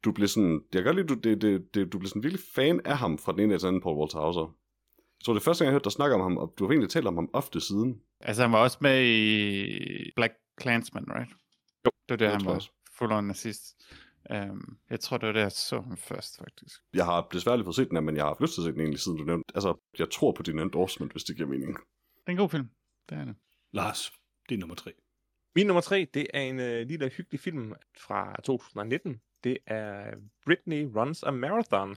Du blev sådan, jeg kan godt lide, du, det, det, det, du blev sådan virkelig fan af ham fra den ene til den anden, Paul Walter Hauser. Så det er første gang, jeg hørte dig snakke om ham, og du har egentlig talt om ham ofte siden. Altså, han var også med i Black Klansman, right? Jo, Det var der, det han jeg var også. full on nazist. Um, jeg tror, det var der, jeg så ham først, faktisk. Jeg har desværre lige fået set den her, men jeg har haft lyst til at se den egentlig, siden du nævnte. Altså, jeg tror på din endorsement, hvis det giver mening. Det er en god film. Det er det. Lars, din nummer tre. Min nummer tre, det er en øh, lille hyggelig film fra 2019. Det er Britney Runs a Marathon.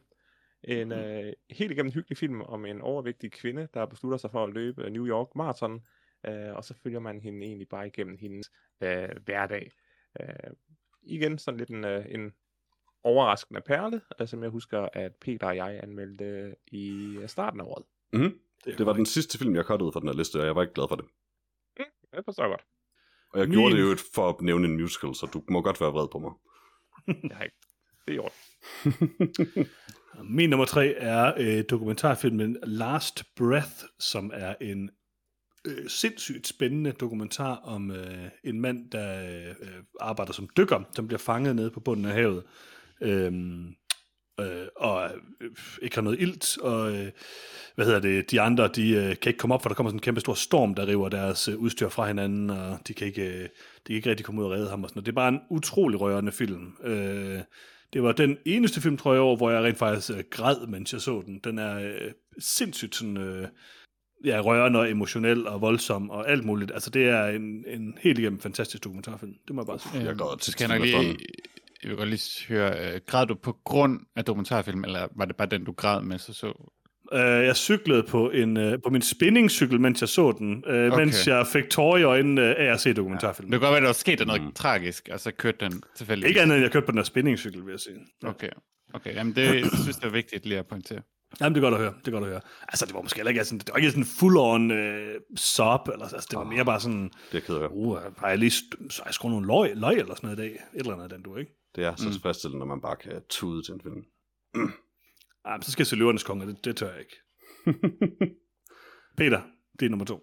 En øh, helt igennem hyggelig film om en overvægtig kvinde, der beslutter sig for at løbe New York Marathon. Øh, og så følger man hende egentlig bare igennem hendes øh, hverdag. Øh, igen sådan lidt en, øh, en overraskende perle, øh, som jeg husker, at Peter og jeg anmeldte øh, i starten af året. Mm-hmm. Det var den sidste film, jeg cuttede fra den her liste, og jeg var ikke glad for det. Det forstår jeg godt. Og jeg Min- gjorde det jo for at nævne en musical, så du må godt være vred på mig. Jeg har ikke. Det er i orden. Min nummer tre er øh, dokumentarfilmen Last Breath, som er en øh, sindssygt spændende dokumentar om øh, en mand, der øh, arbejder som dykker, som bliver fanget nede på bunden af havet. Øhm, øh, og øh, ikke har noget ilt, og øh, hvad hedder det, de andre, de øh, kan ikke komme op, for der kommer sådan en kæmpe stor storm, der river deres øh, udstyr fra hinanden, og de kan ikke, øh, de kan ikke rigtig komme ud og redde ham og sådan noget. Det er bare en utrolig rørende film. Øh, det var den eneste film, tror jeg, over, hvor jeg rent faktisk øh, græd, mens jeg så den. Den er øh, sindssygt sådan, øh, ja, rørende og emotionel og voldsom og alt muligt. Altså, det er en, en helt igennem fantastisk dokumentarfilm. Det må jeg bare sige. Jeg så tit skal jeg nok til lige, jeg vil godt lige høre, øh, græd du på grund af dokumentarfilm, eller var det bare den, du græd med, så så? Uh, jeg cyklede på, en, uh, på min spinningcykel, mens jeg så den, uh, okay. Mens jeg fik tårer i øjnene af at se dokumentarfilmen. Det kan godt være, at der var sket noget Mm. tragisk, og så kørte den tilfældigvis. Ikke andet end jeg kørte på den her spinningcykel, vil jeg sige. Okay, okay. Jamen, det jeg synes jeg er vigtigt lige at pointere. Jamen, det er godt at høre. Det er godt at høre. Altså, det var måske heller ikke sådan, det var ikke sådan full-on uh, sob, eller altså, det var mere bare sådan, Det er jeg ked af. uh, har jeg lige så jeg skruet nogle løg, løg eller sådan noget i dag? Et eller andet den, du, ikke? Det er så Mm. tilfredsstillende, når man bare kan tude til en film. Ah, men så skal jeg se Løvernes Konge, det, det tør jeg ikke. Peter, det er nummer to.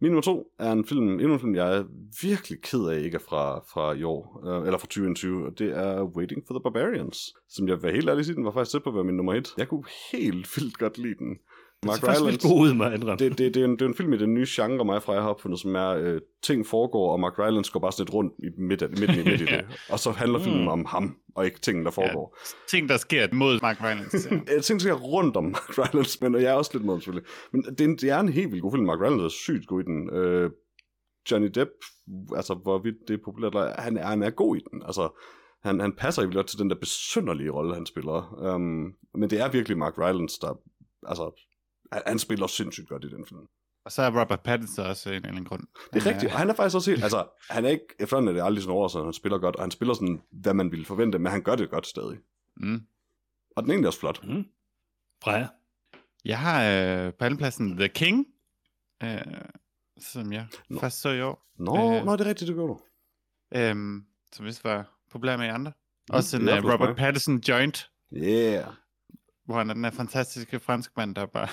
Min nummer to er en film, endnu en film, jeg er virkelig ked af ikke er fra, fra i år, øh, eller fra 2021, og det er Waiting for the Barbarians, som jeg vil være helt ærlig sige, den var faktisk tæt på at være min nummer et. Jeg kunne helt vildt godt lide den. Det er faktisk lidt god ud, med indrømme. det, det, det, er en, det er en film i den nye genre, mig fra jeg har opfundet, som er, øh, ting foregår, og Mark Rylance går bare sådan lidt rundt i midt, midt, i, midt i det. Og så handler filmen Mm. om ham, og ikke tingene, der foregår. Ting, der sker mod Mark Rylance. Ja. Jeg tænker sikkert rundt om Mark Rylance, men og jeg er også lidt ham, selvfølgelig. Men det er, en, det er en helt vildt god film. Mark Rylance er sygt god i den. Øh, Johnny Depp, altså hvorvidt det er populært, han er, han er god i den. Altså, han, han passer jo godt til den der besynderlige rolle, han spiller. Um, men det er virkelig Mark Rylance, der, altså, han, han spiller sindssygt godt i den film. og så er Robert Pattinson også en eller anden grund. Det er rigtigt, og han er faktisk også helt, altså, han er ikke, efterhånden er det aldrig sådan overraskende, han spiller godt, og han spiller sådan, hvad man ville forvente, men han gør det godt stadig. Mm. Og den er egentlig også flot. Mm. Freja. Jeg har øh, på andenpladsen The King, øh, som jeg Nå. Nå. først så i år, Nå, Øh. nå det er rigtigt, det gør du. øh, som vist var populær med i andre. Mm, Også en uh, flot Robert. Pattinson joint, Yeah. Hvor han er den her fantastiske franskmand, der bare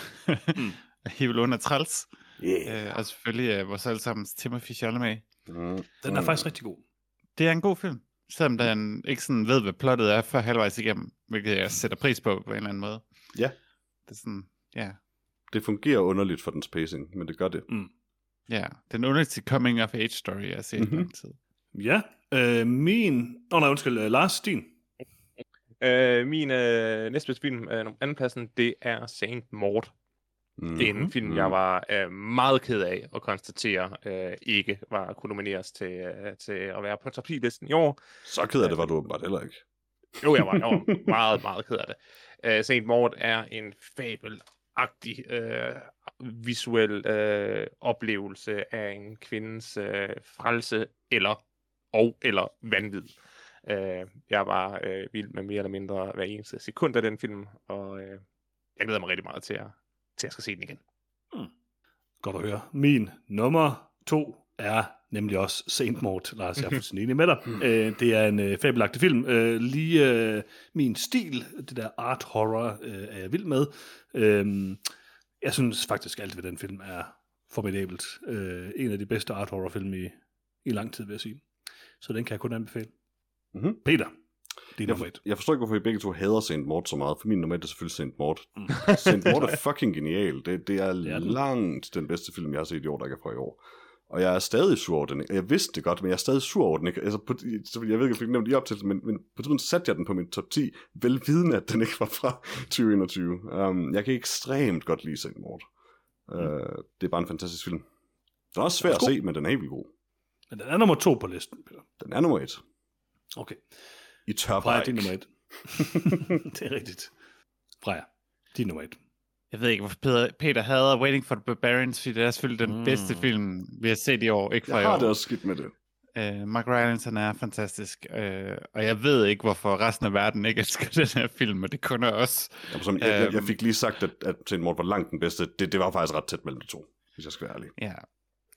Mm. er under træls. Yeah. Øh, og selvfølgelig uh, vores allesammens Timothy Chalamet. Mm. Den er faktisk rigtig god. Det er en god film, selvom den ikke sådan ved, hvad plottet er før halvvejs igennem, hvilket jeg sætter pris på på en eller anden måde. Ja. Det er sådan, ja, Det fungerer underligt for dens pacing, men det gør det. ja. Den underligste coming of age story, jeg har set mm-hmm. Mhm. lang tid. Ja, øh, min... Åh oh, nej, undskyld, øh, Lars, din. Øh, min øh, næstbedste film, øh, andenpladsen, det er Saint Maud. Mm. Det er en film, jeg var øh, meget ked af at konstatere øh, ikke var kunne nomineres til, øh, til at være på top 10-listen i år. Så ked af det var du åbenbart heller ikke. Jo, jeg var, jeg var meget, meget ked af det. Uh, Saint Maud er en fabelagtig øh, visuel øh, oplevelse af en kvindes øh, frelse eller og eller vanvid. Uh, jeg var øh, vild med mere eller mindre hver eneste sekund af den film, og øh, jeg glæder mig rigtig meget til at, til at skal se den igen. Godt at høre. Min nummer to er nemlig også Saint Maud, Lars, jeg er fuldstændig enig med dig. øh, det er en øh, fabelagtig film. Øh, lige øh, min stil, det der art horror, øh, er jeg vild med. Øh, jeg synes faktisk alt ved den film er formidabelt. Øh, en af de bedste art horror film i, i lang tid, vil jeg sige. Så den kan jeg kun anbefale. Mhm. Peter, din Jeg, nummer et. jeg forstår ikke, hvorfor I begge to hader Saint Maud så meget, for min nummer er selvfølgelig Saint Maud. Mm. Saint Maud er fucking genial. Det, det er Det er den. langt den bedste film, jeg har set i år, der ikke er fra i år. Og jeg er stadig sur over den. Jeg vidste det godt, men jeg er stadig sur over den. Ikke? Altså, på, jeg ved ikke, om jeg nævnt lige op til det, men, men på tidspunkt satte jeg den på min top 10, velvidende, at den ikke var fra 2021. Um, jeg kan ekstremt godt lide Saint Maud. Uh, det er bare en fantastisk film. Den er også svær er at se, men den er helt vildt god. Men den er nummer to på listen, Peter. Den er nummer et. Okay. I tør Freja, bare din ikke. nummer et. det er rigtigt. Freja, din nummer et. Jeg ved ikke, hvorfor Peter, Peter hader Waiting for the Barbarians, fordi det er selvfølgelig den Mm. bedste film, vi har set i år, ikke fra Jeg har år. det også skidt med det. Uh, Mark Rylance, han er fantastisk, uh, og jeg ved ikke, hvorfor resten af verden ikke elsker den her film, og det kun er os. Jamen, som, jeg, jeg, jeg Øhm. fik lige sagt, at, at Saint Maud var langt den bedste. Det, det var faktisk ret tæt mellem de to, hvis jeg skal være ærlig.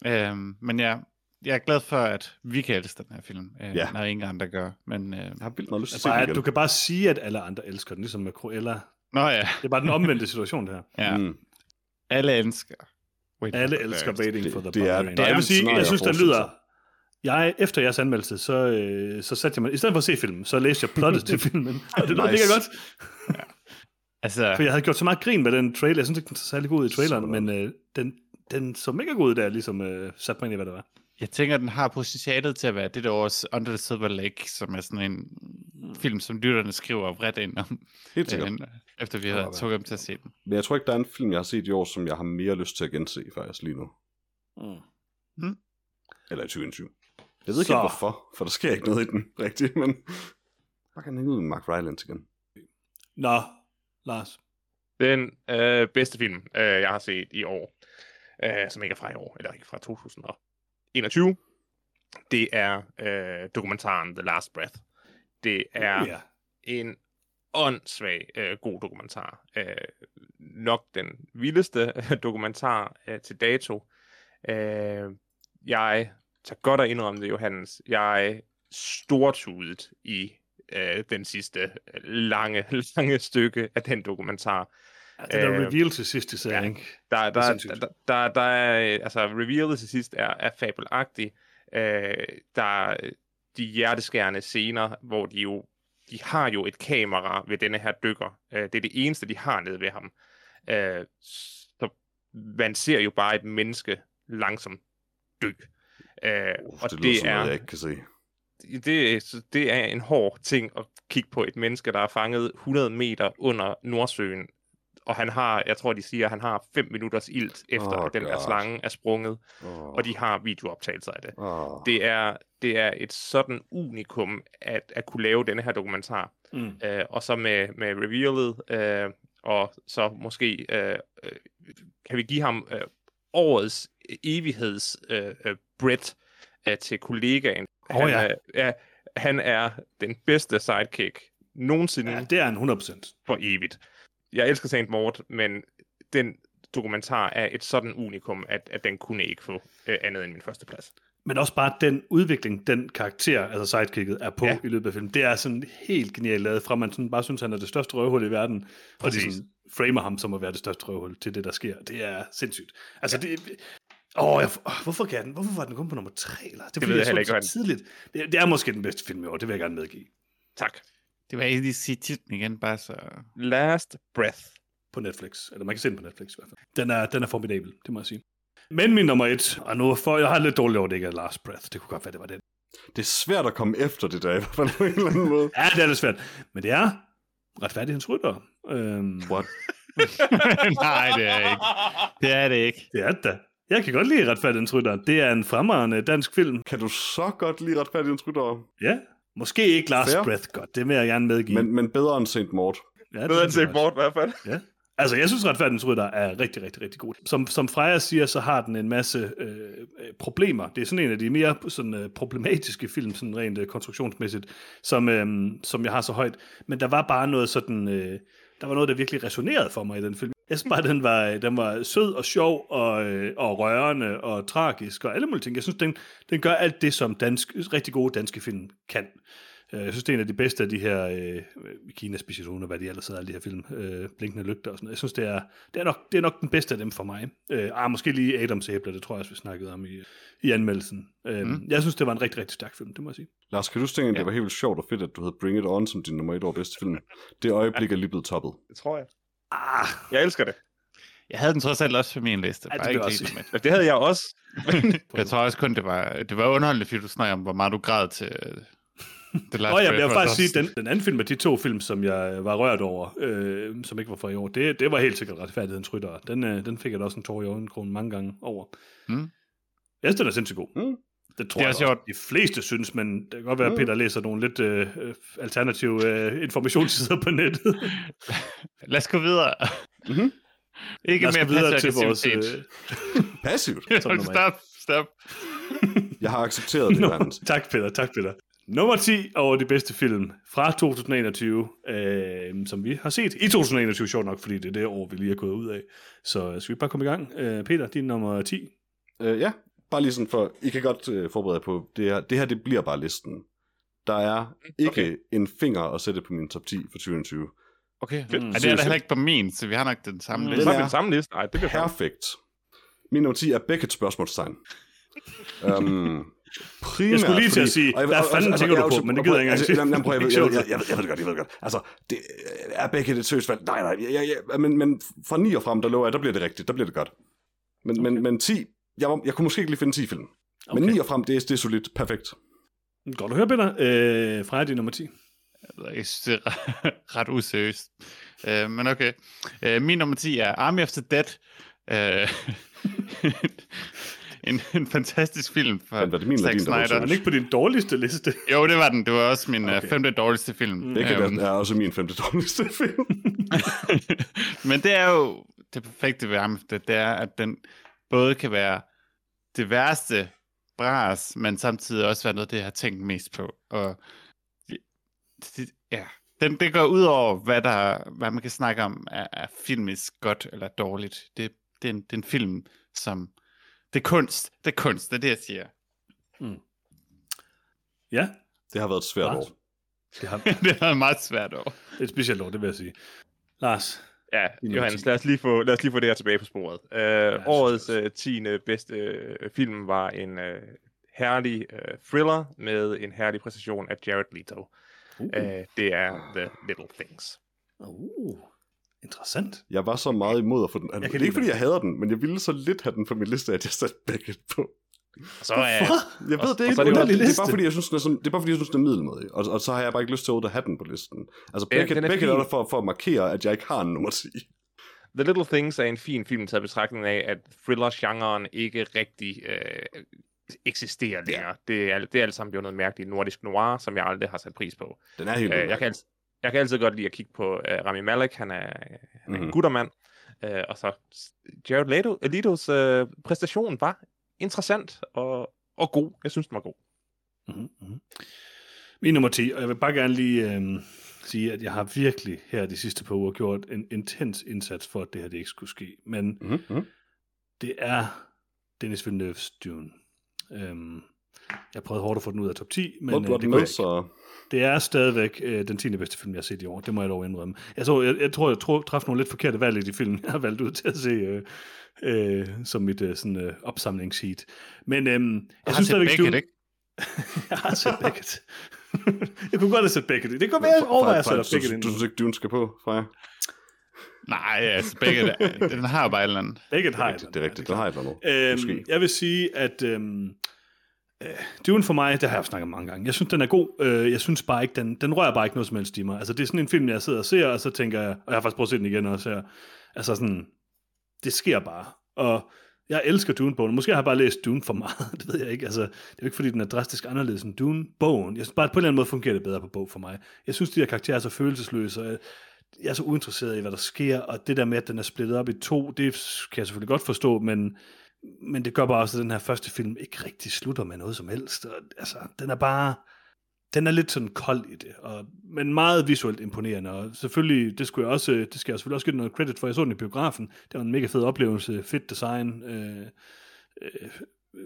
Ja. Uh, men ja, jeg er glad for, at vi kan elske den her film, uh, Ja. ja. når ingen andre gør. Men, uh, Jeg har vildt meget lyst til at se du kan bare sige, at alle andre elsker den, ligesom med Cruella. nå ja, Det er bare den omvendte situation, det her. ja. Mm. Alle elsker. For Alle elsker. Waiting Det- for the det er- Barbarian. det er jeg vil sige, jeg synes, den lyder... Jeg, efter jeres anmeldelse, så, øh, så satte jeg mig... I stedet for at se filmen, så læste jeg plottet til filmen. Og det lød Nice. mega godt. Altså, For jeg havde gjort så meget grin med den trailer. Jeg synes ikke, den så særlig god ud i traileren, men øh, den, den så mega god ud, da jeg ligesom øh, satte mig ind i, hvad det var. Jeg tænker, den har potentialet til at være det der års Under the Silver Lake, som er sådan en film, som lytterne skriver vredt ind om, Helt sikkert. øh, efter vi har tog dem til at se den. Men jeg tror ikke, der er en film, jeg har set i år, som jeg har mere lyst til at gense faktisk lige nu. Mm. Eller i 2021. Jeg ved ikke Så. helt hvorfor, for der sker ikke noget i den rigtigt, men... Bare kan hænge ud med Mark Rylance igen. Nå, Lars. Den øh, bedste film, øh, jeg har set i år, øh, som ikke er fra i år, eller ikke fra 2021, det er øh, dokumentaren The Last Breath. Det er Ja. en åndssvag øh, god dokumentar. Øh, nok den vildeste dokumentar øh, til dato. Øh, jeg tager godt at indrømme det, Johannes. Jeg stortudet i øh, den sidste øh, lange, lange stykke af den dokumentar. Ja, det der Øh, reveal til sidst, det sagde ja. ikke? Der, der, sindssygt. der, der, der er, øh, altså revealet til sidst er, er fabelagtig. Øh, der er de hjerteskærende scener, hvor de jo, de har jo et kamera ved denne her dykker. Øh, det er det eneste, de har nede ved ham. Øh, så man ser jo bare et menneske langsomt dø. Øh, Uh, og det, det, er, noget, jeg ikke kan se. det, er- så det er en hård ting at kigge på et menneske, der er fanget 100 meter under Nordsøen, og han har, jeg tror de siger, at han har 5 minutters ilt efter, Oh, at den her God. slange er sprunget, Oh, og de har videooptagelser af det. oh. Det er, det er et sådan unikum at, at kunne lave denne her dokumentar. Mm. Øh, og så med, med revealet, øh, og så måske øh, øh, kan vi give ham øh, årets evigheds øh, øh, Brett øh, til kollegaen. Åh, han, ja. er, ja, han er den bedste sidekick nogensinde Ja, det er en 100%. for evigt. Jeg elsker Saint Maud, men den dokumentar er et sådan unikum, at, at den kunne ikke få øh, andet end min første plads. Men også bare den udvikling, den karakter, altså sidekicket, er på Ja. ja. i løbet af filmen. Det er sådan helt genialt lavet, fra man sådan bare synes, han er det største røvhul i verden, og de Præcis. sådan framer ham som at være det største røvhul til det, der sker. Det er sindssygt. Altså, det... Åh, jeg, åh, hvorfor, kan den, hvorfor var den kun på nummer 3? Eller? Det, fordi, ved jeg heller så ikke, så tidligt. Det, det, er måske den bedste film i år, det vil jeg gerne medgive. Tak. Det var ikke lige sige titlen igen, bare så... Last Breath. På Netflix. Eller man kan se den på Netflix i hvert fald. Den er, den er formidabel, det må jeg sige. Men min nummer et, og nu for, jeg har lidt dårligt over, det ikke er Last Breath. Det kunne godt være, det var den. Det er svært at komme efter det der, i hvert fald på en eller anden måde. Ja, det er lidt svært. Men det er retfærdighedens rytter. Øhm, What? Nej, det er ikke. Det er det ikke. det er det. Jeg kan godt lide retfærdighedens rytter. Det er en fremragende dansk film. Kan du så godt lide retfærdighedens ryttere? Ja. Måske ikke Last Fair. Breath godt, det vil jeg gerne medgive. Men, men bedre end St. Maud. ja, Bedre end Saint Maud i hvert fald. Ja. Altså, jeg synes, Retfærdighedens Rytter er rigtig, rigtig, rigtig god. Som, som Freja siger, så har den en masse øh, øh, problemer. Det er sådan en af de mere sådan, øh, problematiske film, sådan rent øh, konstruktionsmæssigt, som, øh, som jeg har så højt. Men der var bare noget sådan... Øh, der var noget, der virkelig resonerede for mig i den film. Jeg synes bare, den var, den var sød og sjov og, øh, og rørende og tragisk og alle mulige ting. Jeg synes, den, den gør alt det, som dansk, rigtig gode danske film kan. Øh, Jeg synes, det er en af de bedste af de her, øh, Kina specielt, hvad de ellers hedder, alle de her film, øh, Blinkende Lygter og sådan noget. Jeg synes, det er, det er, nok, det er nok den bedste af dem for mig. Øh, ah, måske lige Adams Æbler, det tror jeg også, vi snakkede om i, i anmeldelsen. Øh, mm. Jeg synes, det var en rigtig, rigtig stærk film, det må jeg sige. Lars, kan du tænke, ja. det var helt vildt sjovt og fedt, at du havde Bring It On som din nummer et over bedste film? Det øjeblik er lige blevet toppet. Det tror jeg. Ah, Jeg elsker det. Jeg havde den trods alt også på min liste. Ja, det ikke også. Men det havde jeg også. Jeg tror også kun, det var, det var underholdende, fordi du snakker om, hvor meget du græd til øh, The Last og jeg, Breath jeg vil faktisk sige, den, den anden film af de to film, som jeg var rørt over, øh, som ikke var fra i år, det, det var helt sikkert retfærdighedens rytter. Den, øh, den fik jeg da også en tår i øjenkrogen mange gange over. Mm. Jeg synes, den er sindssygt god. Mm. Det tror Det er jeg også sjovt. de fleste synes, men det kan godt være, at Mm. Peter læser nogle lidt øh, øh, alternative øh, informationssider på nettet. Lad os gå videre. Mhm. Ikke Lad os mere gå videre til vores... Øh, Passivt. stop, stop. Jeg har accepteret det, Johannes. tak, Peter. Tak, Peter. Nummer 10 over de bedste film fra 2021, øh, som vi har set i 2021, sjovt nok, fordi det er det år, vi lige er gået ud af. Så skal vi bare komme i gang. Øh, Peter, din nummer 10. Øh, ja, bare lige sådan for, I kan godt øh, forberede jer på, det her, det her det bliver bare listen. Der er ikke okay. Okay. en finger at sætte på min top 10 for 2021. Okay. Mm. Er det er der heller ikke på min, så vi har nok den samme Mm. liste. Den er den samme liste. Nej, det bliver perfekt. Min nummer 10 er Beckett spørgsmålstegn. um, primært, Jeg skulle lige til at sige, og jeg- hvad fanden altså, tænker du på? Men så- det gider jeg ikke engang altså, sige. jamen, jamen, prøv, jeg, Det jeg, ikke jeg, jeg, jeg, ved det godt, jeg ved det godt. Altså, det, er Beckett et seriøst valg? Nej, nej, jeg, jeg, jeg, men, men fra 9 og frem, der lover jeg, der bliver det rigtigt, der bliver det godt. Men, men, men 10, jeg, var- jeg kunne måske ikke lige finde 10 film. Men Okay. 9 og frem, det er, det er solidt. Perfekt. Godt at høre, Peter. Øh, Freja, din nummer 10. Jeg synes, det er ret useriøst. Uh, men okay. Uh, min nummer 10 er Army of the Dead. Uh, en, en fantastisk film fra Men var det min Zack din, der var Snyder. Er den ikke på din dårligste liste? Jo, det var den. Det var også min okay. Okay. femte dårligste film. Beckett Øhm, er, er også min femte dårligste film. Men det er jo det perfekte ved Army of the Dead, det er, at den både kan være det værste bras, men samtidig også være noget, det jeg har tænkt mest på. Og det, ja, den, det går ud over, hvad, der, hvad man kan snakke om, er, er filmisk godt eller dårligt. Det, det, er en, det er en film, som... Det er kunst. Det er kunst, det er det, jeg siger. Ja, Det har været et svært Lars? år. Det, har, det er meget svært over. det er et specielt år, det vil jeg sige. Lars, Ja, Johannes, nummer 10. lad os, lige få, lad os lige få det her tilbage på sporet. Uh, ja, årets uh, 10. bedste uh, film var en uh, herlig uh, thriller med en herlig præstation af Jared Leto. uh, Uh, det er The Little Things. uh, interessant. Jeg var så meget imod at få den. Jeg Det kan er ikke, fordi jeg hader den, men jeg ville så lidt have den på min liste, at jeg satte Beckett på. Og så er, Jeg ved det og ikke, så er det det, det, det, er bare fordi, jeg synes, den er sådan, det er bare fordi, jeg synes, den er middelmodig. Og, og så har jeg bare ikke lyst til at have den på listen. Altså, Ja, Beckett, den er er der for, for at markere, at jeg ikke har en nummer 10. The Little Things er en fin film taget i betragtning af, at thriller-genren ikke rigtig øh, eksisterer længere. Det, er, det er alt sammen blevet noget mærkeligt nordisk noir, som jeg aldrig har sat pris på. Den er helt Øh, jeg, kan altid, jeg kan altid godt lide at kigge på øh, Rami Malek, han er, han er Mhm. en guttermand. Øh, og så Jared Leto, Letos øh, præstation var interessant og, og god. Jeg synes, den var god. Mm-hmm. Min nummer 10, og jeg vil bare gerne lige øhm, sige, at jeg har virkelig her de sidste par uger gjort en intens indsats for, at det her det ikke skulle ske. Men Mm-hmm. det er Dennis Villeneuve's Dune. Øhm, jeg prøvede hårdt at få den ud af top 10, men Men, øh, du det med, så... Det er stadigvæk øh, den 10. bedste film, jeg har set i år. Det må jeg dog indrømme. Jeg, så, jeg, jeg tror, jeg tror, traf nogle lidt forkerte valg i de film, jeg har valgt ud til at se øh, øh, som mit øh, sådan, øh, opsamlingsheat. Men øhm, jeg Jeg synes stadigvæk, Beckett, Dune- ikke? jeg har set Beckett. jeg kunne godt have set Beckett. Det kunne være, jeg overvejer at sætte Beckett du, ind. du synes ikke, Dune skal på, Freja? Nej, altså Beckett, den har jo bare et eller andet. Beckett Det har er rigtigt, det er rigtigt. Den har jeg et eller andet. Øhm, jeg vil sige, at øhm, øh, Dune for mig, det har jeg snakket om mange gange. Jeg synes, den er god. Øh, jeg synes bare ikke, den, den rører bare ikke noget som helst i mig. Altså, det er sådan en film, jeg sidder og ser, og så tænker jeg, og jeg har faktisk prøvet at se den igen også her. Altså sådan, det sker bare. Og jeg elsker Dune-bogen. Måske har jeg bare læst Dune for meget, det ved jeg ikke. Altså, det er jo ikke, fordi den er drastisk anderledes end Dune-bogen. Jeg synes bare, at på en eller anden måde fungerer det bedre på bog for mig. Jeg synes, de her karakterer er så følelsesløse, og jeg- jeg er så uinteresseret i, hvad der sker, og det der med, at den er splittet op i to, det kan jeg selvfølgelig godt forstå, men, men det gør bare også, at den her første film ikke rigtig slutter med noget som helst. Og, altså, den er bare, den er lidt sådan kold i det, og, men meget visuelt imponerende, og selvfølgelig, det, skulle jeg også, det skal jeg selvfølgelig også give noget credit for, jeg så den i biografen, det var en mega fed oplevelse, fedt design, øh, øh,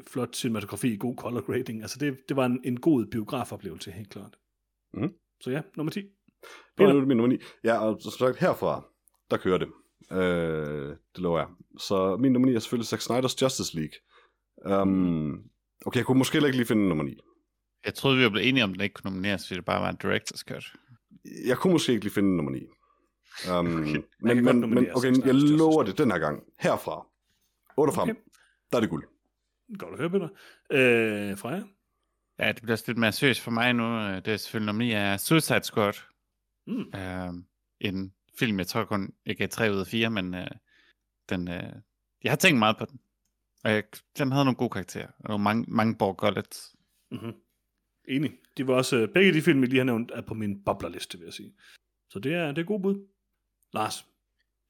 flot cinematografi, god color grading, altså det, det var en, en god biografoplevelse, helt klart. Mhm. Så ja, nummer 10. Nå, nu er det min nummer 9. Ja, og som sagt, herfra, der kører det. Øh, det lover jeg. Så min nummer 9 er selvfølgelig Zack Snyder's Justice League. Um, okay, jeg kunne måske heller ikke lige finde nummer 9. Jeg troede, vi var blevet enige om, at den ikke kunne nomineres, fordi det bare var en director's cut. Jeg kunne måske ikke lige finde nummer 9. Um, okay, kan men, men, men okay, Zack jeg lover det den her gang. Herfra. 8 frem. Okay. Der er det guld. Godt at høre, Peter. Øh, Freja? Ja, det bliver lidt mere seriøst for mig nu. Øh, Det er selvfølgelig nummer 9 er Suicide Squad. Mm. Øh, en film, jeg tror kun, jeg gav 3 ud af 4, men øh, den, øh, jeg har tænkt meget på den. Og jeg, den havde nogle gode karakterer, og mange, mange Borg Gullet. Mm-hmm. Enig. De var også, øh, begge de film, vi lige har nævnt, er på min boblerliste, vil jeg sige. Så det er, det er god bud. Lars?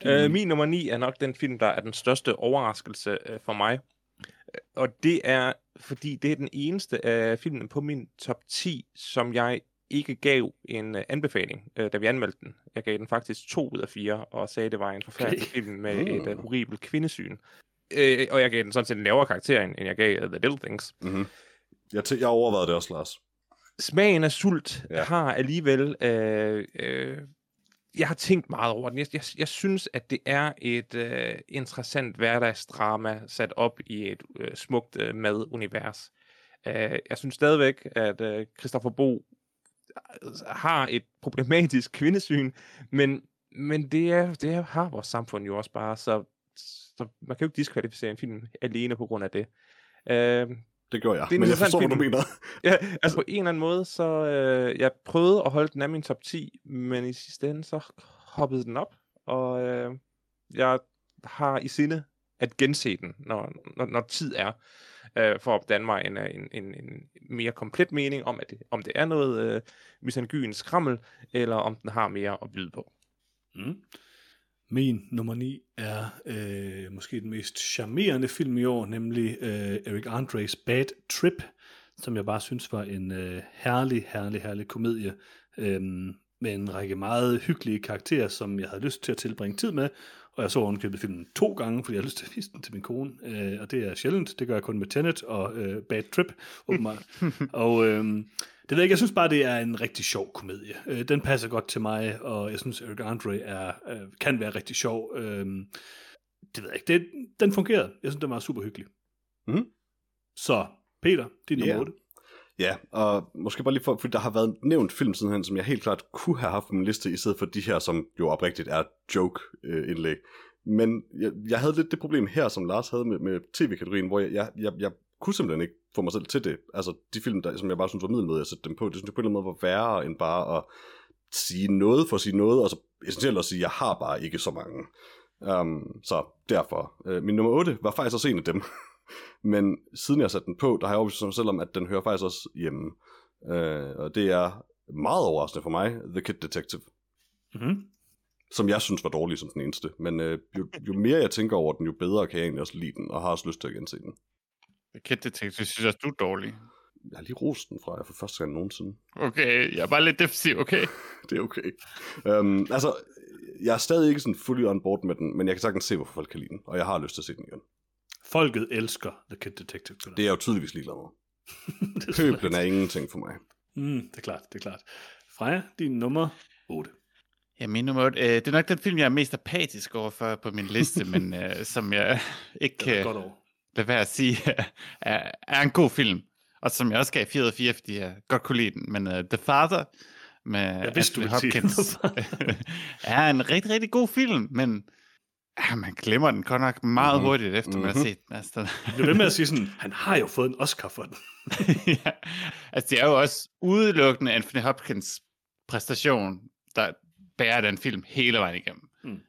din Øh, nummer ni. min nummer 9 er nok den film, der er den største overraskelse øh, for mig. Øh, Og det er, fordi det er den eneste af filmen på min top 10, som jeg ikke gav en uh, anbefaling, uh, da vi anmeldte den. Jeg gav den faktisk 2 ud af 4, og sagde, at det var en forfærdelig Okay. film med Mm. et uh, horribelt kvindesyn. Uh, og jeg gav den sådan set en lavere karakter, end jeg gav uh, The Little Things. Mm-hmm. Jeg, t- jeg overvejede det også, Lars. Smagen af sult ja. har alligevel... Øh, øh, jeg har tænkt meget over den. Jeg, jeg, jeg synes, at det er et øh, interessant hverdagsdrama sat op i et øh, smukt øh, madunivers. Øh, jeg synes stadigvæk, at øh, Christoffer Bo har et problematisk kvindesyn, men, men det, er, det er, har vores samfund jo også bare, så, så man kan jo ikke diskvalificere en film alene på grund af det. Øh, Det gjorde jeg. Det er en Men jeg forstår, hvad du film. mener. Ja, altså på en eller anden måde, så øh, jeg prøvede at holde den af min top 10, men i sidste ende, så hoppede den op, og øh, jeg har i sinde at gense den, når, når, når tid er, øh, for at danne mig en, øh, en, en, en mere komplet mening om, at det, om det er noget øh, misangyens skrammel, eller om den har mere at byde på. Mm. Min nummer 9 er øh, måske den mest charmerende film i år, nemlig øh, Eric Andres Bad Trip, som jeg bare synes var en øh, herlig, herlig, herlig komedie. øh, med en række meget hyggelige karakterer, som jeg havde lyst til at tilbringe tid med, og jeg så ovenkøbet filmen to gange, fordi jeg havde lyst til at vise den til min kone, øh, og det er sjældent, det gør jeg kun med Tenet og øh, Bad Trip, åbenbart. og øh, det ved jeg ikke, jeg synes bare, det er en rigtig sjov komedie. Øh, den passer godt til mig, og jeg synes, Eric Andre er, øh, kan være rigtig sjov. Øh, det ved jeg ikke, det, den fungerede. Jeg synes, den var super hyggelig. Mhm. Så, Peter, din nummer Ja. 8. Ja, og måske bare lige for, fordi der har været nævnt film sidenhen, som jeg helt klart kunne have haft på min liste, i stedet for de her, som jo oprigtigt er joke-indlæg. Men jeg, jeg havde lidt det problem her, som Lars havde med, med tv-kategorien, hvor jeg, jeg, jeg, jeg kunne simpelthen ikke få mig selv til det. Altså, de film, der, som jeg bare synes var middelmåde at sætte dem på, det synes jeg på en eller anden måde var værre, end bare at sige noget for at sige noget, og så essentielt at sige, jeg har bare ikke så mange. Um, så derfor. Uh, min nummer 8 var faktisk også en af dem. Men siden jeg satte den på, der har jeg overbevist mig selv om, at den hører faktisk også hjemme. Uh, og det er meget overraskende for mig, The Kid Detective. Mm-hmm. Som jeg synes var dårlig som den eneste. Men uh, jo, jo mere jeg tænker over den, jo bedre kan jeg egentlig også lide den, og har også lyst til at gense den. Kid Detective synes også, du er dårlig. Jeg har lige rost den fra jer for første gang nogensinde. Okay, jeg er bare lidt defensiv, okay? Det er okay. Um, altså, jeg er stadig ikke sådan fully on board med den, men jeg kan sagtens se, hvorfor folk kan lide den, og jeg har lyst til at se den igen. Folket elsker The Kid Detective. Det er jeg jo tydeligvis ligeglad med. er Pøblen er ingenting for mig. Mm, det er klart, det er klart. Freja, din nummer 8. Ja, min nummer 8, øh, det er nok den film, jeg er mest apatisk overfor på min liste, men øh, som jeg ikke kan over. lade være at sige, er, er en god film. Og som jeg også gav 4 ud af 4, fordi jeg godt kunne lide den. Men uh, The Father med Jeg vidste, du Anthony Hopkins er en rigtig, rigtig god film, men ja, man glemmer den godt nok meget Mhm. hurtigt, efter man har Mhm. set den. Altså, den- Jeg blev ved med at sige sådan, han har jo fået en Oscar for den. ja. Altså, det er jo også udelukkende Anthony Hopkins præstation, der bærer den film hele vejen igennem. Mm.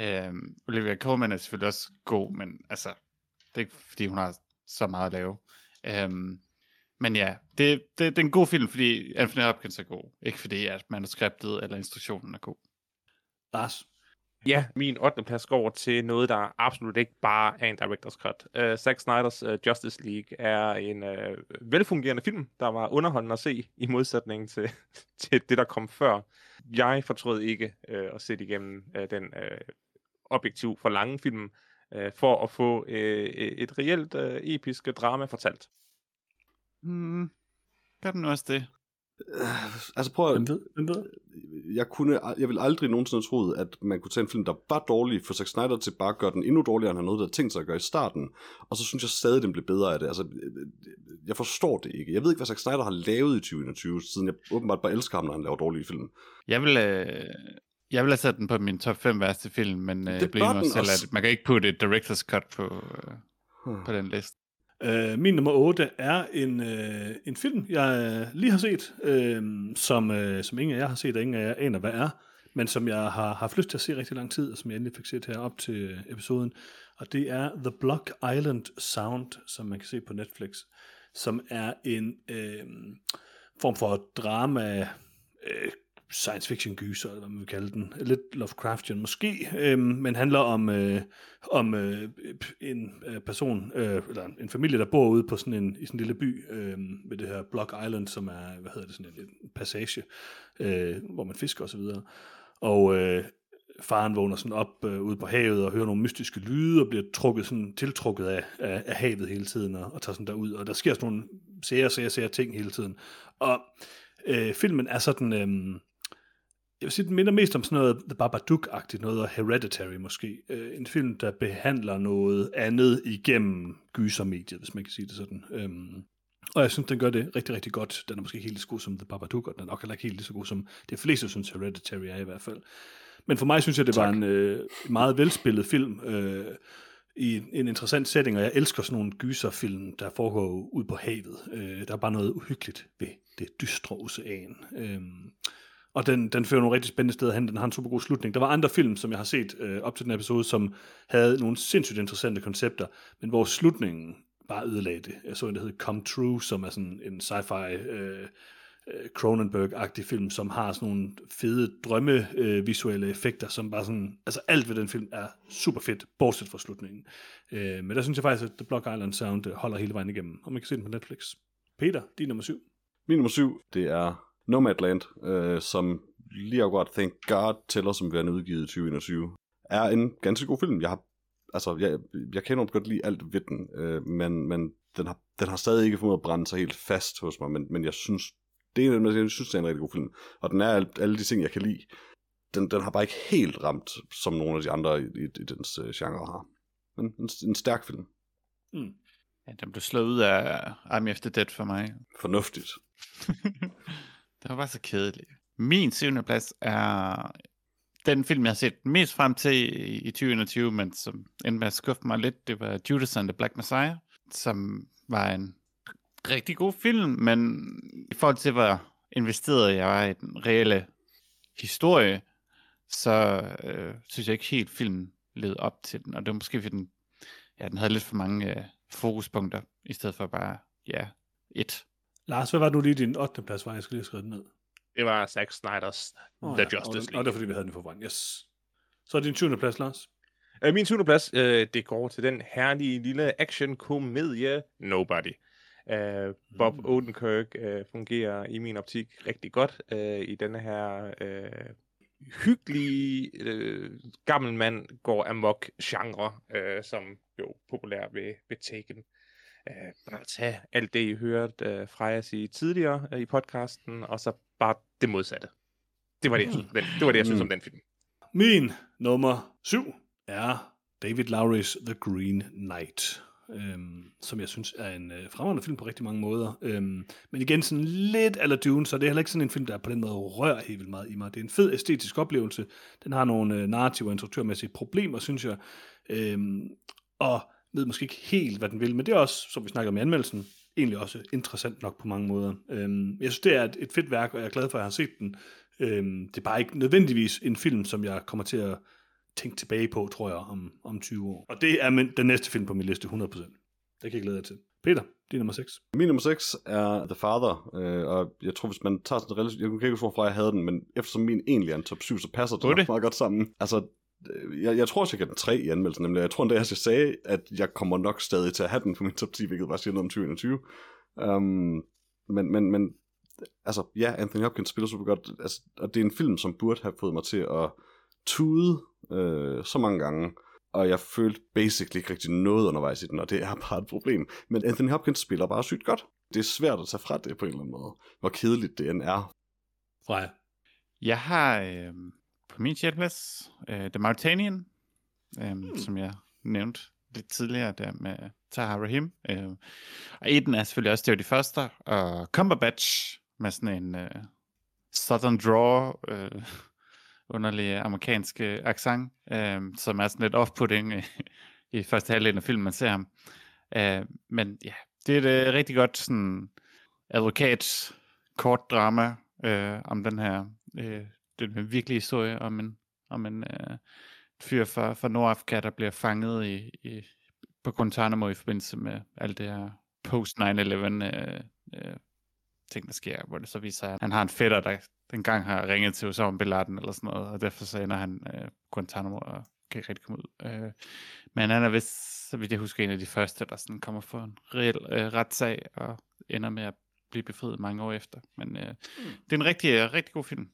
Øhm, Olivia Colman er selvfølgelig også god, men altså, det er ikke fordi, hun har så meget at lave. Øhm, men ja, det, det, det er en god film, fordi Anthony Hopkins er god. Ikke fordi, at manuskriptet eller instruktionen er god. Lars. Ja, min 8. plads går til noget, der absolut ikke bare er en director's cut. Uh, Zack Snyders uh, Justice League er en uh, velfungerende film, der var underholdende at se, i modsætning til, til det, der kom før. Jeg fortrød ikke uh, at se igennem uh, den uh, objektiv for lange film, uh, for at få uh, et reelt uh, episk drama fortalt. Hmm, gør den også det? Altså prøv Hvem at, ved? Hvem ved? jeg, kunne, jeg vil aldrig nogensinde have troet, at man kunne tage en film, der var dårlig for Zack Snyder til bare at gøre den endnu dårligere, end han havde noget, der tænkt sig at gøre i starten. Og så synes jeg stadig, den blev bedre af det. Altså, jeg forstår det ikke. Jeg ved ikke, hvad Zack Snyder har lavet i 2021, siden jeg åbenbart bare elsker ham, når han laver dårlige film. Jeg vil, øh, jeg vil have sat den på min top 5 værste film, men øh, Det jeg blev selv, også. at man kan ikke putte et director's cut på, øh, Hmm. på den liste. Øh, min nummer 8 er en, øh, en film, jeg lige har set, øh, som, øh, som ingen af jer har set, og ingen af jer aner, hvad er, men som jeg har haft lyst til at se rigtig lang tid, og som jeg endelig fik set her op til episoden. Og det er The Block Island Sound, som man kan se på Netflix, som er en øh, form for drama, øh, science fiction gyser, eller hvad man vil kalde den. Lidt Lovecraftian måske, øh, men handler om, øh, om øh, en øh, person, øh, eller en familie, der bor ude på sådan en, i sådan en lille by øh, ved det her Block Island, som er, hvad hedder det, sådan en, en passage, øh, hvor man fisker osv. Og øh, faren vågner sådan op øh, ude på havet og hører nogle mystiske lyde og bliver trukket sådan, tiltrukket af, af, af havet hele tiden og, og tager sådan derud. Og der sker sådan nogle sære, sære, sære ting hele tiden. Og øh, filmen er sådan... Øh, jeg vil sige, den minder mest om sådan noget The Babadook-agtigt, noget Hereditary måske. Øh, en film, der behandler noget andet igennem gysermediet, hvis man kan sige det sådan. Øhm, og jeg synes, den gør det rigtig, rigtig godt. Den er måske ikke helt lige så god som The Babadook, og den er nok heller ikke helt lige så god som det fleste synes Hereditary er i hvert fald. Men for mig synes jeg, det tak. var en øh, meget velspillet film øh, i en interessant setting, og jeg elsker sådan nogle gyserfilm, der foregår ud på havet. Øh, der er bare noget uhyggeligt ved det dystre ocean. Øh, og den, den fører nogle rigtig spændende steder hen. Den har en super god slutning. Der var andre film, som jeg har set øh, op til den episode, som havde nogle sindssygt interessante koncepter, men hvor slutningen bare ødelagde det. Jeg så en, der hed Come True, som er sådan en sci-fi øh, øh Cronenberg-agtig film, som har sådan nogle fede drømme øh, visuelle effekter, som bare sådan, altså alt ved den film er super fedt, bortset fra slutningen. Øh, men der synes jeg faktisk, at The Block Island Sound øh, holder hele vejen igennem, og man kan se den på Netflix. Peter, din nummer syv. Min nummer syv, det er Nomadland, øh, som lige akkurat Thank God tæller som værende udgivet i 2021, er en ganske god film. Jeg har altså, jeg, jeg kan enormt godt lide alt ved den, øh, men, men den, har, den har stadig ikke formået at brænde sig helt fast hos mig, men, men jeg synes, det er, jeg synes, det er en rigtig god film. Og den er alle de ting, jeg kan lide. Den, den har bare ikke helt ramt, som nogle af de andre i, i, i dens uh, genre har. Men en, en stærk film. Mm. Ja, den blev slået ud af I'm After Dead for mig. Fornuftigt. det var bare så kedeligt. Min syvende plads er den film, jeg har set mest frem til i 2021, men som endte med at skuffe mig lidt, det var Judas and the Black Messiah, som var en rigtig god film, men i forhold til, hvor investeret jeg var i den reelle historie, så øh, synes jeg ikke helt filmen levede op til den, og det var måske fordi den, ja, den havde lidt for mange øh, fokuspunkter, i stedet for bare, ja, et. Lars, hvad var nu lige din 8. plads, var jeg skulle lige skrive den ned? Det var Zack Snyder's oh, The ja. Justice League. Og det er fordi, vi havde den for foran. Yes. Så er din 20. plads, Lars. Uh, min 20. plads, uh, det går til den herlige lille action-komedie Nobody. Uh, Bob mm. Odenkirk uh, fungerer i min optik rigtig godt uh, i denne her uh, hyggelige uh, gammel mand går amok genre, uh, som jo populær ved, ved Taken. Uh, bare tage alt det, I hørte fra jer sige tidligere uh, i podcasten, og så bare det modsatte. Det var det, jeg synes, den, det, var det, jeg synes mm. om den film. Min nummer syv er David Lowry's The Green Knight, øhm, som jeg synes er en øh, fremragende film på rigtig mange måder. Øhm, men igen sådan lidt eller Dune, så det er heller ikke sådan en film, der på den måde rører helt vildt meget i mig. Det er en fed æstetisk oplevelse. Den har nogle øh, narrative og instruktørmæssige problemer, synes jeg. Øhm, og ved måske ikke helt, hvad den vil, men det er også, som vi snakker om i anmeldelsen, egentlig også interessant nok på mange måder. Øhm, jeg synes, det er et, et fedt værk, og jeg er glad for, at jeg har set den. Øhm, det er bare ikke nødvendigvis en film, som jeg kommer til at tænke tilbage på, tror jeg, om, om 20 år. Og det er min, den næste film på min liste, 100%. Det kan jeg glæde jer til. Peter, det er nummer 6. Min nummer 6 er The Father, øh, og jeg tror, hvis man tager sådan relativt... Jeg kan ikke huske, hvorfor jeg havde den, men eftersom min egentlig er en top 7, så passer det, det. meget godt sammen. Altså, jeg, jeg tror kan den 3 i anmeldelsen, nemlig. Jeg tror endda, jeg sagde, at jeg kommer nok stadig til at have den på min top 10, hvilket bare siger noget om 2021. Um, men, men, men altså, ja, Anthony Hopkins spiller super godt, altså, og det er en film, som burde have fået mig til at tude øh, så mange gange, og jeg følte basically ikke rigtig noget undervejs i den, og det er bare et problem. Men Anthony Hopkins spiller bare sygt godt. Det er svært at tage fra det på en eller anden måde, hvor kedeligt det end er. Freja. Jeg har øh, på min sjælplads øh, The Mauritanian, øh, hmm. som jeg nævnte lidt tidligere der med Tahar Rahim. Øh, og den er selvfølgelig også, det var de første, og Cumberbatch med sådan en øh, Southern Draw, øh, underlig amerikansk accent, øh, som er sådan lidt off-putting i, i første halvdel af filmen, man ser ham. Øh, men ja, det er et øh, rigtig godt sådan advokat kort drama øh, om den her øh, den virkelige historie om en, om en øh, fyr fra, fra Nordafrika, der bliver fanget i, i, på Guantanamo i forbindelse med alt det her post 9-11 øh, øh, ting, der sker, hvor det så viser sig, at han har en fætter, der dengang har ringet til Osama Bin Laden eller sådan noget, og derfor så ender han øh, Guantanamo og kan ikke rigtig komme ud. Øh, men han er vist, så vidt jeg husker, en af de første, der sådan kommer for en reel øh, retssag og ender med at blive befriet mange år efter. Men øh, mm. det er en rigtig, rigtig god film.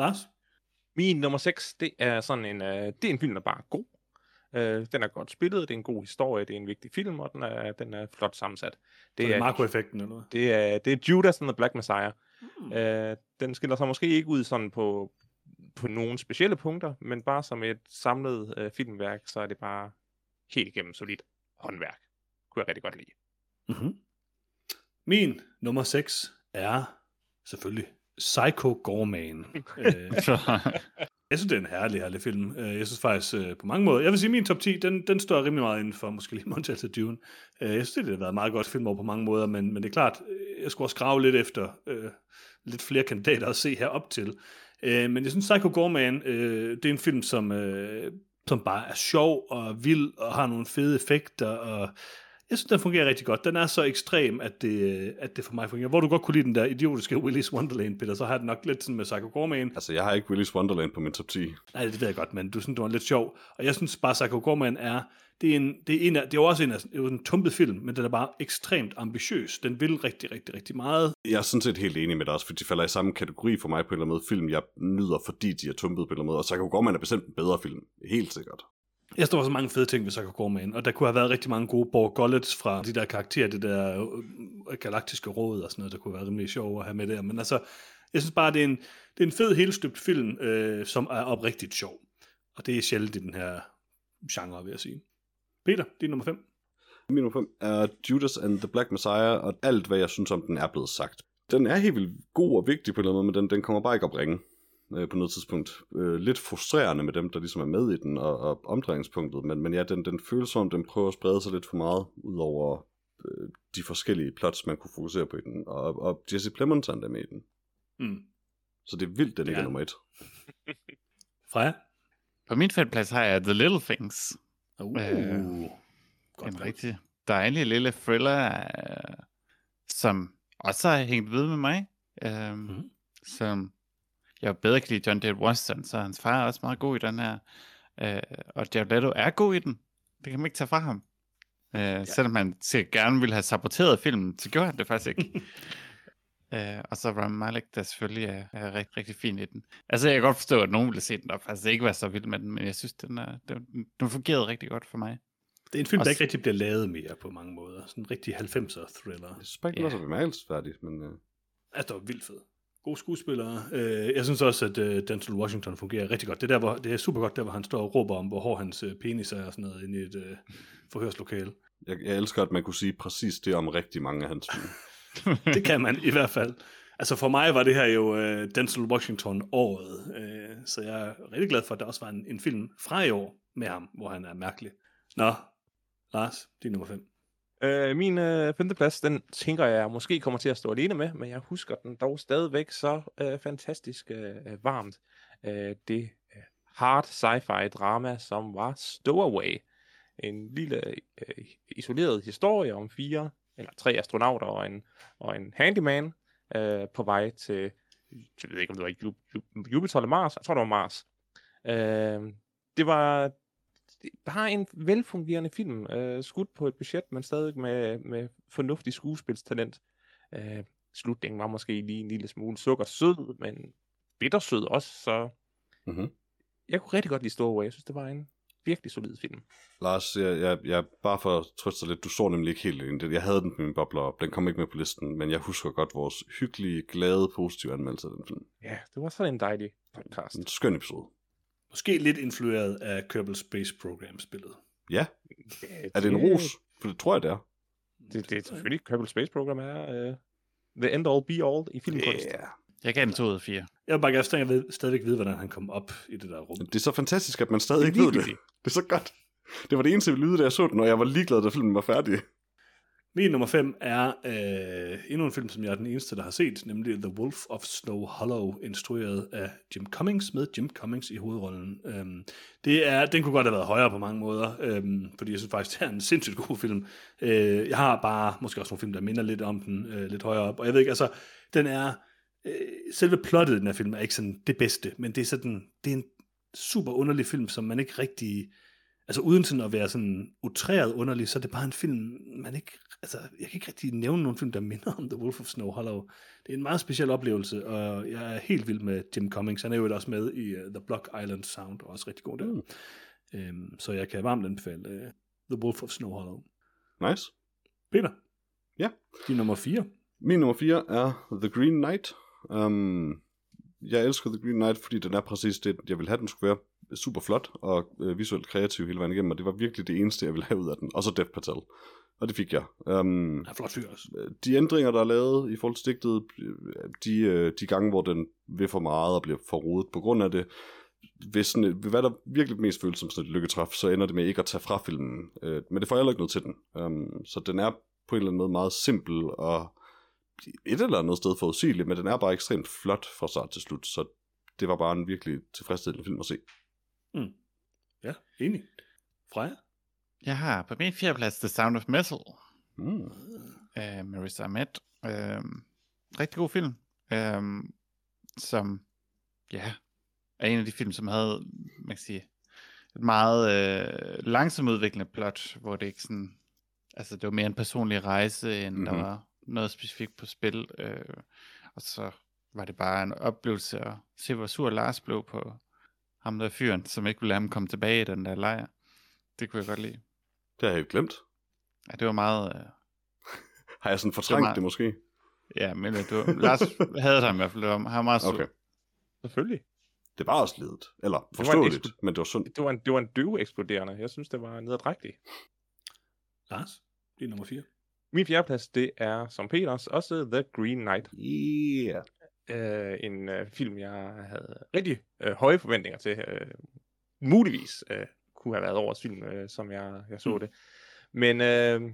Lars? Min nummer 6, det er sådan en, øh, det er en film, der bare er god. Øh, den er godt spillet, det er en god historie, det er en vigtig film, og den er, den er flot sammensat. Det er, er Marco-effekten eller noget? Det er, det er Judas and the Black Messiah. Mm. Øh, den skiller sig måske ikke ud sådan på, på nogle specielle punkter, men bare som et samlet øh, filmværk, så er det bare helt igennem solidt håndværk. Kunne jeg rigtig godt lide. Mm-hmm. Min nummer 6 er selvfølgelig Psycho Gorman. øh, jeg synes, det er en herlig, herlig film. Øh, jeg synes faktisk øh, på mange måder, jeg vil sige, min top 10, den, den står rimelig meget inden for måske lige Montage til Dune. Øh, jeg synes, det har været meget godt film over på mange måder, men, men det er klart, jeg skulle også grave lidt efter øh, lidt flere kandidater at se herop til. Øh, men jeg synes, Psycho Gorman, øh, det er en film, som, øh, som bare er sjov og vild og har nogle fede effekter, og Jeg synes, den fungerer rigtig godt. Den er så ekstrem, at det, at det for mig fungerer. Hvor du godt kunne lide den der idiotiske Willy's Wonderland, Peter, så har den nok lidt sådan med Psycho Gorman. Altså, jeg har ikke Willy's Wonderland på min top 10. Nej, det ved jeg godt, men du synes, det var lidt sjov. Og jeg synes bare, Psycho Gorman er, det er, en, det er, en af, det er jo også en, af, det er en tumpet film, men den er bare ekstremt ambitiøs. Den vil rigtig, rigtig, rigtig meget. Jeg er sådan set helt enig med dig også, for de falder i samme kategori for mig på en eller anden måde. Film, jeg nyder, fordi de er tumpet på en eller anden måde. Og Psycho Gorman er bestemt en bedre film. Helt sikkert. Jeg står så mange fede ting ved Psycho Gorman, og der kunne have været rigtig mange gode Borg Gollets fra de der karakterer, det der øh, galaktiske råd og sådan noget, der kunne være rimelig sjovt at have med der. Men altså, jeg synes bare, det er en, det er en fed, helstøbt film, øh, som er oprigtigt sjov. Og det er sjældent i den her genre, vil jeg sige. Peter, det er nummer 5. Min nummer 5 er Judas and the Black Messiah, og alt, hvad jeg synes om den, er blevet sagt. Den er helt vildt god og vigtig på en eller anden måde, men den, den kommer bare ikke op ringe øh, på noget tidspunkt. Øh, lidt frustrerende med dem, der ligesom er med i den, og, og omdrejningspunktet, men, men ja, den, den føles som, den prøver at sprede sig lidt for meget, ud over øh, de forskellige plots, man kunne fokusere på i den, og, og Jesse Plemons er med i den. Mm. Så det er vildt, den ikke Ja. er nummer et. Freja? På min femteplads har jeg The Little Things. Uh, Øh, godt en rigtig dejlig lille thriller, øh, som også har hængt ved med mig. Øh, Mhm. mm. Som jeg bedre kan lide John David Washington, så hans far er også meget god i den her. Øh, og Jared Leto er god i den. Det kan man ikke tage fra ham. Øh, ja. Selvom han gerne ville have saboteret filmen, så gjorde han det faktisk ikke. Øh, og så Ram Malek, der selvfølgelig er, er rigtig, rigtig fin i den. Altså, jeg kan godt forstå, at nogen ville se den, og faktisk ikke være så vild med den, men jeg synes, den, er, den, den fungerede rigtig godt for mig. Det er en film, der Også- ikke rigtig bliver lavet mere på mange måder. Sådan en rigtig 90'er thriller. Jeg synes bare ikke, den så bemærkelsesværdig, men øh, Altså, det var vildt fed. Gode skuespillere. Øh, jeg synes også, at øh, Denzel Washington fungerer rigtig godt. Det er, der, hvor, det er super godt, der hvor han står og råber om, hvor hård hans øh, penis er og sådan noget inde i et øh, forhørslokale. jeg, jeg elsker, at man kunne sige præcis det om rigtig mange af hans film. Det kan man i hvert fald. Altså for mig var det her jo øh, Denzel Washington året, øh, så jeg er rigtig glad for, at der også var en, en film fra i år med ham, hvor han er mærkelig. Nå, Lars, det er nummer 5. Øh, min øh, femteplads, den tænker jeg måske kommer til at stå alene med, men jeg husker den dog stadigvæk så øh, fantastisk øh, varmt. Øh, det øh, hard sci-fi drama, som var Stowaway. En lille øh, isoleret historie om fire eller tre astronauter og en, og en handyman øh, på vej til, jeg ved ikke om det var Jupiter eller Mars, jeg tror det var Mars. Øh, det var bare en velfungerende film, øh, skudt på et budget, men stadig med, med fornuftig skuespilstalent. Øh, slutningen var måske lige en lille smule sukkersød, men bittersød også, så Mm-hmm. jeg kunne rigtig godt lide Stowaway. Jeg synes, det var en virkelig solid film. Lars, jeg, jeg, jeg, bare for at trøste lidt, du så nemlig ikke helt ind. Jeg havde den på min bobler op, den kom ikke med på listen, men jeg husker godt vores hyggelige, glade, positive anmeldelse af den film. Ja, det var sådan en dejlig podcast. En skøn episode. Måske lidt influeret af Kerbal Space Program spillet. Ja, er det en ros? For det tror jeg, det er. Det, det er selvfølgelig Kerbal Space Program er uh, the end all be all i filmkunst. Yeah. Jeg gav den 2 ud af 4. Jeg vil bare gerne stadig vide, stadigvæk vide, hvordan han kom op i det der rum. Det er så fantastisk, at man stadig ikke ved det. Det er så godt. Det var det eneste lyde, da jeg så den, og jeg var ligeglad, da filmen var færdig. Min nummer 5 er øh, endnu en film, som jeg er den eneste, der har set, nemlig The Wolf of Snow Hollow, instrueret af Jim Cummings, med Jim Cummings i hovedrollen. Øhm, det er, den kunne godt have været højere på mange måder, øhm, fordi jeg synes faktisk, det er en sindssygt god film. Øh, jeg har bare måske også nogle film, der minder lidt om den, øh, lidt højere op, og jeg ved ikke, altså, den er, øh, selve plottet i den her film er ikke sådan det bedste, men det er sådan, det er en super underlig film, som man ikke rigtig, altså uden sådan at være sådan utræret underlig, så er det bare en film, man ikke, altså jeg kan ikke rigtig nævne nogen film, der minder om The Wolf of Snow Hollow. Det er en meget speciel oplevelse, og jeg er helt vild med Jim Cummings. Han er jo også med i uh, The Block Island Sound, og også rigtig god der. Mm. Øhm, så jeg kan varmt anbefale uh, The Wolf of Snow Hollow. Nice. Peter? Ja. Din nummer 4. Min nummer 4 er The Green Knight. Um, jeg elsker The Green Knight, fordi den er præcis det, jeg ville have, den skulle være. Super flot og øh, visuelt kreativ hele vejen igennem, og det var virkelig det eneste, jeg ville have ud af den. Og så Dev Patel. Og det fik jeg. Um, Ja, flot fyr også. de ændringer, der er lavet i forhold til stigtet, de, øh, de gange, hvor den vil for meget og bliver for rodet på grund af det, hvis sådan et, hvad der virkelig mest føles som sådan et lykketræf, så ender det med ikke at tage fra filmen. Øh, men det får heller ikke noget til den. Um, så den er på en eller anden måde meget simpel og et eller andet sted forudsigelig, men den er bare ekstremt flot fra start til slut, så det var bare en virkelig tilfredsstillende film at se. Ja, enig. Freja? Jeg har på min fjerdeplads The Sound of Metal Mm. af Marissa Ahmed. Øhm, rigtig god film, øhm, som ja, er en af de film, som havde, man kan sige, et meget øh, langsomt udviklende plot, hvor det ikke sådan, altså det var mere en personlig rejse, end mm-hmm. der Mhm. var noget specifikt på spil. Øh, og så var det bare en oplevelse at se, hvor sur Lars blev på ham der fyren, som ikke ville lade ham komme tilbage i den der lejr. Det kunne jeg godt lide. Det har jeg helt glemt. Ja, det var meget... Øh, Har jeg sådan fortrængt meget- det måske? ja, men øh, det var, Lars havde ham i hvert fald. Det var, han var meget. Okay. Selvfølgelig. Det var også ledet. Eller forståeligt, eksplo- men det var sundt. Det var en, det var en døve eksploderende. Jeg synes, det var nederdrægtigt. Lars, det er nummer 4. Min fjerdeplads, det er som Peters også The Green Knight. Yeah. Øh, en øh, film, jeg havde rigtig øh, høje forventninger til. Øh, muligvis øh, kunne have været årets film, øh, som jeg, jeg så Mm. det. Men øh,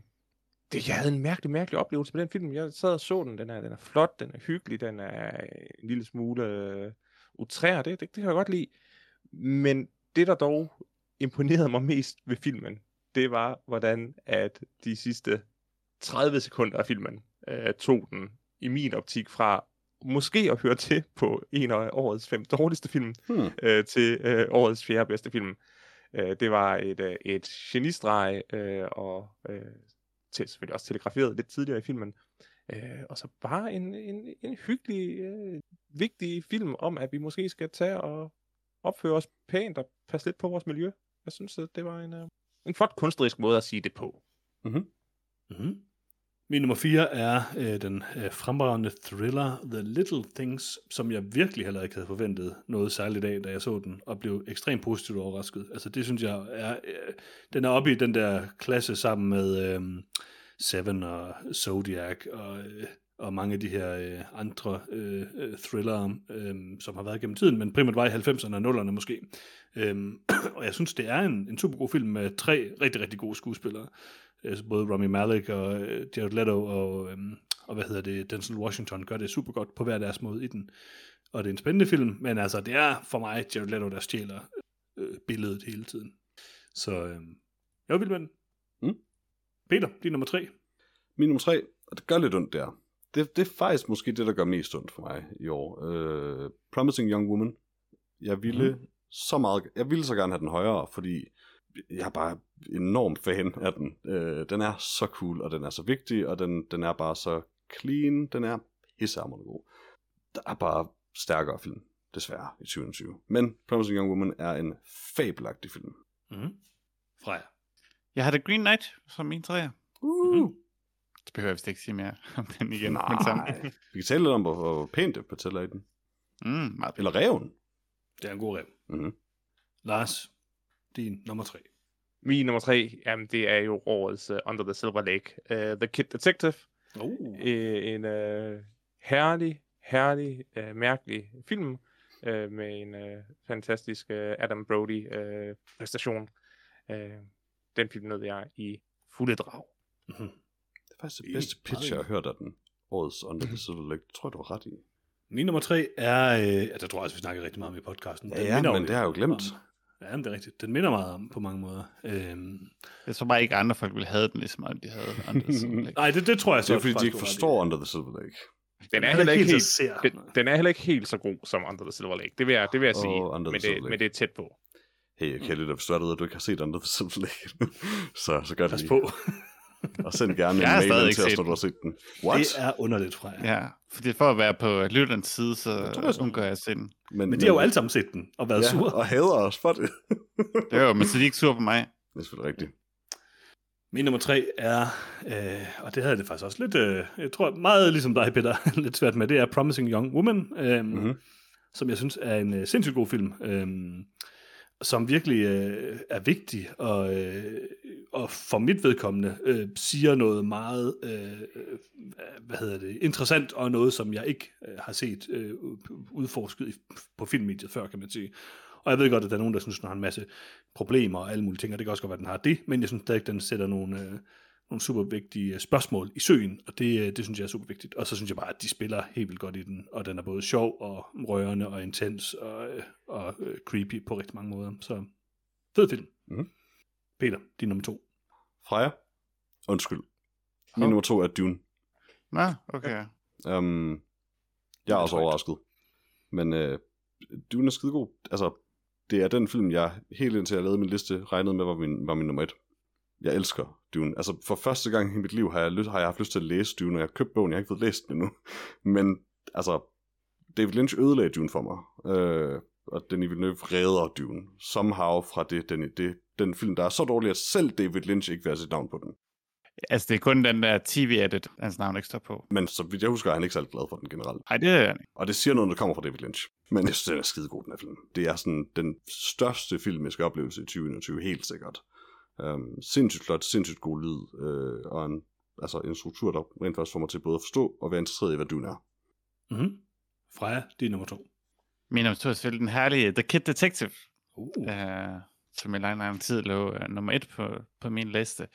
det, jeg havde en mærkelig, mærkelig oplevelse med den film. Jeg sad og så den. Den er, den er flot, den er hyggelig, den er en lille smule øh, utrær. Det, det, det kan jeg godt lide. Men det, der dog imponerede mig mest ved filmen, det var, hvordan at de sidste 30 sekunder af filmen øh, tog den i min optik fra måske at høre til på en af årets fem dårligste film, Hmm. øh, til øh, årets fjerde bedste film. Øh, det var et, øh, et genistreg, øh, og øh, til, selvfølgelig også telegraferet lidt tidligere i filmen. Øh, og så bare en, en, en hyggelig, øh, vigtig film om, at vi måske skal tage og opføre os pænt og passe lidt på vores miljø. Jeg synes, at det var en, øh, en flot kunstnerisk måde at sige det på. Mm-hmm. Mm-hmm. Min nummer 4 er øh, den øh, fremragende thriller The Little Things, som jeg virkelig heller ikke havde forventet noget særligt af, da jeg så den, og blev ekstremt positivt overrasket. Altså det synes jeg er, øh, den er oppe i den der klasse sammen med øh, Seven og Zodiac og, øh, og mange af de her øh, andre øh, øh thrillere, øh, som har været gennem tiden, men primært var i 90'erne og 0'erne måske. Øh, og jeg synes, det er en, en super god film med tre rigtig, rigtig gode skuespillere. Altså både Rami Malek og øh, Jared Leto og, øhm, og hvad hedder det, Denzel Washington gør det super godt på hver deres måde i den. Og det er en spændende film, men altså det er for mig Jared Leto, der stjæler øh, billedet hele tiden. Så øh, jeg vil med den. Mm. Peter, din nummer tre. Min nummer tre, og det gør lidt ondt der. Det, det er faktisk måske det, der gør mest ondt for mig i år. Uh, Promising Young Woman. Jeg ville mm. så meget, jeg ville så gerne have den højere, fordi jeg er bare enormt fan af den. Uh, den er så cool, og den er så vigtig, og den, den er bare så clean. Den er pissehammerende god. Der er bare stærkere film, desværre, i 2020. Men Promising Young Woman er en fabelagtig film. Mm-hmm. Freja. Jeg har The Green Knight som min træer. Uh. Det behøver jeg vist ikke sige mere om den igen. Men Nej, sammen. vi kan tale lidt om, hvor, hvor pænt det fortæller i den. Mm, meget Eller reven. Det er en god rev. Mm-hmm. Lars, din nummer tre. Min nummer tre, jamen, det er jo årets uh, Under the Silver Lake. Uh, the Kid Detective. Uh. En uh, herlig, herlig, uh, mærkelig film uh, med en uh, fantastisk uh, Adam Brody uh, præstation. Uh, den film nød jeg i fulde drag. Mm-hmm. Det er faktisk det I- bedste pitch, jeg har hørt af den. Årets Under the Silver Lake. Det tror jeg, du var ret i. Min nummer tre er, øh, ja, der tror jeg også, vi snakker rigtig meget om i podcasten. Ja, ja, minder men det har jeg jo glemt. Om, ja, men det er rigtigt. Den minder meget om på mange måder. Øhm, Jeg tror bare ikke, andre folk ville have den, lige så meget, de havde Under the Silver Lake. nej, det, det tror jeg så Det er fordi, de ikke forstår Under the Silver Lake. Den er heller ikke helt, den, den er heller ikke helt så god som Under the Silver Lake. Det vil jeg, det vil jeg Åh, sige. Men det, men det er tæt på. Hey, jeg kan lidt derude, at du ikke har set Under the Silver Lake. så, så gør det Pas lige. på. Og send gerne en mail stadig ind ikke til os, når du har set den. What? Det er underligt fra jer. Ja, fordi for at være på lytterens side, så tror jeg så. undgår jeg at se den. Men, Men de har jo alle sammen set den og været ja, sure. og hader os for det. Det er jo, men så er de ikke sur på mig. det er selvfølgelig rigtigt. Min nummer tre er, øh, og det havde det faktisk også lidt, øh, jeg tror meget ligesom dig, Peter, lidt svært med, det er Promising Young Woman, øh, Mhm. mm-hmm. som jeg synes er en øh, sindssygt god film, øh, som virkelig øh, er vigtig, og, øh, og for mit vedkommende øh, siger noget meget, øh, øh, hvad hedder det, interessant, og noget, som jeg ikke øh, har set øh, udforsket i, på filmmediet før, kan man sige. Og jeg ved godt, at der er nogen, der synes, den har en masse problemer og alle mulige ting, og det kan også godt være, at den har det, men jeg synes stadig, den sætter nogle, øh, nogle super vigtige øh, spørgsmål i søen, og det, øh, det synes jeg er super vigtigt. Og så synes jeg bare, at de spiller helt vildt godt i den, og den er både sjov og rørende og intens og, øh, og creepy på rigtig mange måder. Så fed film. Mhm. Peter, din nummer to. Freja? Undskyld. Min Hov. nummer to er Dune. Nå, okay. Um, jeg er er også overrasket. Men øh, Dune er skidegod. Altså, det er den film, jeg helt indtil jeg lavede min liste, regnede med var min, var min nummer et. Jeg elsker Dune. Altså, for første gang i mit liv har jeg, lyst, har jeg haft lyst til at læse Dune, og jeg har købt bogen, jeg har ikke fået læst den endnu. Men, altså, David Lynch ødelagde Dune for mig. Øh, og Denis Villeneuve redder Dune. Somehow fra det, den, det, den film, der er så dårlig, at selv David Lynch ikke vil have sit navn på den. Altså, det er kun den der tv-edit, hans navn ikke står på. Men så vidt jeg husker, er han ikke særlig glad for den generelt. Nej, det er han ikke. Og det siger noget, det kommer fra David Lynch. Men jeg synes, den er skidegod, den her film. Det er sådan den største filmiske oplevelse i 2021, helt sikkert. Um, sindssygt flot, sindssygt god lyd, øh, og en, altså en struktur, der rent faktisk får mig til både at forstå og være interesseret i, hvad du er. Mm-hmm. Freja, det er nummer to. Min nummer to er selvfølgelig den herlige The Kid Detective, Uh. uh, som i lang, lang tid lå uh, nummer et på, på min liste.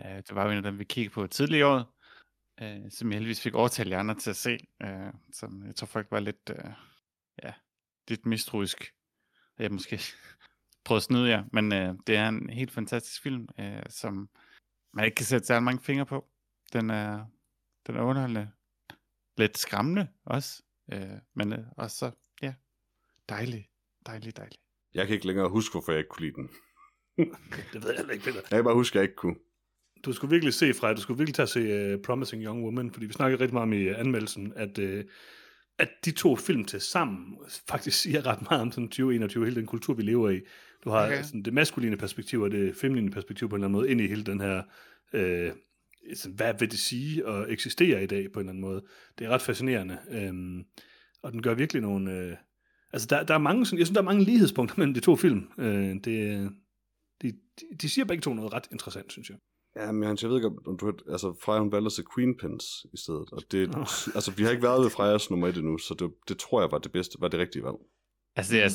Uh, det var jo en af dem, vi kiggede på tidligere året, uh, som jeg heldigvis fik overtalt jer andre til at se, uh, som jeg tror folk var lidt, uh, ja, lidt mistroisk. Jeg måske prøvede at snyde jer, men uh, det er en helt fantastisk film, uh, som man ikke kan sætte særlig mange fingre på. Den er, den er underholdende. Lidt skræmmende også, uh, men uh, også så, ja, dejlig, dejlig, dejlig. Jeg kan ikke længere huske, hvorfor jeg ikke kunne lide den. Det ved jeg heller ikke, Peter. Jeg kan bare huske, at jeg ikke kunne. Du skulle virkelig se, Freja, du skulle virkelig tage at se uh, Promising Young Woman, fordi vi snakkede rigtig meget om i uh, anmeldelsen, at, uh, at de to film til sammen faktisk siger ret meget om sådan 2021, hele den kultur, vi lever i. Du har Okay. sådan det maskuline perspektiv og det feminine perspektiv på en eller anden måde ind i hele den her, øh, sådan, hvad vil det sige at eksistere i dag på en eller anden måde. Det er ret fascinerende, øhm, og den gør virkelig nogle... Øh, altså, der, der er mange, sådan, jeg synes, der er mange lighedspunkter mellem de to film. Øh, det, de, de, siger begge to noget ret interessant, synes jeg. Ja, men jeg ved ikke, om du hørte, altså Freja, hun valgte at se Queen Pins i stedet, og det, Nå. altså vi har ikke været ved Frejas nummer et endnu, så det, det tror jeg var det bedste, var det rigtige valg. Altså, jeg,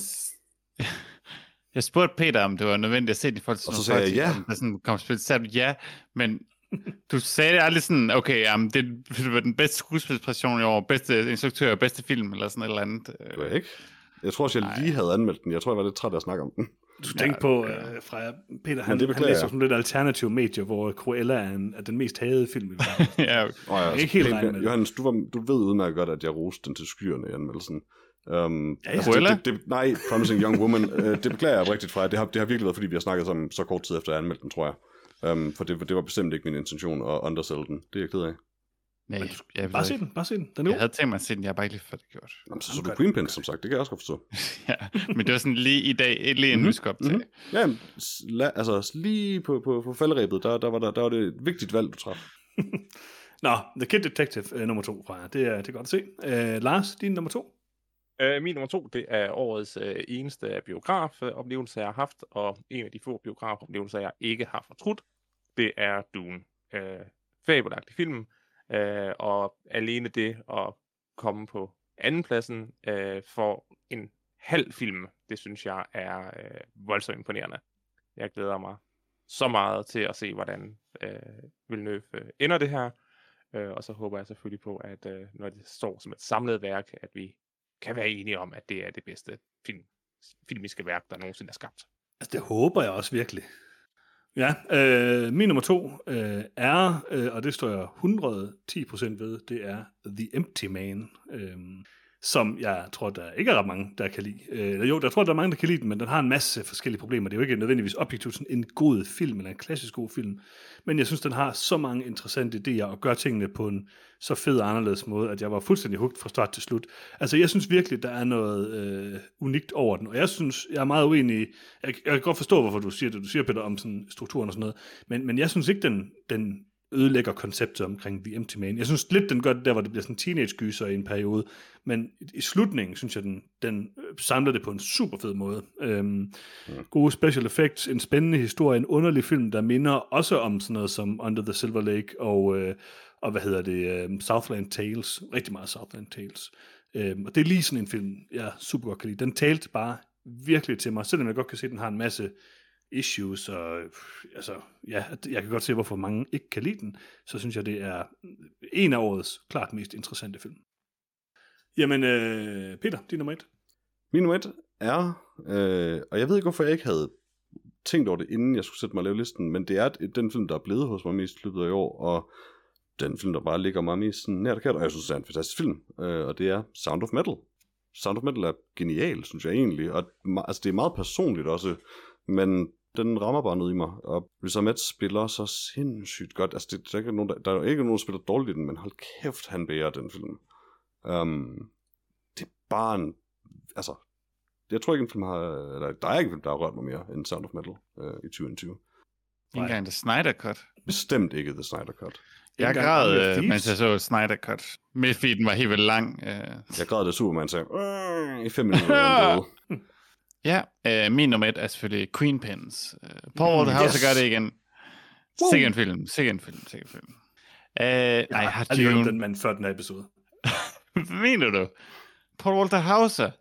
jeg spurgte Peter, om det var nødvendigt at se forhold til Og så sagde jeg ja. Der sådan kom spil, så sagde du ja, men du sagde det aldrig sådan, okay, jamen, det, det var den bedste skuespilspræstation i år, bedste instruktør, bedste film, eller sådan et eller andet. Det var jeg ikke. Jeg tror også, jeg Nej. lige havde anmeldt den. Jeg tror, jeg var lidt træt af at snakke om den. Du ja, tænkte på, øh, Freja, Peter, han, det han læser sådan lidt alternative medier, hvor Cruella er, en, er den mest hadede film i verden. ja, Oh, ja, ikke helt. Johannes, du, var, du ved udmærket godt, at jeg roste den til skyerne i anmeldelsen. Um, Ja. Cruella? det, det, det, nej, Promising Young Woman, uh, det beklager jeg oprigtigt fra. Det har, det har virkelig været, fordi vi har snakket sammen så kort tid efter, jeg anmeldte den, tror jeg. Um, for det, det var bestemt ikke min intention at undersælge den. Det er jeg ked af. nej, Men jeg, ved Bare se den, bare se den. Den er Jeg havde tænkt mig at se den, jeg har bare ikke lige fået det gjort. Jamen, så så du Queen. Pins, som sagt. Det kan jeg også godt forstå. ja, men det var sådan lige i dag, lige vi skulle optage. mhm. Ja, jamen, la, altså lige på, på, på falderæbet, der, der, var der, der var det et vigtigt valg, du traf. Nå, The Kid Detective øh, nummer to, Freja. Det er, det er godt at se. Øh, Lars, din nummer to? Øh, min nummer to, det er årets øh, eneste biografoplevelse, jeg har haft, og en af de få biografoplevelser, jeg ikke har fortrudt, det er Dune. Øh, fabelagtig film, øh, og alene det at komme på andenpladsen øh, for en halv film, det synes jeg er øh, voldsomt imponerende. Jeg glæder mig så meget til at se, hvordan øh, Villeneuve øh, ender det her, Øh, og så håber jeg selvfølgelig på, at øh, når det står som et samlet værk, at vi kan være enige om, at det er det bedste film, filmiske værk, der nogensinde er skabt. Altså, det håber jeg også virkelig. Ja, øh, min nummer to øh, er, øh, og det står jeg 110% ved, det er The Empty Man, øh, som jeg tror, der ikke er ret mange, der kan lide. Øh, jo, der tror, der er mange, der kan lide den, men den har en masse forskellige problemer. Det er jo ikke nødvendigvis objektivt sådan en god film, eller en klassisk god film, men jeg synes, den har så mange interessante idéer, og gør tingene på en så fed og anderledes måde, at jeg var fuldstændig hugt fra start til slut. Altså, jeg synes virkelig, der er noget øh, unikt over den, og jeg synes, jeg er meget uenig jeg, jeg kan godt forstå, hvorfor du siger det, du siger, Peter, om sådan strukturen og sådan noget, men, men jeg synes ikke, den, den ødelægger konceptet omkring The Empty Man. Jeg synes lidt, den gør det der, hvor det bliver sådan teenage-gyser i en periode, men i, slutningen, synes jeg, den, den øh, samler det på en super fed måde. Øhm, Gode special effects, en spændende historie, en underlig film, der minder også om sådan noget som Under the Silver Lake og, øh, og hvad hedder det, øh, Southland Tales, rigtig meget Southland Tales. Øhm, og det er lige sådan en film, jeg super godt kan lide. Den talte bare virkelig til mig, selvom jeg godt kan se, at den har en masse issues, og altså, ja, jeg kan godt se, hvorfor mange ikke kan lide den, så synes jeg, det er en af årets klart mest interessante film. Jamen, øh, Peter, din nummer et. Min nummer et er, øh, og jeg ved ikke, hvorfor jeg ikke havde tænkt over det, inden jeg skulle sætte mig og lave listen, men det er den film, der er blevet hos mig mest i løbet af i år, og den film, der bare ligger mig mest sådan nært og kært, og jeg synes, det er en fantastisk film, øh, og det er Sound of Metal. Sound of Metal er genial, synes jeg egentlig, og altså, det er meget personligt også, men den rammer bare noget i mig, og Riz Ahmed spiller så sindssygt godt, altså det, der, er ikke nogen, der, der er ikke nogen, der spiller dårligt i den, men hold kæft, han bærer den film. Um, det er bare en, altså, jeg tror ikke en film har, eller der er ikke en film, der har rørt mig mere end Sound of Metal øh, i 2020. Ikke engang The Snyder Cut. Bestemt ikke The Snyder Cut. Jeg græd, øh, mens jeg så Snyder Cut. Midtfeeden var helt vildt lang. Øh. Jeg græd, da Superman sagde, i fem minutter. Ja, øh, min nummer et er selvfølgelig Queen Pins. Øh, Paul Walter Mm, House yes. gør det igen. Sikkert en film, sikkert en film, sikkert en film. Øh, nej, Jeg har har aldrig hørt den mand før den her episode. Mener du? Paul Walter Hauser.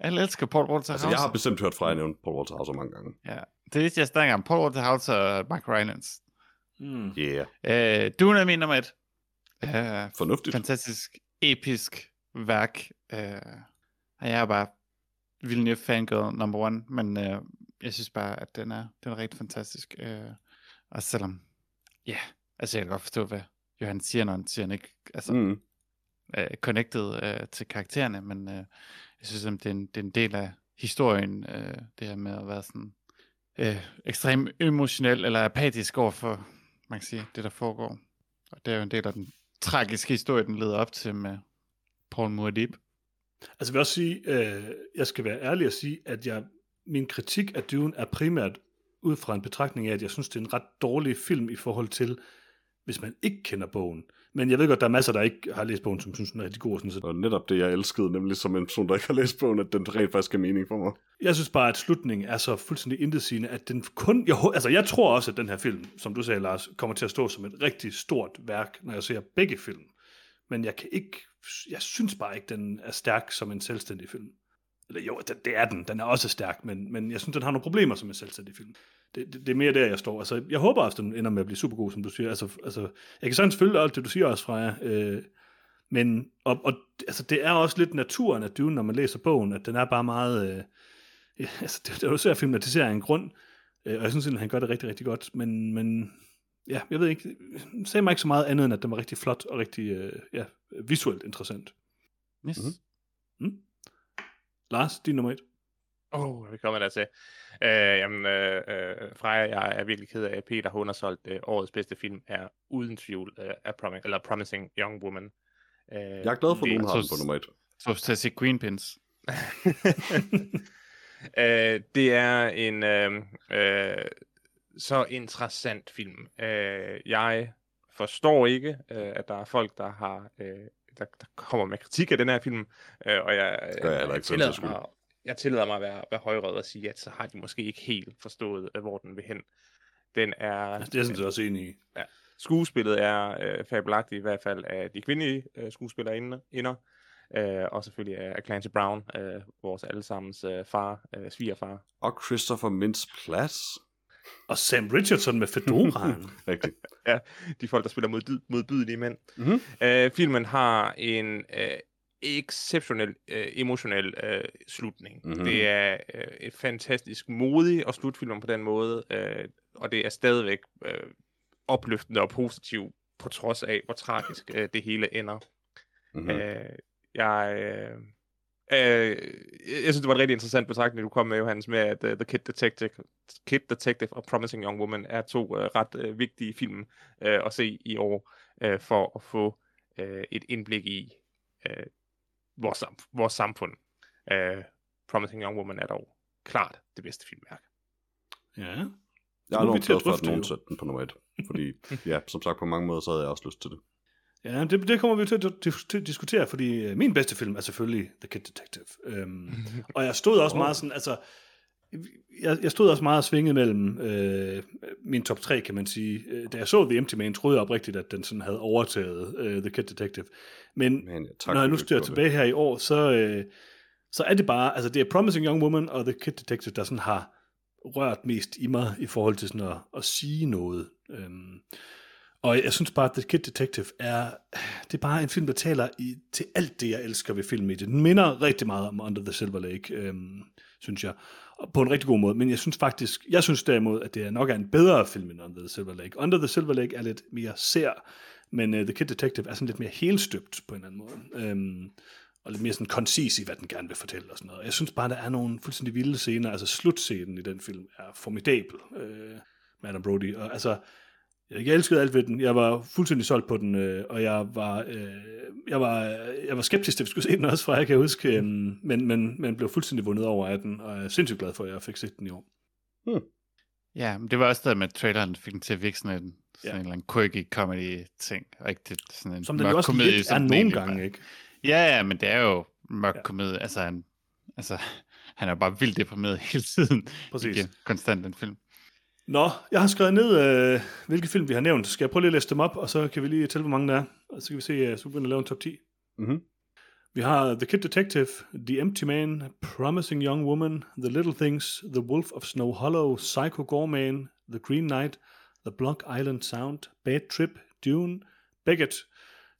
Alle elsker Paul Walter Altså, Hauser. jeg har bestemt hørt fra jer nævne Paul Walter Hauser mange gange. Ja, det vidste jeg snakker om. Paul Walter Hauser og Mark Rylance. Mm. Yeah, Øh, Dune er min nummer et. Øh, fornuftigt. fantastisk, episk værk. Øh, og jeg er bare Villeneuve fangirl number one, men øh, jeg synes bare, at den er, den er rigtig fantastisk. Øh, og selvom, ja, altså jeg kan godt forstå, hvad Johan siger, når han siger, han ikke altså. Mm. øh, connected øh, til karaktererne, men øh, jeg synes, at det er, en, det er en del af historien, øh, det her med at være sådan øh, ekstremt emotionel eller apatisk over for, man kan sige, det der foregår. Og det er jo en del af den tragiske historie, den leder op til med Paul Muad'Dib. Altså jeg vil også sige, øh, jeg skal være ærlig og sige, at jeg, min kritik af Dune er primært ud fra en betragtning af, at jeg synes, det er en ret dårlig film i forhold til, hvis man ikke kender bogen. Men jeg ved godt, der er masser, der ikke har læst bogen, som synes, den er rigtig god. Sådan, så Og netop det, jeg elskede, nemlig som en person, der ikke har læst bogen, at den rent faktisk er mening for mig. jeg synes bare, at slutningen er så fuldstændig intetsigende, at den kun... Jeg, altså, jeg tror også, at den her film, som du sagde, Lars, kommer til at stå som et rigtig stort værk, når jeg ser begge film. Men jeg kan ikke... Jeg synes bare ikke, den er stærk som en selvstændig film. Eller jo, det, det er den. Den er også stærk, men, men jeg synes, den har nogle problemer som en selvstændig film. Det, det, det er mere der, jeg står. Altså, jeg håber også, den ender med at blive super god, som du siger. Altså, altså, jeg kan sådan følge alt det, du siger også, Freja. Øh, men og, og, altså, det er også lidt naturen af Dune, når man læser bogen, at den er bare meget... Øh, ja, altså, det, det er jo svært at filmatisere af en grund, øh, og jeg synes, at han gør det rigtig, rigtig godt, men, men ja, jeg ved ikke, det sagde mig ikke så meget andet, end at den var rigtig flot og rigtig øh, ja, visuelt interessant. Yes. Mhm. Mm? Lars, din nummer et. Åh, oh, vi kommer der til. Øh, jamen, øh, øh, Freja, jeg er virkelig ked af, at Peter hun har solgt øh, årets bedste film, er uden tvivl øh, er Promi- eller Promising Young Woman. Øh, Jeg er glad for, at det- nogen har den på nummer et. Så til at se Queen Pins. øh, det er en øh, øh, så interessant film. Øh, jeg forstår ikke, øh, at der er folk, der har øh, der, der kommer med kritik af den her film, øh, og jeg, gør jeg sags tillader mig, jeg tillader mig at være, være højrød og sige, at så har de måske ikke helt forstået, øh, hvor den vil hen. Den er, Altså, det er jeg sådan set også enig i. skuespillet er øh, fabelagtigt, i hvert fald af de kvindelige øh, skuespillere inder, øh, og selvfølgelig af Clancy Brown, øh, vores allesammens øh, far, øh, svigerfar. Og Christopher Mintz-Plasse. Og Sam Richardson med fedoraen. Rigtigt. de folk, der spiller mod, modbydelige mænd. Mhm. Øh, filmen har en øh, exceptionel øh, emotionel øh, slutning. Mhm. Mm-hmm. Det er øh, et fantastisk modig og slutfilm på den måde, øh, og det er stadigvæk øh, opløftende og positivt, på trods af, hvor tragisk øh, det hele ender. Mm-hmm. Mm. Øh, jeg, øh, øh, jeg synes, det var en rigtig interessant betragtning, du kom med, Johannes, med, at uh, The Kid Detective, Kid Detective og Promising Young Woman er to uh, ret uh, vigtige film uh, at se i år, uh, for at få uh, et indblik i uh, vores, vores samfund. Uh, Promising Young Woman er dog klart det bedste filmværk. ja. Jeg er enormt glad for, at nogen satte den på nummer et. Fordi, ja, som sagt, på mange måder, så havde jeg også lyst til det. Ja, det, det kommer vi til at, dis- til at diskutere, fordi øh, min bedste film er selvfølgelig The Kid Detective. Øhm, og jeg stod også meget sådan, altså, jeg, jeg stod også meget svinget mellem øh, min top 3, kan man sige. Øh, Da jeg så The Empty Man, troede jeg oprigtigt, at den sådan havde overtaget øh, The Kid Detective. Men Men, tak, når jeg nu styrer tilbage her i år, så, øh, så er det bare, altså det er Promising Young Woman og The Kid Detective, der sådan har rørt mest i mig i forhold til sådan at, at sige noget. Øhm, og jeg synes bare, at The Kid Detective er, det er bare en film, der taler i, til alt det, jeg elsker ved filmmediet. Den minder rigtig meget om Under the Silver Lake, øhm, synes jeg. Og på en rigtig god måde. Men jeg synes faktisk, jeg synes derimod, at det er nok er en bedre film end Under the Silver Lake. Under the Silver Lake er lidt mere sær, men uh, The Kid Detective er sådan lidt mere helstøbt på en eller anden måde. Øhm, og lidt mere sådan koncis i, hvad den gerne vil fortælle og sådan noget. Jeg synes bare, der er nogle fuldstændig vilde scener. Altså slutscenen i den film er formidabel øh, med Adam Brody. Og altså, jeg elskede alt ved den. Jeg var fuldstændig solgt på den, øh, og jeg var, øh, jeg, var, jeg var skeptisk, til vi skulle se den også, for jeg kan huske, øh, men, men, men blev fuldstændig vundet over af den, og jeg er sindssygt glad for, at jeg fik set den i år. Ja, men det var også der med at traileren fik den til at virke sådan en, sådan Ja. en eller anden quirky comedy-ting. Rigtig sådan en Som den mørk jo også komedie, lidt som er den nogle gange, ikke? Ja, ja, men det er jo mørk ja. komedie. Altså, han, altså, han er bare vildt deprimeret hele tiden. Præcis. Igen, konstant den film. Nå, jeg har skrevet ned, øh, hvilke film vi har nævnt. Skal jeg prøve lige at læse dem op, og så kan vi lige tælle, hvor mange der er. Og så kan vi se, så begynder at lave en top 10. Mm-hmm. Vi har The Kid Detective, The Empty Man, Promising Young Woman, The Little Things, The Wolf of Snow Hollow, Psycho Gorman, The Green Knight, The Block Island Sound, Bad Trip, Dune, Beckett,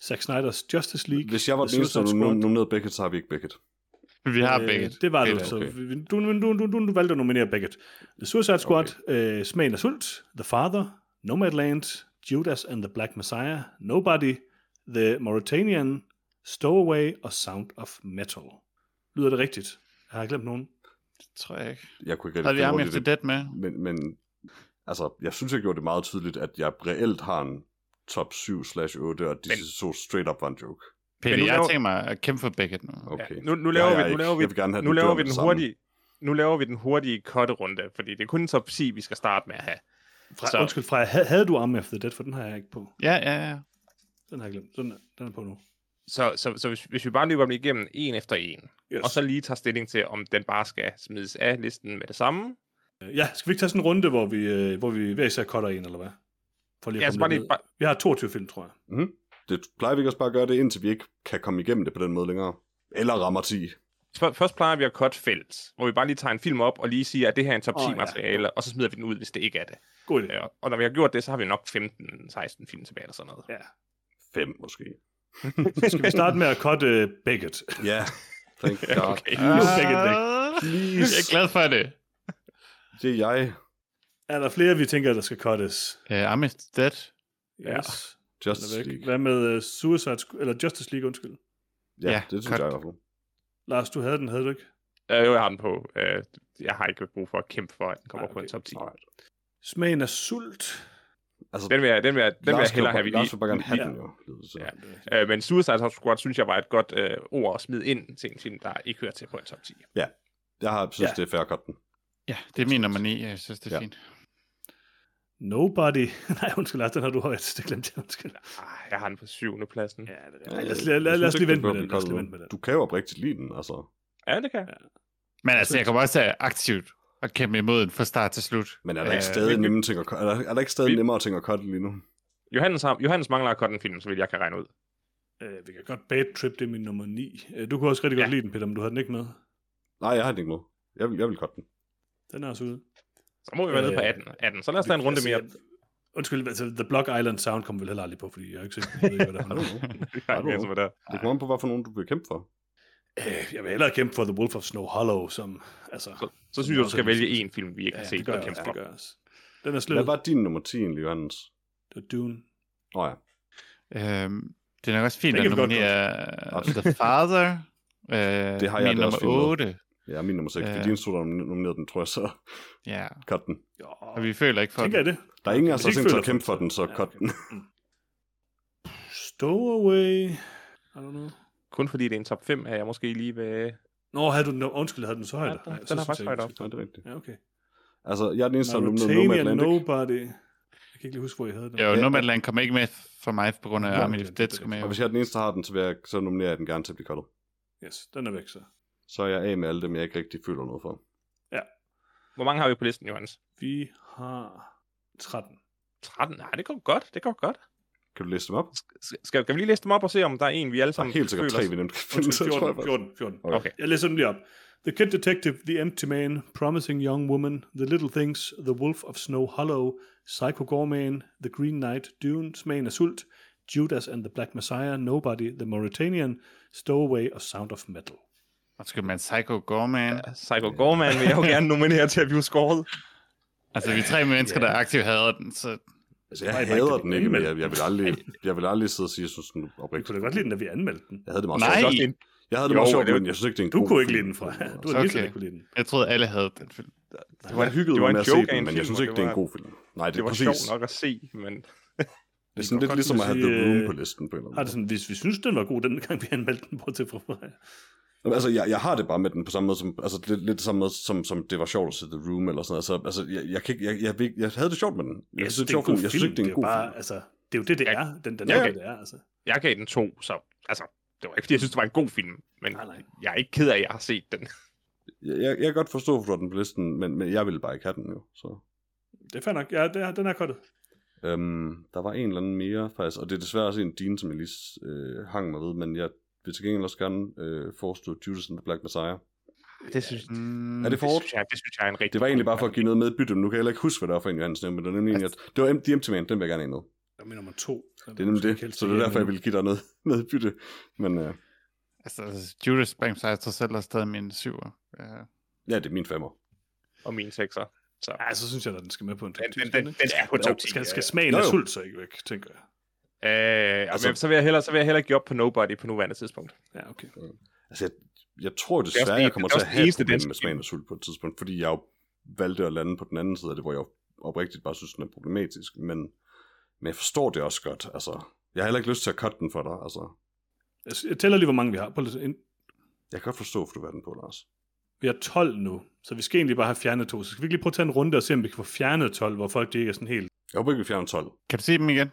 Zack Snyder's Justice League. Hvis jeg var den eneste, der nominerede Beckett, så har vi ikke Beckett. Men vi har Øh. Det var du, så okay. vi- du, du, du, du, du valgte at nominere Beckett. The Suicide Squad, okay. uh, Smagen af Sult, The Father, Nomadland, Judas and the Black Messiah, Nobody, The Mauritanian, Stowaway og Sound of Metal. Lyder det rigtigt? Har jeg glemt nogen? Det tror jeg ikke. Jeg kunne ikke Havde vi Army of the det. Dead med? Men, men altså, jeg synes, jeg gjorde det meget tydeligt, at jeg reelt har en top 7 slash 8, og disse to straight up var en joke. Peter, nu jeg laver- tænker mig at kæmpe for Beckett nu. Okay. Ja, nu, nu laver vi, nu laver vi, nu laver vi den hurtige, nu laver vi den hurtige kotterunde, fordi det er kun en top 10, vi skal starte med at have. Fra, Så- Undskyld, Freja, havde, havde du Army of the Dead, for den har jeg ikke på. Ja, ja, ja. Den har jeg glemt. Den er, den er på nu. Så, så, så hvis, hvis vi bare løber dem igennem en efter en, Yes. og så lige tager stilling til, om den bare skal smides af listen med det samme. Ja, skal vi ikke tage sådan en runde, hvor vi, øh, hvor vi hver især cutter en, eller hvad? For lige at Ja, komme så bare lige, bare, Vi har 22 film, tror jeg. Mm-hmm. Det plejer vi ikke også bare at gøre det, indtil vi ikke kan komme igennem det på den måde længere. Eller rammer 10. Før- Først plejer vi at cut fælles, hvor vi bare lige tager en film op og lige siger, at det her er en top 10 Åh, ja. materiale, og så smider vi den ud, hvis det ikke er det. God idé. Ja, og når vi har gjort det, så har vi nok 15-16 film tilbage eller sådan noget. Ja. 5 måske. Så skal vi starte med at cutte uh, Beckett. Ja, thank God. Okay. Beckett, Ah, Jeg er glad for det. Det er jeg. Er der flere, vi tænker, der skal cuttes? Uh, the Dead. Ja. Justice er. League. Hvad med uh, Suicide eller Justice League, undskyld. Ja, Ja, det synes cut. jeg i hvert fald. Lars, du havde den, havde du ikke? Øh, jo, jeg har den på. Øh, jeg har ikke brug for at kæmpe for, at den kommer Nej, på en okay. top 10. Alright. Smagen af sult. Altså, Den vil jeg, den vil jeg, den vil jeg hellere have. Lars vil bare gerne have Ja. den jo. til. Ja. Øh, men Suicide Squad synes jeg var et godt øh, ord at smide ind til en film, der ikke hører til på en top 10. Jeg har synes, Ja. det er fair at den. Ja, det er min nummer 9. Jeg synes, det er Ja. fint. Nobody. Nej, undskyld, Lars, den har du højt. Det glemte jeg, undskyld. Ah, jeg har den på syvende pladsen. Ja, Ja, det Ja, er. Lad os, jeg lad, lad, lad os lige vente det med bør den. blive Lad os lige cuttet. vente med den. Du kan jo oprigtigt lide den, altså. ja det kan. Men altså, jeg kommer også til aktivt at kæmpe imod den fra start til slut. Men er der Øh, ikke stadig vi- nemme ting at? Er der, er der ikke stadig vi- nemmere ting at cutte lige nu? Johannes, har, Johannes mangler at cutte en film, så vil jeg kan regne ud. Øh, vi kan godt Bad Trip, det er min nummer 9. Øh, du kunne også rigtig Ja. godt lide den, Peter, men du havde den ikke med. Nej, jeg har den ikke med. Jeg vil, jeg vil cutte den. Den er også ude. Så må vi være øh, nede på 18. 18. Så lad os tage en runde altså, mere. Undskyld, altså, The Block Island Sound kommer vel heller aldrig på, fordi jeg har ikke set, jeg ved ikke, hvad der er. Har du nogen? Det kommer på, hvad for nogen du vil kæmpe for. Øh, jeg vil hellere kæmpe for The Wolf of Snow Hollow, som... Altså, så, så synes jeg, du skal vælge en film, vi ikke ja, har set og kæmpe for. Det gør Den er slut. Hvad var din nummer 10 egentlig, Johannes? Det var Dune. Åh oh, ja. Øhm, det er nok også fint at nominere The Father. Øh, det har jeg øh, min nummer også 8. Det er min nummer 6. Øh, fordi din stod nomineret den, tror jeg, så ja. cut den. Jo. Og vi føler ikke for Tænker den. det? Der er ingen af os, der tænkt at kæmpe for den, så ja, cut okay. den. Stowaway. I don't know. Kun fordi det er en top 5, er jeg måske lige ved... Nå, havde du den, undskyld, havde den så højt? Ja, den, har faktisk højt op. Ja, det er rigtigt. Ja, okay. Altså, jeg er den eneste, der har nomineret Nomadland. Atlantic. Nobody. Jeg kan ikke lige huske, hvor jeg havde den. Jo, ja, Nomadland kom ikke med for mig på grund af Army of Dead. Og hvis jeg er den eneste, der har den, så, vil jeg, så nominerer jeg den gerne til at blive koldet. Yes, den er væk så. Så er jeg af med alle dem, jeg ikke rigtig føler noget for. Hvor mange har vi på listen, Johannes? Vi har 13. 13? Nej, det går godt. Det går godt. Kan du læse dem op? Skal, skal vi lige læse dem op og se, om der er en, vi alle sammen helt sikkert føler tre, vi nemt kan finde. Undskyld, så tror jeg 14, faktisk. 14, 14. Okay. Okay. Jeg læser dem lige op. The Kid Detective, The Empty Man, Promising Young Woman, The Little Things, The Wolf of Snow Hollow, Psycho Gorman, The Green Knight, Dune, Smagen af Sult, Judas and the Black Messiah, Nobody, The Mauritanian, Stowaway og Sound of Metal. Og skal man Psycho Gorman. Ja. Psycho Gorman vil jeg jo gerne nominere til at blive skåret. Altså, vi er tre mennesker, der aktivt hader den, så Altså, jeg Nej, hader den ikke, men jeg, jeg, vil aldrig, jeg vil aldrig sidde og sige, at jeg synes, den er Du oprigtigt. kunne da godt lide den, da vi anmeldte den. Jeg havde det meget Nej. sjovt. En, Jeg havde det Jo, meget sjovt, men jeg synes ikke, det er en Du god kunne ikke lide den fra. Du Så har lige så okay. ikke kunne lide den. jeg troede, alle havde den film. Det var, jeg hyggede det var en at joke den, en men jeg synes ikke, det er en god film. Nej, det det er var præcis. sjovt nok at se, men Det er sådan lidt ligesom at have The Room øh, på listen på en eller anden Har det sådan, hvis vi synes, den var god, den gang vi anmeldte den på til fra mig. Altså, jeg, jeg har det bare med den på samme måde som, altså lidt, lidt samme måde som, som det var sjovt at se The Room eller sådan noget. Altså, altså jeg, jeg, kan ikke, jeg, jeg, jeg, jeg, havde det sjovt med den. Jeg, synes, det er en sjov film. Jeg synes ikke, det er en god bare, film. Altså, det er jo det, det er. Den, den Ja, er det, det er. Altså. jeg gav den to, så altså, det var ikke fordi, jeg synes, det var en god film, men Nej, nej. jeg er ikke ked af, at jeg har set den. Jeg, jeg, jeg kan godt forstå, hvorfor den på listen, men, men jeg ville bare ikke have den jo. Så. Det er fair nok. Ja, det er, den er kottet. Øhm, der var en eller anden mere, faktisk, og det er desværre også en din, som jeg lige øh, hang mig ved, men jeg vil til gengæld også gerne øh, forestå Judas and the Black Messiah. Det synes, Mm, Er det for det synes, jeg, det synes jeg er en rigtig Det var egentlig bare for at give noget med i bytte, men nu kan jeg heller ikke huske, hvad det var for en, Johannes nævnte, men det var nemlig en, at det var M- The Empty Man, den vil jeg gerne have med. Det er min nummer to. Det er nemlig det, så det er derfor, jeg vil give dig noget, noget i bytte. Men øh, Altså, Judas Bang sig sig selv er stadig min syver. Ja. ja, det er min femmer. Og min sekser. Så Ja, så synes jeg, at den skal med på en top den, 10. den, skal den, ikke? den er på top 10. Skal, skal smagen af sult så ikke væk, tænker jeg. Øh, Altså- så, vil jeg hellere, så vil jeg hellere give op på Nobody på nuværende tidspunkt. Ja, okay. Altså, jeg, jeg tror Det er også desværre, det- jeg kommer det er til at også det have et problem med smagen af sult på et tidspunkt, fordi jeg jo valgte at lande på den anden side af det, hvor jeg oprigtigt bare synes, den er problematisk, men, men jeg forstår det også godt, altså. Jeg har heller ikke lyst til at cutte den for dig, altså. Jeg- Jeg tæller lige, hvor mange vi har. På lidt ind. Jeg kan godt forstå, hvorfor du have den på, Lars. Vi har 12 nu, så vi skal egentlig bare have fjernet to. Så skal vi ikke lige prøve at tage en runde og se, om vi kan få fjernet 12, hvor folk de ikke er sådan helt... Jeg håber ikke, vi fjerner 12. Kan du se dem igen?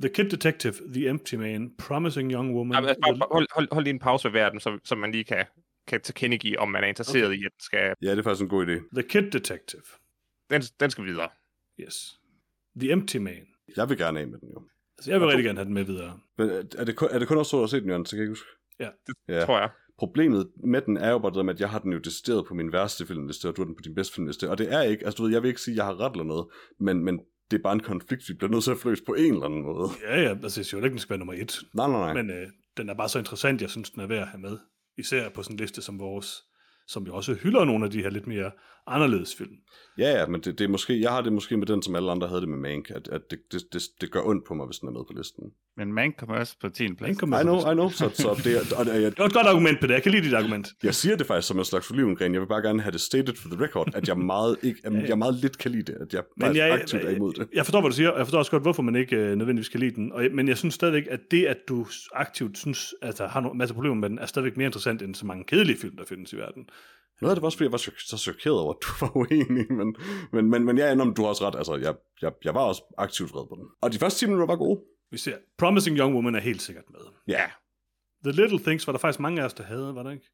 The Kid Detective, The Empty Man, Promising Young Woman... Jamen, altså, bare, bare, hold, hold, hold lige en pause ved verden, så, så man lige kan, kan tilkendegive, om man er interesseret okay. i, at den skal, Ja, det er faktisk en god idé. The Kid Detective, den, den skal videre. yes. The Empty Man. Jeg vil gerne af med den jo. Altså, jeg vil rigtig gerne have den med videre. Men er er det, kun- er det kun også så, at se den, Jørgen? Så kan jeg ikke huske. Ja. Ja. Tror jeg. Problemet med den er jo bare det med, at jeg har den jo decideret på min værste filmliste, og du har den på din bedste filmliste. Og det er ikke, altså du ved, jeg vil ikke sige, at jeg har ret eller noget, men, men det er bare en konflikt, vi bliver nødt til at fløse på en eller anden måde. Ja, ja, altså, jeg siger jo ikke, den skal være nummer et. Nej, nej, nej. Men øh, den er bare så interessant, jeg synes, den er værd at have med. Især på sådan en liste som vores, som jo også hylder nogle af de her lidt mere anderledes film. Ja, ja, men det, det er måske, jeg har det måske med den, som alle andre havde det med Mank, at, at det, det, det, det gør ondt på mig, hvis den er med på listen. Men man kommer også på 10. plads. Kommer I know. I know, så, så det, er- og jeg, Det var et godt argument, Peter. Jeg kan lide dit argument. jeg siger det faktisk som en slags olivengren. Jeg vil bare gerne have det stated for the record, at jeg meget, ikke, at jeg meget lidt kan lide det, at jeg Men faktisk jeg, aktivt er imod det. jeg forstår, hvad du siger, og jeg forstår også godt, hvorfor man ikke øh, nødvendigvis kan lide den. Og, men jeg synes stadigvæk, at det, at du aktivt synes, at der har en masse problemer med den, er stadigvæk mere interessant end så mange kedelige film, der findes i verden. Noget af det var også, fordi jeg var chok- så chokeret over, at du var uenig, men, men, men, men jeg er om du har også ret. Altså, jeg, jeg, jeg var også aktivt vred på den. Og de første 10 minutter var gode. Vi ser, Promising Young Woman er helt sikkert med. Ja. The Little Things var der faktisk mange af os, der havde, var der ikke?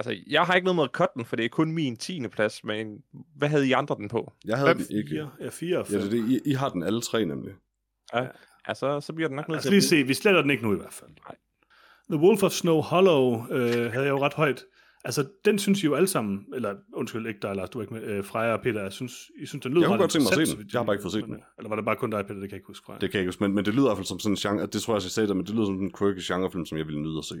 Altså, jeg har ikke noget med at cutte den, for det er kun min 10. plads, men hvad havde I andre den på? Jeg havde Hvem? den ikke. Fire, ja, fire og Ja, fem. det er det. I, I har den alle tre nemlig. Altså, så bliver den nok nødt os til at lige se, vi sletter den ikke nu i hvert fald. Nej. The Wolf of Snow Hollow øh, havde jeg jo ret højt. Altså, den synes I jo alle sammen, eller undskyld, ikke dig, Lars, du er ikke med, øh, Freja og Peter, jeg synes, I synes, den lyder Jeg kunne godt tænke mig at se den. Jeg har bare ikke fået set den. øh, Eller var det bare kun dig, Peter, det kan jeg ikke huske, Freja. Det kan jeg ikke huske, men, men det lyder i hvert fald som sådan en genre, det tror jeg også, jeg sagde det, men det lyder som en quirky genrefilm, som jeg ville nyde at se.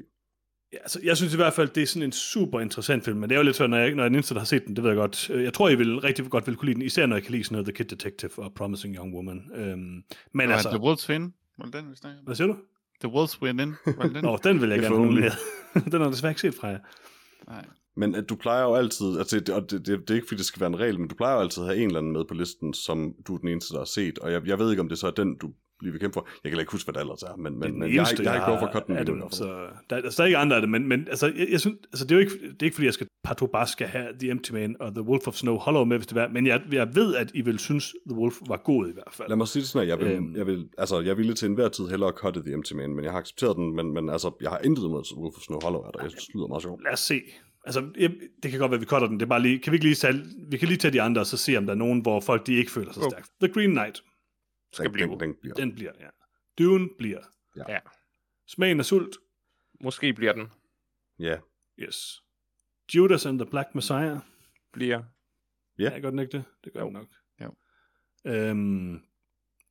Ja, altså, jeg synes i hvert fald, det er sådan en super interessant film, men det er jo lidt sådan, når jeg, når jeg er der har set den, det ved jeg godt. Øh, Jeg tror, jeg vil rigtig godt vil kunne lide den, især når jeg kan lide sådan noget The Kid Detective og Promising Young Woman. Øhm, men Men altså, The Wolves Win. Var det den, vi snakkede hvad siger du? The Wolves Win in. Var det den? Nå, den vil jeg gerne nominere. den har jeg desværre ikke set fra jer. Nej. Men at du plejer jo altid, altså det, og det, det, det er ikke fordi, det skal være en regel, men du plejer jo altid at have en eller anden med på listen, som du er den eneste, der har set, og jeg, jeg ved ikke, om det så er den, du lige vil kæmpe for. Jeg kan ikke huske, hvad det ellers er, men, men, er men jeg, ikke- jeg har ikke lov for at cutte den af endnu, dem, så der, altså, der er ikke andre af det, men, men altså, jeg, jeg synes, altså, det er jo ikke, det er ikke fordi, jeg skal partout bare skal have The Empty Man og The Wolf of Snow Hollow med, hvis det var, men jeg, jeg ved, at I vil synes, The Wolf var god i hvert fald. Lad mig sige det sådan, at jeg vil, Øhm. jeg vil, altså, jeg ville til enhver tid hellere cutte The Empty Man, men jeg har accepteret den, men, men altså, jeg har intet imod Wolf of Snow Hollow, er der. Jeg synes, det lyder meget sjovt. Lad os se. Altså, jeg, det kan godt være, at vi cutter den. Det er bare lige, kan vi ikke lige tage, vi kan lige tage de andre, og så se, om der er nogen, hvor folk de ikke føler sig stærkt. The Green Knight, skal den, blive. Den, den bliver. den bliver, ja. Dune bliver. Ja. Smagen af sult, Måske bliver den. Ja. yes. Judas and the Black Messiah. Bliver... Ja. Ja, gør den ikke det? Det gør Jo. nok. Jo. Øhm,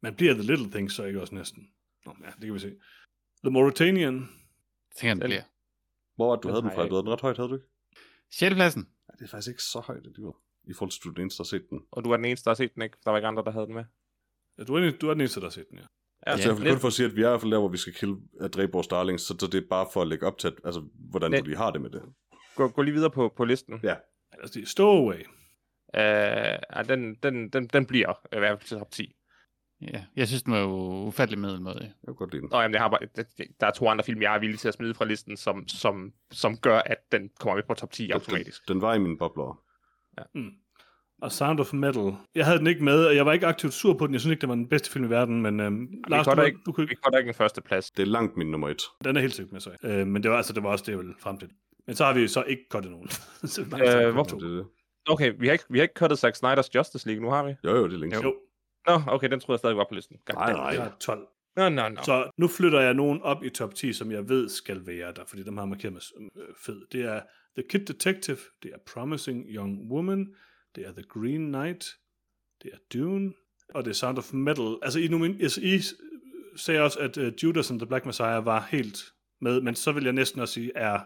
man bliver The Little Things så ikke også næsten. Nå, ja, det kan vi se. The Mauritanian. Jeg tænker, den bliver. Hvor var det, du Den havde den fra? jeg Du havde den ret højt, havde du ikke? 6. pladsen. Ja, det er faktisk ikke så højt alligevel. I forhold til, du er den eneste, der har set den. Og du er den eneste, der har set den, ikke? Der var ikke andre, der havde den med. Ja, du, er, den- du er den eneste, der har set den, ja. Ja, Altså, jeg vil kun for at sige, at vi er i hvert fald der, hvor vi skal kille at dræbe vores darlings, så, så det er bare for at lægge op til, at, altså, hvordan Men- du lige har det med det. Gå, gå lige videre på, på listen. Ja. Altså, det er Stowaway. Uh, ja, den, den, den, den bliver i hvert fald til top 10. Ja, jeg synes, den var jo ufattelig middelmåde. Jeg kan godt lide den. Nå, jamen, det har bare, der er to andre film, jeg er villig til at smide fra listen, som, som, som gør, at den kommer med på top 10 automatisk. Den, den var i mine bobler. Mm. Og Sound of Metal. Jeg havde den ikke med, og jeg var ikke aktivt sur på den. Jeg synes ikke, det var den bedste film i verden, men øhm, Lars, kan du, ikke... du kunne Vi ikke... kommer ikke en første plads. Det er langt min nummer et. Den er helt sikkert med, så. Øh, men det var, altså, det var også det, jeg ville frem til. Men så har vi så ikke kottet nogen. Så Øh, hvorfor-. Det det. Okay, vi har ikke, vi har ikke cuttet Zack Snyder's Justice League, nu har vi. Jo, jo, det er længe Jo. Nå, okay, den troede jeg stadig var på listen. God Nej, nej. jeg har 12. Nå, nå, nå. Så nu flytter jeg nogen op i top 10, som jeg ved skal være der, fordi dem har markeret med øh, fed. Det er The Kid Detective, det er Promising Young Woman, det er The Green Knight, det er Dune, og det er Sound of Metal. Altså, I, nomin- altså, I sagde også, at uh, Judas and the Black Messiah var helt med, men så vil jeg næsten også sige, er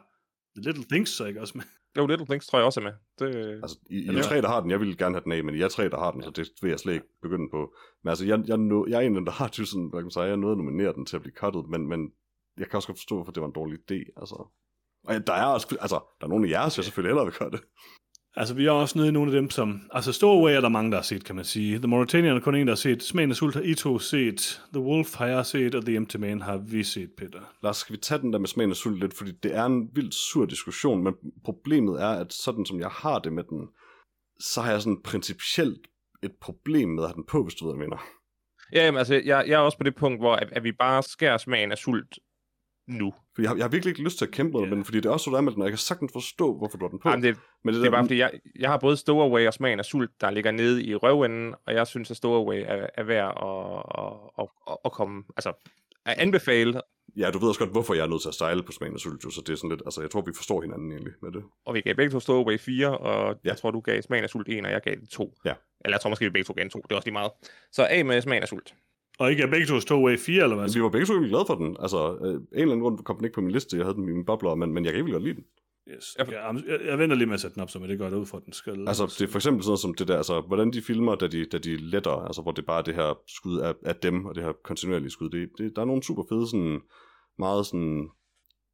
The Little Things så ikke også med? Jo, Little Things tror jeg også er med. Det, Altså, I, I er tre, der har den. Jeg ville gerne have den af, men I er tre, der har den, så det vil jeg slet ikke begynde på. Men altså, jeg, jeg, nå, jeg er en af dem, der har tusind, hvad kan sige, jeg nåede at nominere den til at blive cuttet, men, men jeg kan også godt forstå, hvorfor det var en dårlig idé. Altså. Og ja, der er også, altså, der er nogle af jer, jeg selvfølgelig hellere vil cutte. Altså, vi er også nede i nogle af dem, som... Altså, Stowaway er der mange, der har set, kan man sige. The Mauritanian er kun en, der har set. Smagen af sult har I to set. The Wolf har jeg set, og The Empty Man har vi set, Peter. Lars, skal vi tage den der med smagen af sult lidt, fordi det er en vildt sur diskussion, men problemet er, at sådan som jeg har det med den, så har jeg sådan principielt et problem med at have den på, hvis du ved, hvad jeg mener. ja, jamen, altså, jeg, jeg er også på det punkt, hvor at, at vi bare skærer smagen af sult nu. For jeg har, jeg har virkelig ikke lyst til at kæmpe med Ja. den, fordi det er også så der med den, og jeg kan sagtens forstå, hvorfor du har den på. Jamen, det, men det er bare fordi, jeg, jeg har både Stowaway og smagen af sult, der ligger nede i røvenden, og jeg synes, at Stowaway er, er værd at, at, at, at komme, altså, at anbefale, Ja, du ved også godt, hvorfor jeg er nødt til at style på smagen af sult, så det er sådan lidt, altså jeg tror, vi forstår hinanden egentlig med det. og vi gav begge to Stowaway 4, og Ja. jeg tror, du gav smagen af sult 1, og jeg gav det 2. Ja. Eller jeg tror måske, vi begge to gav den 2, det er også lige meget. Så af med smagen af sult. Og ikke er begge to Stowaway 4, eller hvad? Altså, vi var begge to glade for den. Altså, øh, en eller anden grund kom den ikke på min liste, jeg havde den i mine bobler, men, men jeg kan ikke godt lide den. Yes. Jeg, jeg, jeg venter lige med at sætte den op, så det gør det ud for, at den skal... Altså, det er for eksempel sådan noget som det der, altså, hvordan de filmer, da de, da de letter, altså, hvor det bare er det her skud af, af dem, og det her kontinuerlige skud, det, det, der er nogle super fede, sådan, meget sådan,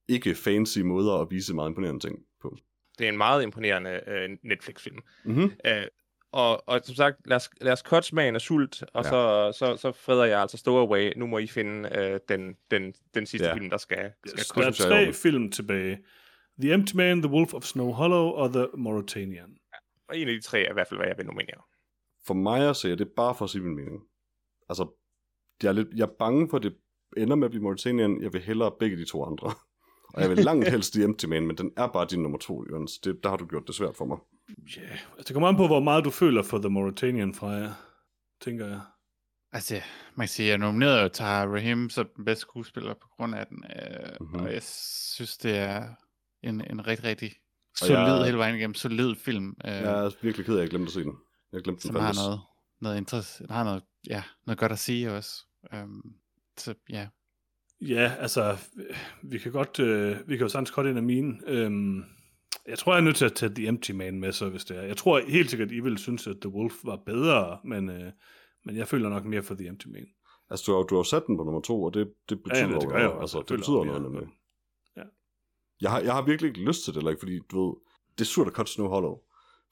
ikke fancy måder at vise meget imponerende ting på. Det er en meget imponerende øh, Netflix-film. Mm-hmm. Øh, og, og som sagt, lad os, lad os cut smagen af sult, og Ja. ja. så, så, så freder jeg altså Stowaway. Nu må I finde øh, den, den, den sidste Ja. ja. film, der skal, skal Yes, der er tre film tilbage. The Empty Man, The Wolf of Snow Hollow og The Mauritanian. Og en af de tre er i hvert fald, hvad jeg vil nominere. For mig at se, det er bare for at sige min mening. Altså, jeg er, lidt, jeg er bange for, at det ender med at blive Mauritanian. Jeg vil hellere begge de to andre. Og jeg vil langt helst The Empty Man, men den er bare din nummer to, Jørgens. Det, der har du gjort det svært for mig. Ja, yeah. altså, det kommer an på, hvor meget du føler for The Mauritanian fra jer, tænker jeg. Altså, man kan sige, jeg nominerede jo Tahar Rahim som den bedste skuespiller på grund af den. Øh, Mhm. mm-hmm. Og jeg synes, det er en, en rigtig, rigtig Og solid jeg- hele vejen igennem, solid film. Øh, Jeg er virkelig ked af, at jeg glemte at se den. Jeg glemte den som har fandtes. noget, noget, interesse, har noget, ja, noget godt at sige også. Um, så ja, Ja, altså, vi kan godt, øh, vi kan jo sagtens godt ind af mine. Øhm, jeg tror, jeg er nødt til at tage The Empty Man med, så hvis det er. Jeg tror helt sikkert, I vil synes, at The Wolf var bedre, men, øh, men jeg føler nok mere for The Empty Man. Altså, du har, du har sat den på nummer to, og det, det betyder ja, det jeg jo noget. også. Altså, Jeg det betyder noget nemlig. Ja. Jeg har, jeg har virkelig ikke lyst til det, ikke, fordi du ved, det er surt at cut Snow Hollow.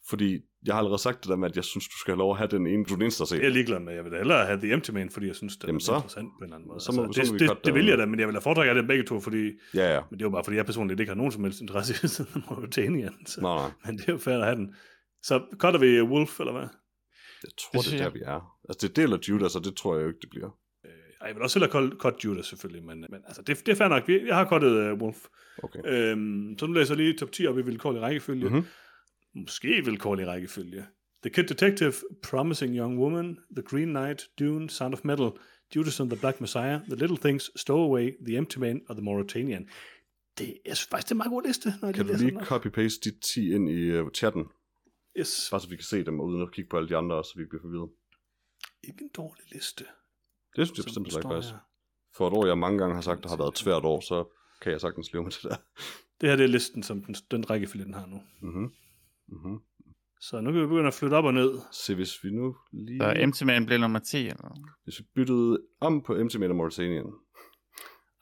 Fordi jeg har allerede sagt det der med, at jeg synes, du skal have lov at have den ene, du er den eneste at se. Jeg er ligeglad med, jeg vil da hellere have The Empty Man, fordi jeg synes, det er Jamen så. interessant på en eller anden måde. Så må- altså, så må det, vi det, det, vil det. jeg da, men jeg vil da foretrække af dem begge to, fordi, Ja, ja. men det er jo bare, fordi jeg personligt ikke har nogen som helst interesse i sådan Mauritanian. Så, Nej, nej. men det er jo fair at have den. Så cutter vi Wolf, eller hvad? Jeg tror, det, synes er der, vi er. Altså, det deler Judas, og det tror jeg jo ikke, det bliver. Ej, jeg vil også hellere cut- cut Judas selvfølgelig, men, men altså, det, det er fair nok. Vi- Jeg har cuttet uh, Wolf. Okay. Øhm, så nu læser jeg lige top 10 op i vilkårlig rækkefølge. Mhm. Måske vilkårlig rækkefølge. The Kid Detective, Promising Young Woman, The Green Knight, Dune, Sound of Metal, Judas and the Black Messiah, The Little Things, Stowaway, The Empty Man og The Mauritanian. Det jeg synes faktisk, det er en meget god liste, når Kan du lige copy-paste de 10 ind i uh, chatten? Yes, Bare så vi kan se dem, uden at kigge på alle de andre, så vi ikke bliver forvirret. ikke en dårlig liste. Det synes jeg bestemt ikke faktisk. her. For et år, jeg mange gange har sagt, der har været et svært år, så kan jeg sagtens leve med det der. Det her det er listen, som den, den rækkefølge, den har nu. Mhm. Mhm. Så nu kan vi begynde at flytte op og ned. Se, hvis vi nu lige... Så Man blev nummer 10, eller? Hvis vi byttede om på Man og Mauritanian.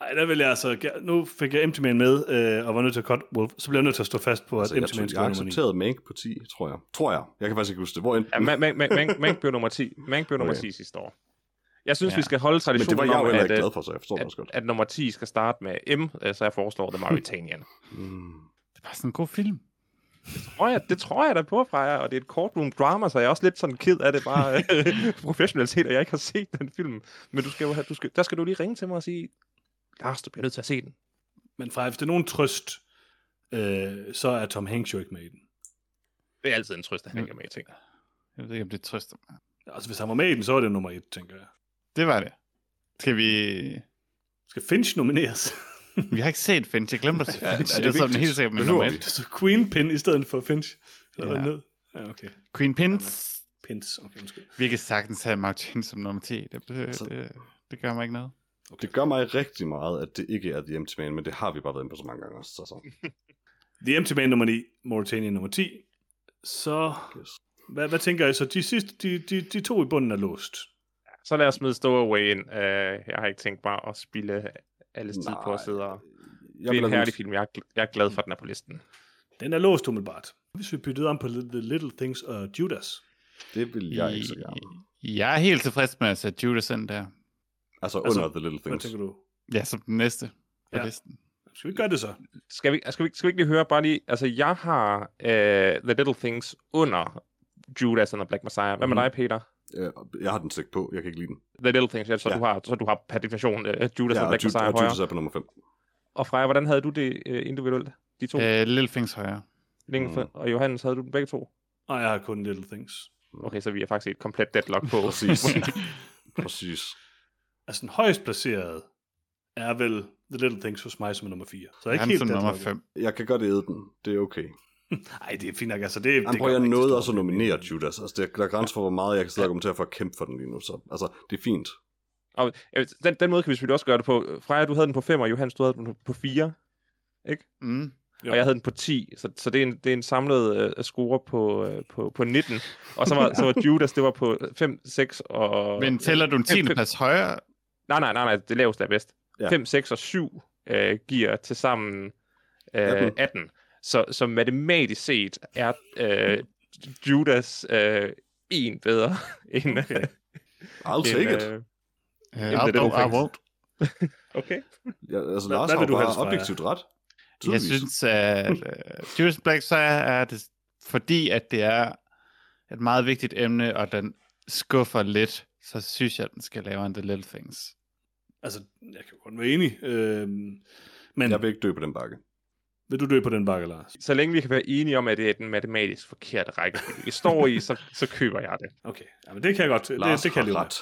Ej, der vil jeg altså... Nu fik jeg Man med, øh, og var nødt til at cut Wolf. Så bliver jeg nødt til at stå fast på, at Altså, jeg, tog, skal jeg være nummer 9. accepterede Mank på 10, tror jeg. Tror jeg. Jeg kan faktisk ikke huske det. Hvor end... Ja, Mank, Mank, Mank, Mank, blev nummer 10. Mank blev nummer Okay. 10 sidste år. Jeg synes, Ja. vi skal holde Men det traditionen var jeg jo om, heller at, ikke at, glad for, så jeg forstår det også at, godt. at nummer 10 skal starte med M, øh, så jeg foreslår The Mauritanian. Mm. Det er bare sådan en god film. Tror jeg, det tror jeg da på fra jer, og det er et courtroom drama, så jeg er også lidt sådan ked af det bare øh, professionelt set, at jeg ikke har set den film. Men du skal jo have, du skal, der skal du lige ringe til mig og sige, Lars, du bliver nødt til at se den. Men fra hvis det er nogen trøst, øh, så er Tom Hanks jo ikke med i den. Det er altid en trøst, at han ikke er med i ting. Jeg ved ikke, om det trøster mig. Altså, hvis han var med i den, så er det nummer et, tænker jeg. Det var det. Skal vi... Skal Finch nomineres? Vi har ikke set Finch. Jeg glemte at se Ja, Finch. er det er sådan helt sikkert med et. så Queen Pin i stedet for Finch. Så er Ja. ned. Ja, okay. Queen Pins. Pins, okay, undskyld. Vi kan sagtens have Mark Chin som nummer 10. Det, det, det, det gør mig ikke noget. Det gør mig rigtig meget, at det ikke er The Empty Man, men det har vi bare været inde på så mange gange også. Så, så. The Empty Man nummer 9, Mauritania nummer 10. Så, Yes. hvad, hvad tænker I så? De sidste, de, de, de to i bunden er låst. Så lad os smide Stowaway ind. Uh, jeg har ikke tænkt bare at spille alles tid på at sidde og... Jeg Det er en herlig film. Jeg er, jeg er glad for, at den er på listen. Den er låst umiddelbart. Hvis vi byttede om på The Little Things og Judas. Det vil jeg ikke så gerne. Jeg er helt tilfreds med at sætte Judas ind der. Altså, Altså, under The Little Hvad Things. tænker du? Ja, som den næste på Ja. listen. Skal vi gøre det så? Skal vi, skal, vi, skal vi ikke lige høre bare lige... Altså, jeg har uh, The Little Things under Judas and the Black Messiah. Hvad med Mhm. dig, Peter? Øh, Jeg har den slet ikke på. Jeg kan ikke lide den. The Little Things, ja, så, Ja. Du, har, så du har per definition uh, Judas Ja, og Black Ju- Messiah højere. Judas er på nummer 5. Og Freja, hvordan havde du det uh, individuelt? De to? Øh, Little Things højere. Længe Mm. Og Johannes, havde du dem begge to? Nej, jeg har kun Little Things. Okay, så vi er faktisk i et komplet deadlock på. Præcis. Præcis. Altså, den højst placerede er vel The Little Things hos mig som er nummer 4. Så jeg er Han ikke som helt nummer deadlocket. 5. Jeg kan godt æde den. Det er okay. Nej, det er fint nok. Altså, det, Jamen, det prøv, jeg ikke nåede også at nominere Judas. Altså, der, der er grænser for, hvor meget jeg kan sidde og argumentere for at kæmpe for den lige nu. Så, altså, det er fint. Og øh, den, den måde kan vi selvfølgelig også gøre det på. Freja, du havde den på 5, og Johannes, du havde den på 4. Mm. Jo. Og jeg havde den på 10, så, så det, er en, det er en samlet uh, score på, uh, på, på 19. Og så var, så var Judas, det var på 5, 6 og... Men tæller du en fem- 10. fem- plads højere? Nej, nej, nej, nej, det laveste er bedst. Ja. 5, 6 og 7 uh, giver til sammen uh, 18. 18. 18. Så, så matematisk set er uh, Judas uh, en bedre end... Okay. I'll take it. uh, Uh, I'll, I'll, I won't. okay. Ja, altså, Lars hvad har du bare objektivt ret. Jeg Tydeligvis. synes, at uh, Judas Black så er det, fordi at det er et meget vigtigt emne, og den skuffer lidt, så synes jeg, at den skal lave en The Little Things. Altså, jeg kan jo godt være enig. Øhm, men Jeg vil ikke dø på den bakke. Vil du dø på den bakke, Lars? Så længe vi kan være enige om, at det er den matematisk forkerte række, vi står i, så, så køber jeg det. Okay, ja, men det kan jeg godt. Lars det, det kan jeg har ret.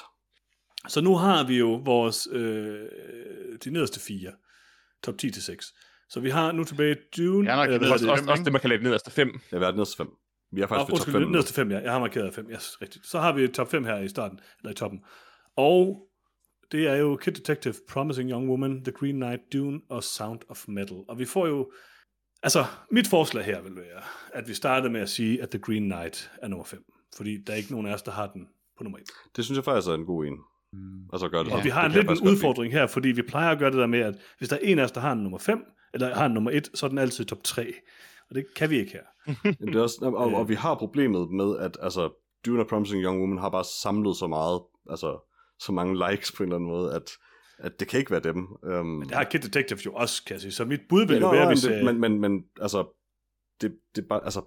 Så nu har vi jo vores, øh, de nederste fire. Top 10 til 6. Så vi har nu tilbage Dune. Jeg har nok det Også, også, også det, man kan lægge nederste fem. Jeg vil have den nederste fem. Vi er Nå, faktisk ved top undskyld, 5. nederste 5, ja. Jeg har markeret 5, ja, yes, rigtigt. Så har vi top 5 her i starten, eller i toppen. Og det er jo Kid Detective, Promising Young Woman, The Green Knight, Dune og Sound of Metal. Og vi får jo... Altså, mit forslag her vil være, at vi starter med at sige, at The Green Knight er nummer 5. Fordi der er ikke nogen af os, der har den på nummer 1. Det synes jeg faktisk er en god en. Mm. Altså gør det. Ja. Og vi har Det en lidt en udfordring her, fordi vi plejer at gøre det der med, at hvis der er en af os, der har en nummer 5, eller har en nummer 1, så er den altid top 3. Og det kan vi ikke her. Jamen, det er også, og, og, vi har problemet med, at altså, Dune og Promising Young Woman har bare samlet så meget, altså så mange likes på en eller anden måde, at, at det kan ikke være dem. Um, Det har Kid Detective jo også, kan jeg sige. Så mit bud vil jo være, hvis... det, øh, men, men, men altså, det, det er bare, altså,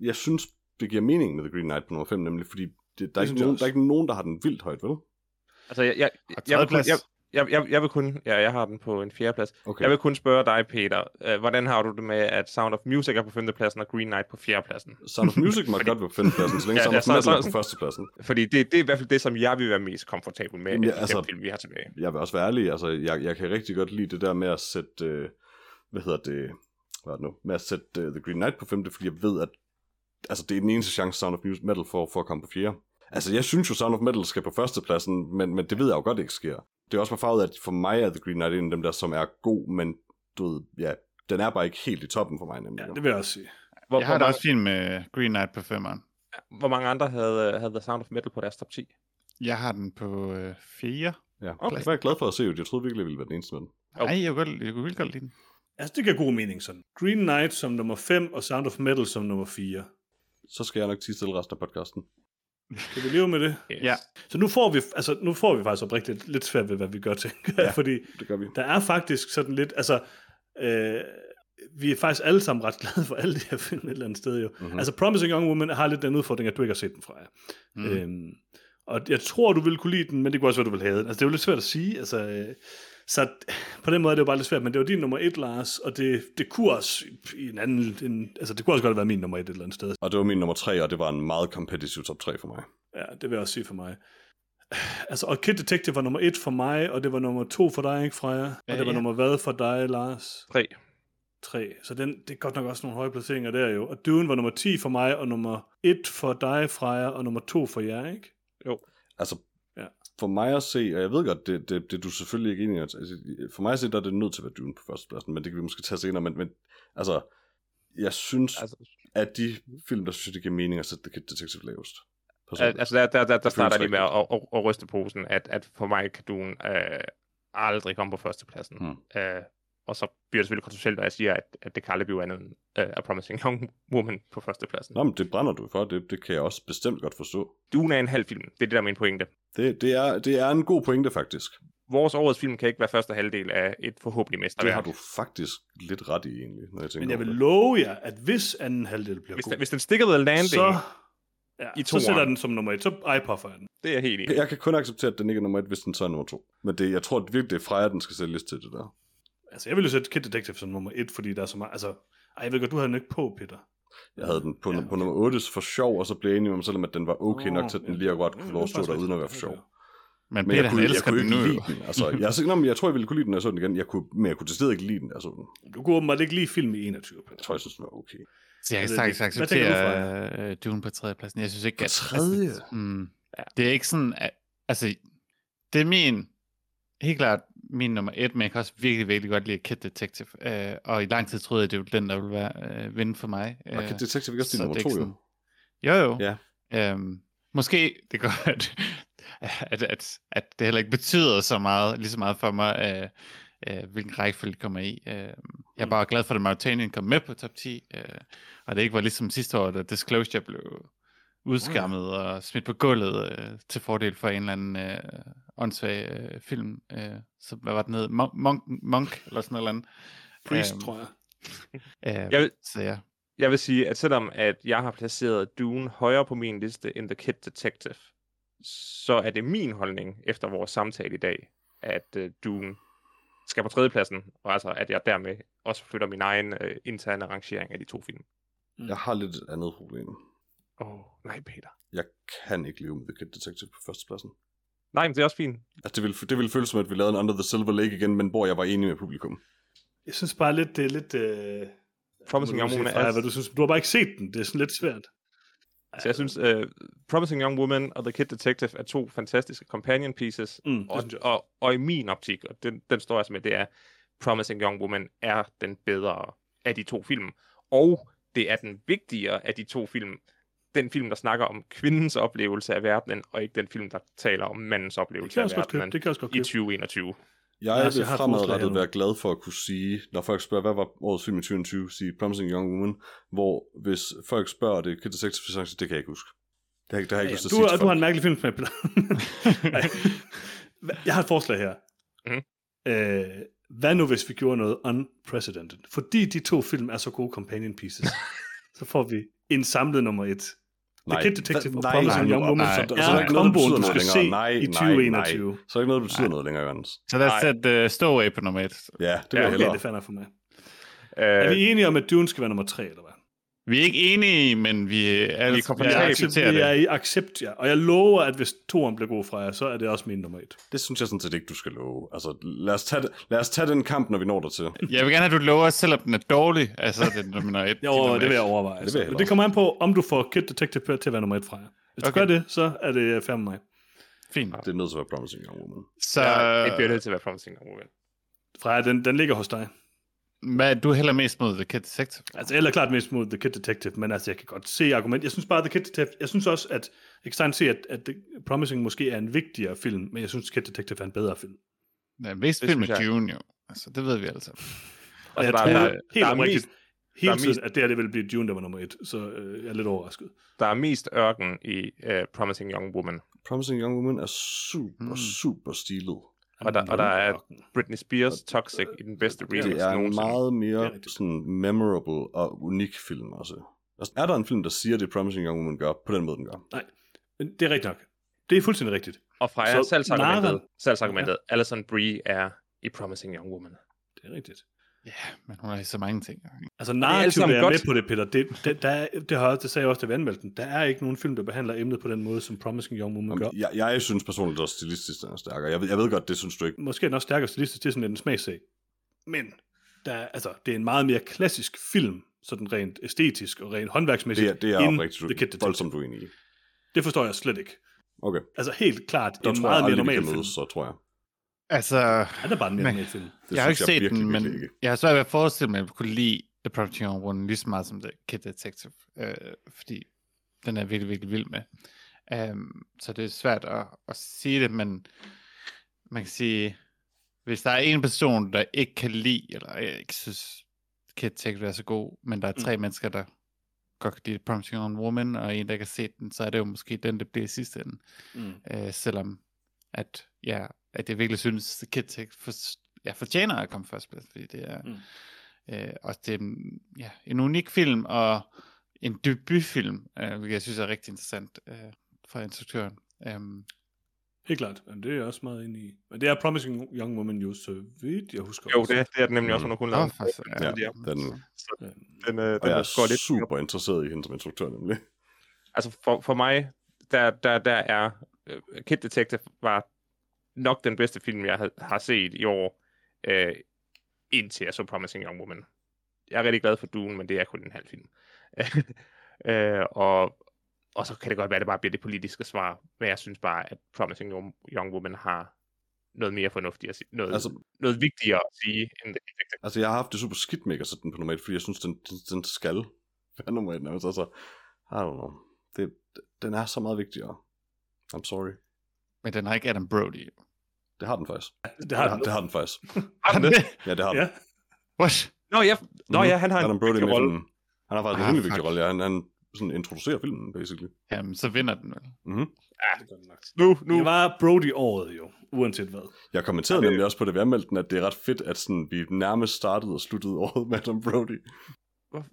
jeg synes, det giver mening med The Green Knight på nummer 5, nemlig fordi det, der, er synes ikke jeg nogen, der er ikke nogen, der har den vildt højt, vel? Altså, jeg, jeg, jeg, tredjeplads. jeg, jeg, jeg, jeg vil kun... Ja, jeg har den på en fjerdeplads. Okay. Jeg vil kun spørge dig, Peter. Uh, hvordan har du det med, at Sound of Music er på femtepladsen og Green Knight på fjerdepladsen? Sound of Music må godt være på femtepladsen, så længe Ja, Sound of Metal er på førstepladsen. Fordi det, det er i hvert fald det, som jeg vil være mest komfortabel med, ja, altså- fem film, vi har tilbage. Jeg vil også være ærlig, altså, jeg, jeg kan rigtig godt lide det der med at sætte, øh, hvad hedder det, hvad er det nu, med at sætte uh, The Green Knight på femte, fordi jeg ved, at altså, det er den eneste chance, Sound of Music Metal for, for at komme på fjerde. Altså, jeg synes jo, Sound of Metal skal på førstepladsen, men, men det ved jeg jo godt ikke sker. Det er også bare farvet, at for mig er The Green Knight en af dem der, som er god, men du ved, ja, den er bare ikke helt i toppen for mig nemlig. Ja, det vil jeg også sige. Hvor, Jeg har det også fint med Green Knight på femmeren. hvor mange andre havde, havde The Sound of Metal på deres top 10? Jeg har den på øh, 4. Ja, Okay. jeg glad for at se, jo. jeg troede virkelig, jeg ville være den eneste med den. Nej, jeg kunne, godt, jeg kunne vildt godt lide den. Altså, det giver god mening sådan. Green Knight som nummer 5, og Sound of Metal som nummer 4. Så skal jeg nok tige stille resten af podcasten. Kan vi leve med det? Yes. Ja. Så nu får vi, altså, nu får vi faktisk oprigtigt lidt svært ved, hvad vi gør, tænker jeg, Ja. fordi Det gør vi. der er faktisk sådan lidt, altså, øh, vi er faktisk alle sammen ret glade for alle de her film et eller andet sted jo. Mhm. Mm-hmm. Altså, Promising Young Woman har lidt den udfordring, at du ikke har set den fra jer. Mm. Øhm, og jeg tror, du ville kunne lide den, men det kunne også være, du ville have den. Altså, det er jo lidt svært at sige. Altså, øh, så på den måde er det jo bare lidt svært, men det var din nummer et, Lars, og det, det kunne også i en anden, en, altså det kunne også godt have været min nummer et et eller andet sted. Og det var min nummer tre, og det var en meget competitive top 3 for mig. Ja, det vil jeg også sige for mig. Altså, og Kid Detective var nummer et for mig, og det var nummer to for dig, ikke, Freja? Og Ja, det var ja. nummer hvad for dig, Lars? 3. Tre. Så den, det er godt nok også nogle høje placeringer der jo. Og Dune var nummer 10 for mig, og nummer 1 for dig, Freja, og nummer 2 for jer, ikke? Altså, Ja. ja. For mig at se, og jeg ved godt, det, det, det er du selvfølgelig ikke enig i, altså, for mig at se, der er det nødt til at være Dune på førstepladsen, men det kan vi måske tage senere, men, men altså, jeg synes, Altså, at de film, der synes, det giver mening at sætte The Kid Detective lavest. Personligt. altså der, der, der, der starter føles med at, at, at, at ryste posen, at, at for mig kan Dune øh, aldrig komme på førstepladsen. Hmm. Øh, og så bliver det selvfølgelig kontroversielt, når jeg siger, at, at det kan aldrig blive andet end uh, A Promising Young Woman på førstepladsen. Nå, men det brænder du for, det, det kan jeg også bestemt godt forstå. Dune er en halv film. Det er det, der er min pointe. Det, det, er, det er en god pointe, faktisk. Vores årets film kan ikke være første halvdel af et forhåbentlig Det mesterværk. har du faktisk lidt ret i, egentlig, når jeg tænker Men jeg vil det. love jer, at hvis anden halvdel bliver Hvis, god, den, hvis den stikker the landing, så, ja, i så sætter den som nummer 1. Så jeg den. det er jeg helt enig. Jeg kan kun acceptere, at den ikke er nummer et, hvis den så er nummer to. Men det, jeg tror at virkelig, det er Freja, den skal sælges til det der. Altså, jeg vil jo sætte Kid Detective som nummer 1, fordi der er så meget... Altså, ej, jeg ved godt, du havde den ikke på, Peter. Jeg havde den på, Ja, ja, på nummer 8 for sjov, og så blev jeg enig med mig selv om, at den var okay nok til, at den lige ja, kunne få lov at stå der uden at være for sjov. Men Men Peter, jeg kunne, han jeg elsker kunne den ikke nu. lide den. Altså, jeg, nå, men jeg tror, jeg ville kunne lide den, når jeg så den igen. Jeg kunne, men jeg kunne til stedet ikke lide den, altså den. Du kunne åbenbart ikke lige film i 21, Peter. Jeg tror, jeg synes, den var okay. Så jeg kan sagtens det- hvad tænker du, acceptere uh, Dune på tredjepladsen. Jeg synes ikke, På at... tredje? Altså, mm, Ja. Det er ikke sådan... At, altså, det er min... Helt klart min nummer et, men jeg kan også virkelig, virkelig godt lide Kid Detective. Uh, og i lang tid troede jeg, det var den, der ville være uh, vinde for mig. Og Øh, kan Detective ikke også så din nummer er to, jo? Jo, jo. Ja. Øhm, måske det går, at, at, at, at det heller ikke betyder så meget, lige så meget for mig, øh, øh, hvilken rækkefølge det kommer i. Øh, jeg er Mm. bare glad for, at Mauritanian kom med på top 10, øh, og det ikke var ligesom sidste år, da Disclosure blev udskammet og smidt på gulvet øh, til fordel for en eller anden øh, åndssvag øh, film. Øh, så hvad var den hed? Monk, Monk, Monk eller sådan noget. eller andet. Priest, Øhm, tror jeg. Øh, Jeg vil, Så ja. jeg vil sige, at selvom at jeg har placeret Dune højere på min liste end The Kid Detective, så er det min holdning efter vores samtale i dag, at uh, Dune skal på tredjepladsen, og altså at jeg dermed også flytter min egen uh, interne rangering af de to film. Jeg har lidt et andet problem. Åh, oh, nej Peter. Jeg kan ikke leve med The Kid Detective på førstepladsen. Nej, men det er også fint. Altså, det ville, det ville føles som, at vi lavede en Under the Silver Lake igen, men hvor jeg var enig med publikum. Jeg synes bare lidt, det er lidt... Øh... Promising Young Woman er- hvad du, synes. du har bare ikke set den. Det er sådan lidt svært. Så jeg synes, uh, Promising Young Woman og The Kid Detective er to fantastiske companion pieces, Mm, og, og, og i min optik, og den, den står jeg med, det er, Promising Young Woman er den bedre af de to film. Og det er den vigtigere af de to film. Den film, der snakker om kvindens oplevelse af verdenen, og ikke den film, der taler om mandens Det oplevelse kan jeg af verdenen Det kan jeg også godt i købe. 2021. Jeg Lars, vil jeg forslag her fremadrettet være glad for at kunne sige, når folk spørger, hvad var årets film i 2020, sige Promising Young Woman, hvor hvis folk spørger det, så siger jeg, det kan jeg ikke huske. Det har, det har jeg ikke lyst til at du, sige du har en mærkelig film, Peter. Jeg har et forslag her. Mhm. Øh, hvad nu, hvis vi gjorde noget unprecedented? Fordi de to film er så gode companion pieces, så får vi en samlet nummer et. The Kid Detective og nej, Promising nej, Young nej, Woman, nej, som så er komboen, betyder du noget skal se Nej, i nej, nej. 2021. Så er der ikke noget, der betyder noget længere, Jørgens. Så lad os Nej. sætte uh, Stowaway på nummer et. Ja, det vil Ja, jeg Okay, hellere. det fandt jeg for mig. Uh, Er vi enige om, at Dune skal være nummer tre, eller hvad? Vi er ikke enige, men vi er, Vi er vi komfortable. accepterer vi er det. i accept, ja. Og jeg lover, at hvis toeren bliver god fra jer, så er det også min nummer et. Det synes jeg sådan set ikke, du skal love. Altså, lad os tage, det, lad os tage den kamp, når vi når der til. Jeg vil gerne have, at du lover, selvom den er dårlig. Altså, det er nummer et. Jo, nummer det vil jeg overveje. det Det, vil jeg det, heller det kommer an på, om du får Kid Detective til at være nummer et fra jer. Hvis du Okay. gør det, så er det fair med mig. Fint. Det er nødt til at være Promising Young Woman. Så Ja, det bliver nødt til at være Promising Young Woman. Freja, den, den ligger hos dig. Hvad er du heller mest mod The Kid Detective? Altså, jeg er klart mest mod The Kid Detective, men altså, jeg kan godt se argument. Jeg synes bare, The Kid Detective, jeg synes også, at jeg kan se, at, at The Promising måske er en vigtigere film, men jeg synes, Kid Detective er en bedre film. Ja, mest Det film jeg. Dune, jo. Altså, det ved vi altså. Og jeg der er- tror der er- helt der er mest- hele der er tiden, mest- at det her det vil blive Dune, der var nummer et, så øh, jeg er lidt overrasket. Der er mest ørken i uh, Promising Young Woman. Promising Young Woman er super, mm. super stilet. Og der- og der er- Britney Spears Toxic i den bedste remix Det er en nogensinde. meget er mere sådan memorable og unik film også. Altså, er der en film, der siger, det Promising Young Woman gør, på den måde, den gør? Men det er rigtigt nok. Det er fuldstændig rigtigt. Og fra Så salgsargumentet, Nara- salgsargumentet ja. Alison Brie er i Promising Young Woman. Det er rigtigt. Ja, men hun er i så mange ting. Altså alt narrativt er godt. med på det, Peter. Det, det, der, er- det, har, det sagde jeg også, da vi anmeldte den. Der er ikke nogen film, der behandler emnet på den måde, som Promising Young Woman gør. Jeg, jeg synes personligt også stilistisk, den er stærkere. Jeg ved, jeg ved godt, det synes du ikke. Måske er den også stærkere stilistisk, det er sådan en smagssag. Men der er, altså, det er en meget mere klassisk film, sådan rent æstetisk og rent håndværksmæssigt, Det er, det er end oprigtigt voldsomt uenig i. Det forstår jeg slet ikke. Okay, Altså helt klart der en tror meget jeg mere aldrig, vi normal kan film. mødes, så tror jeg. Altså, Han er bare en mere Men- film. Det jeg har ikke synes set virkelig, den, men ikke. jeg har svært ved at forestille mig, at jeg kunne lide The Promising Young Woman lige så meget som The Kid Detective, øh, fordi den er virkelig, virkelig vild med. Um, så det er svært at, at sige det, men man kan sige, hvis der er en person, der ikke kan lide, eller jeg ikke synes, Kid Detective er så god, men der er tre mm. mennesker, der godt kan lide The Promising Young Woman, og en, der har set den, så er det jo måske den, der bliver i sidste ende. Mm. Øh, selvom at, ja, at jeg virkelig synes, at Kid Detective for, ja, fortjener at komme først, fordi det er, Mm. øh, og det er en- ja, en unik film, og en debutfilm, øh, hvilket jeg synes er rigtig interessant øh, fra instruktøren. Um, Helt klart. Men det er jeg også meget enig i. Men det er Promising Young Woman jo, så vidt jeg husker. Jo, også. det, det er den nemlig også, Mm. hun har kun lavet. Ja, ja. den, Ja. Den, øh, og den jeg er går lidt super interesseret i hende som instruktør, nemlig. Altså for, for mig, der, der, der er uh, Kid Detective var nok den bedste film, jeg har, set i år, uh, indtil jeg så Promising Young Woman. Jeg er rigtig glad for Dune, men det er kun en halv film. uh, og, og så kan det godt være, at det bare bliver det politiske svar, men jeg synes bare, at Promising Young, Woman har noget mere fornuftigt at sige, noget, Altså- noget vigtigere at sige, end Detective. Altså, jeg har haft det super skidt med at sætte den på nummer 1, fordi jeg synes, den, den, den skal være nummer 1. Altså, altså, I don't know. Det, den er så meget vigtigere. I'm sorry. men den har ikke Adam Brody. Det har den faktisk. Det har den. det har den faktisk. Har den det? Ja, det har den. Ja. What? Nå, ja, Nå ja, han har en Adam Brody vigtig rolle. Han har faktisk Ah, en rimelig vigtig rolle. Ja, han, han sådan introducerer filmen, basically. Jamen, så vinder den vel. Mm-hmm. Det gør den nok. Nu, nu. Det var Brody-året jo, uanset hvad. Jeg kommenterede Ja, det- nemlig også på det, vi anmeldte den, at det er ret fedt, at sådan, vi nærmest startede og sluttede året med Adam Brody.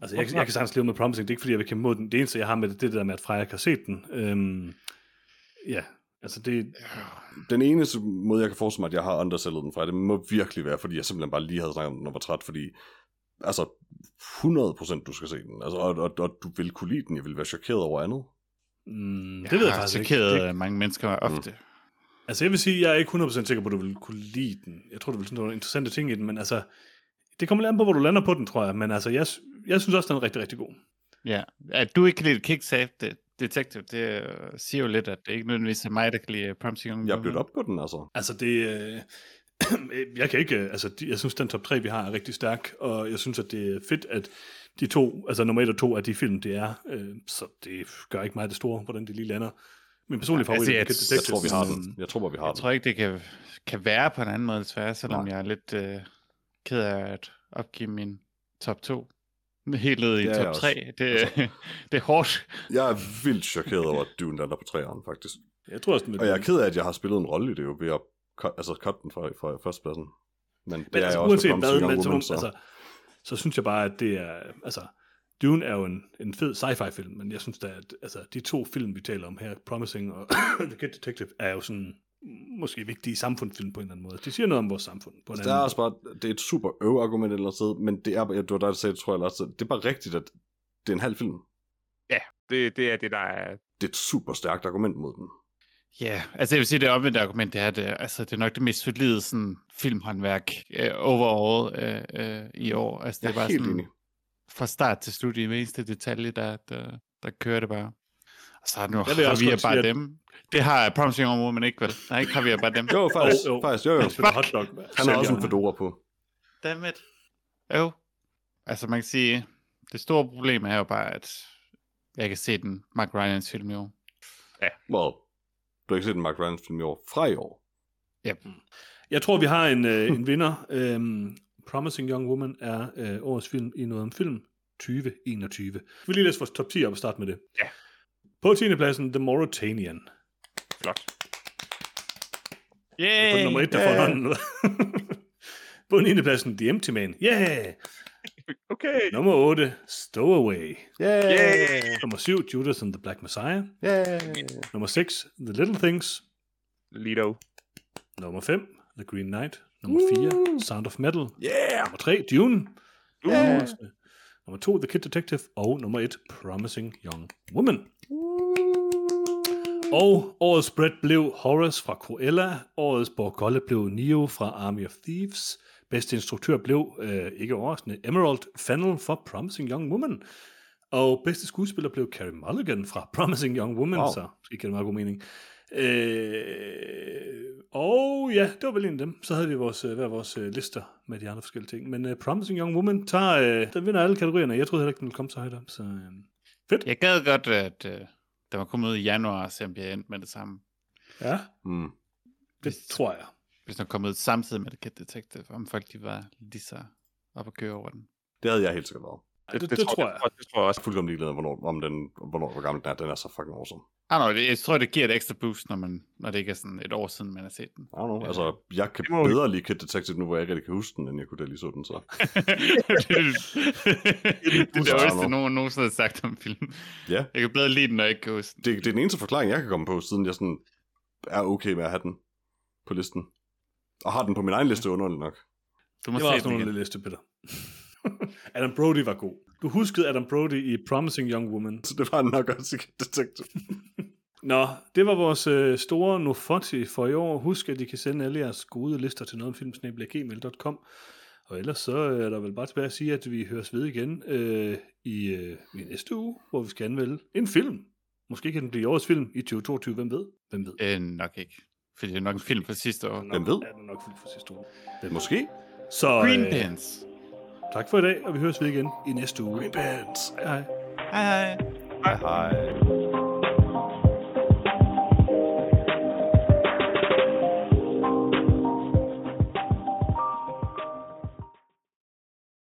Altså, jeg, jeg kan sagtens leve med Promising. Det er ikke, fordi jeg vil kæmpe mod den. Det eneste, jeg har med det, er det der med, at Freja kan se den. Øhm, ja, altså det... Den eneste måde, jeg kan forestille mig, at jeg har undersælget den fra, det må virkelig være, fordi jeg simpelthen bare lige havde snakket om den og var træt, fordi altså 100% du skal se den, altså, og, og, og, du vil kunne lide den, jeg vil være chokeret over andet. Mm, det ved jeg faktisk ikke. chokeret, Det, at mange mennesker ofte. altså, jeg vil sige, jeg er ikke 100% sikker på, at du vil kunne lide den. Jeg tror, du vil synes, der var interessante ting i den, men altså... Det kommer lidt an på, hvor du lander på den, tror jeg. Men altså, jeg, jeg synes også, den er rigtig, rigtig god. Ja, at du ikke kan lide det, Detective, det øh, siger jo lidt, at det ikke nødvendigvis er mig, der kan lide Promising Young Jeg er blødt op på den, altså. Altså, det... Øh, jeg kan ikke... øh, Altså, de, jeg synes, den top 3, vi har, er rigtig stærk. Og jeg synes, at det er fedt, at de to... Altså, nummer 1 og 2 af de film, det er. Øh, så det gør ikke meget det store, hvordan det lige lander. Min personlige Ja, favorit altså, er jeg- Kid Jeg tror, vi har Detective. den. Jeg tror vi har Jeg den. tror ikke, det kan, kan være på en anden måde, desværre, selvom Nej. jeg er lidt øh, ked af at opgive min top 2. Helt ned i top også. 3. Det, Altså. det er hårdt. Jeg er vildt chokeret over, at Dune lander på træerne, faktisk. Jeg tror også, den Og jeg er ked af, at jeg har spillet en rolle i det jo, ved at cut, altså, cut den fra, fra førstepladsen. Men det Men er altså, jeg også uanset med hvad, men, så, Woman, så, altså, så synes jeg bare, at det er, altså, Dune er jo en, en fed sci-fi film, men jeg synes da, at altså, de to film, vi taler om her, Promising og The Kid Detective, er jo sådan, måske vigtige samfundsfilm på en eller anden måde. De siger noget om vores samfund på en Altså, anden det er også bare, det er et super øv-argument et eller sted, men det er, det var dig, der sagde det, tror jeg, Lars, det er bare rigtigt, at det er en halv film. Det, det er det, der er... Det er et super stærkt argument mod den. Ja, yeah. altså jeg vil sige, det omvendte argument, det er, det, altså, det er nok det mest solide sådan, filmhåndværk uh, overall uh, uh, i år. Altså, det Jeg er er bare helt sådan, enig. fra start til slut i hver eneste detalje, der, der, der kører det bare. Og så nu Jeg vil har også vi bare sige, at- dem. Det har Promising Young Woman ikke, vel? Nej, ikke har vi bare dem. Jo, faktisk. Jo, jo. faktisk jo, jo. Han hotdog. Han har også en fedora på. Dammit. Jo. Altså man kan sige, det store problem er jo bare, at jeg kan se den Mark Rylance film i år. Well, du har ikke set en Mark Rylance film i år fra i år. Yep. Jeg tror, vi har en, øh, en vinder. Øhm, Promising Young Woman er øh, årets film i noget om film 2021. Vi vil lige læse vores top 10 op og starte med det. Ja. På 10. pladsen, The Mauritanian. Flot. Yay! På nummer 1, der får Yeah. hånden. På 9. pladsen, The Empty Man. Yeah! Okay. Nummer 8, Stowaway. Yeah! Yeah. Nummer 7, Judas and the Black Messiah. Yeah! Nummer 6, The Little Things. Lido. Nummer 5, The Green Knight. Nummer 4, Sound of Metal. Yeah! Nummer 3, Dune. Yeah. Nummer 2, The Kid Detective. Og nummer 1, Promising Young Woman. Og årets Brett blev Horace fra Cruella. Årets Borgolle blev Neo fra Army of Thieves. Bedste instruktør blev, øh, ikke overraskende, Emerald Fennel for Promising Young Woman. Og bedste skuespiller blev Carey Mulligan fra Promising Young Woman, Wow. så det giver meget god mening. Øh, og ja, det var vel en af dem. Så havde vi vores, øh, hver vores øh, lister med de andre forskellige ting. Men øh, Promising Young Woman tager, øh, den vinder alle kategorierne. Jeg troede heller ikke, den ville komme så højt op. Så, øh, fedt. Jeg gad godt, at øh, der var kommet ud i januar, så jeg endte med det samme. Ja, Mm. det tror jeg. Hvis den kom ud samtidig med The Kid Detective, om folk de var lige så op at køre over den. Det havde jeg helt sikkert været. Det, det, det, tror jeg. Det tror jeg også. er fuldkommen ligeglad, hvornår, om den, hvornår, hvor gammel den er. Den er så fucking awesome. Ah, no, det, jeg tror, det giver et ekstra boost, når, man, når det ikke er sådan et år siden, man har set den. I don't know. Ja. Altså, jeg kan Det må bedre lide Kid Detective nu, hvor jeg ikke rigtig kan huske den, end jeg kunne da lige så den så. det, det, det er det højeste, nogen nogensinde har sagt om filmen. Ja. Jeg kan bedre lide den, når jeg ikke kan huske den. Det, det er den eneste forklaring, jeg kan komme på, siden jeg sådan er okay med at have den på listen. Og har den på min egen liste underligt nok. Du må Det var se også af liste, Peter. Adam Brody var god. Du huskede Adam Brody i Promising Young Woman. Så det var nok også Detective. Nå, det var vores øh, store Nofoti for i år. Husk, at I kan sende alle jeres gode lister til nogetomfilm.gmail.com Og ellers så er der vel bare tilbage at sige, at vi høres ved igen øh, i, øh, i næste uge, hvor vi skal anmelde en film. Måske kan den blive årets film i 2022, hvem ved? Hvem ved? Øh, nok ikke. Fordi det er nok en film fra sidste år. Hvem ved? Er den nok film for sidste uge. Hvem Måske. Så Green øh, Pants. Tak for i dag, og vi høres ved igen i næste uge. Green Pants. Hej hej. Hej hej. Hej hej.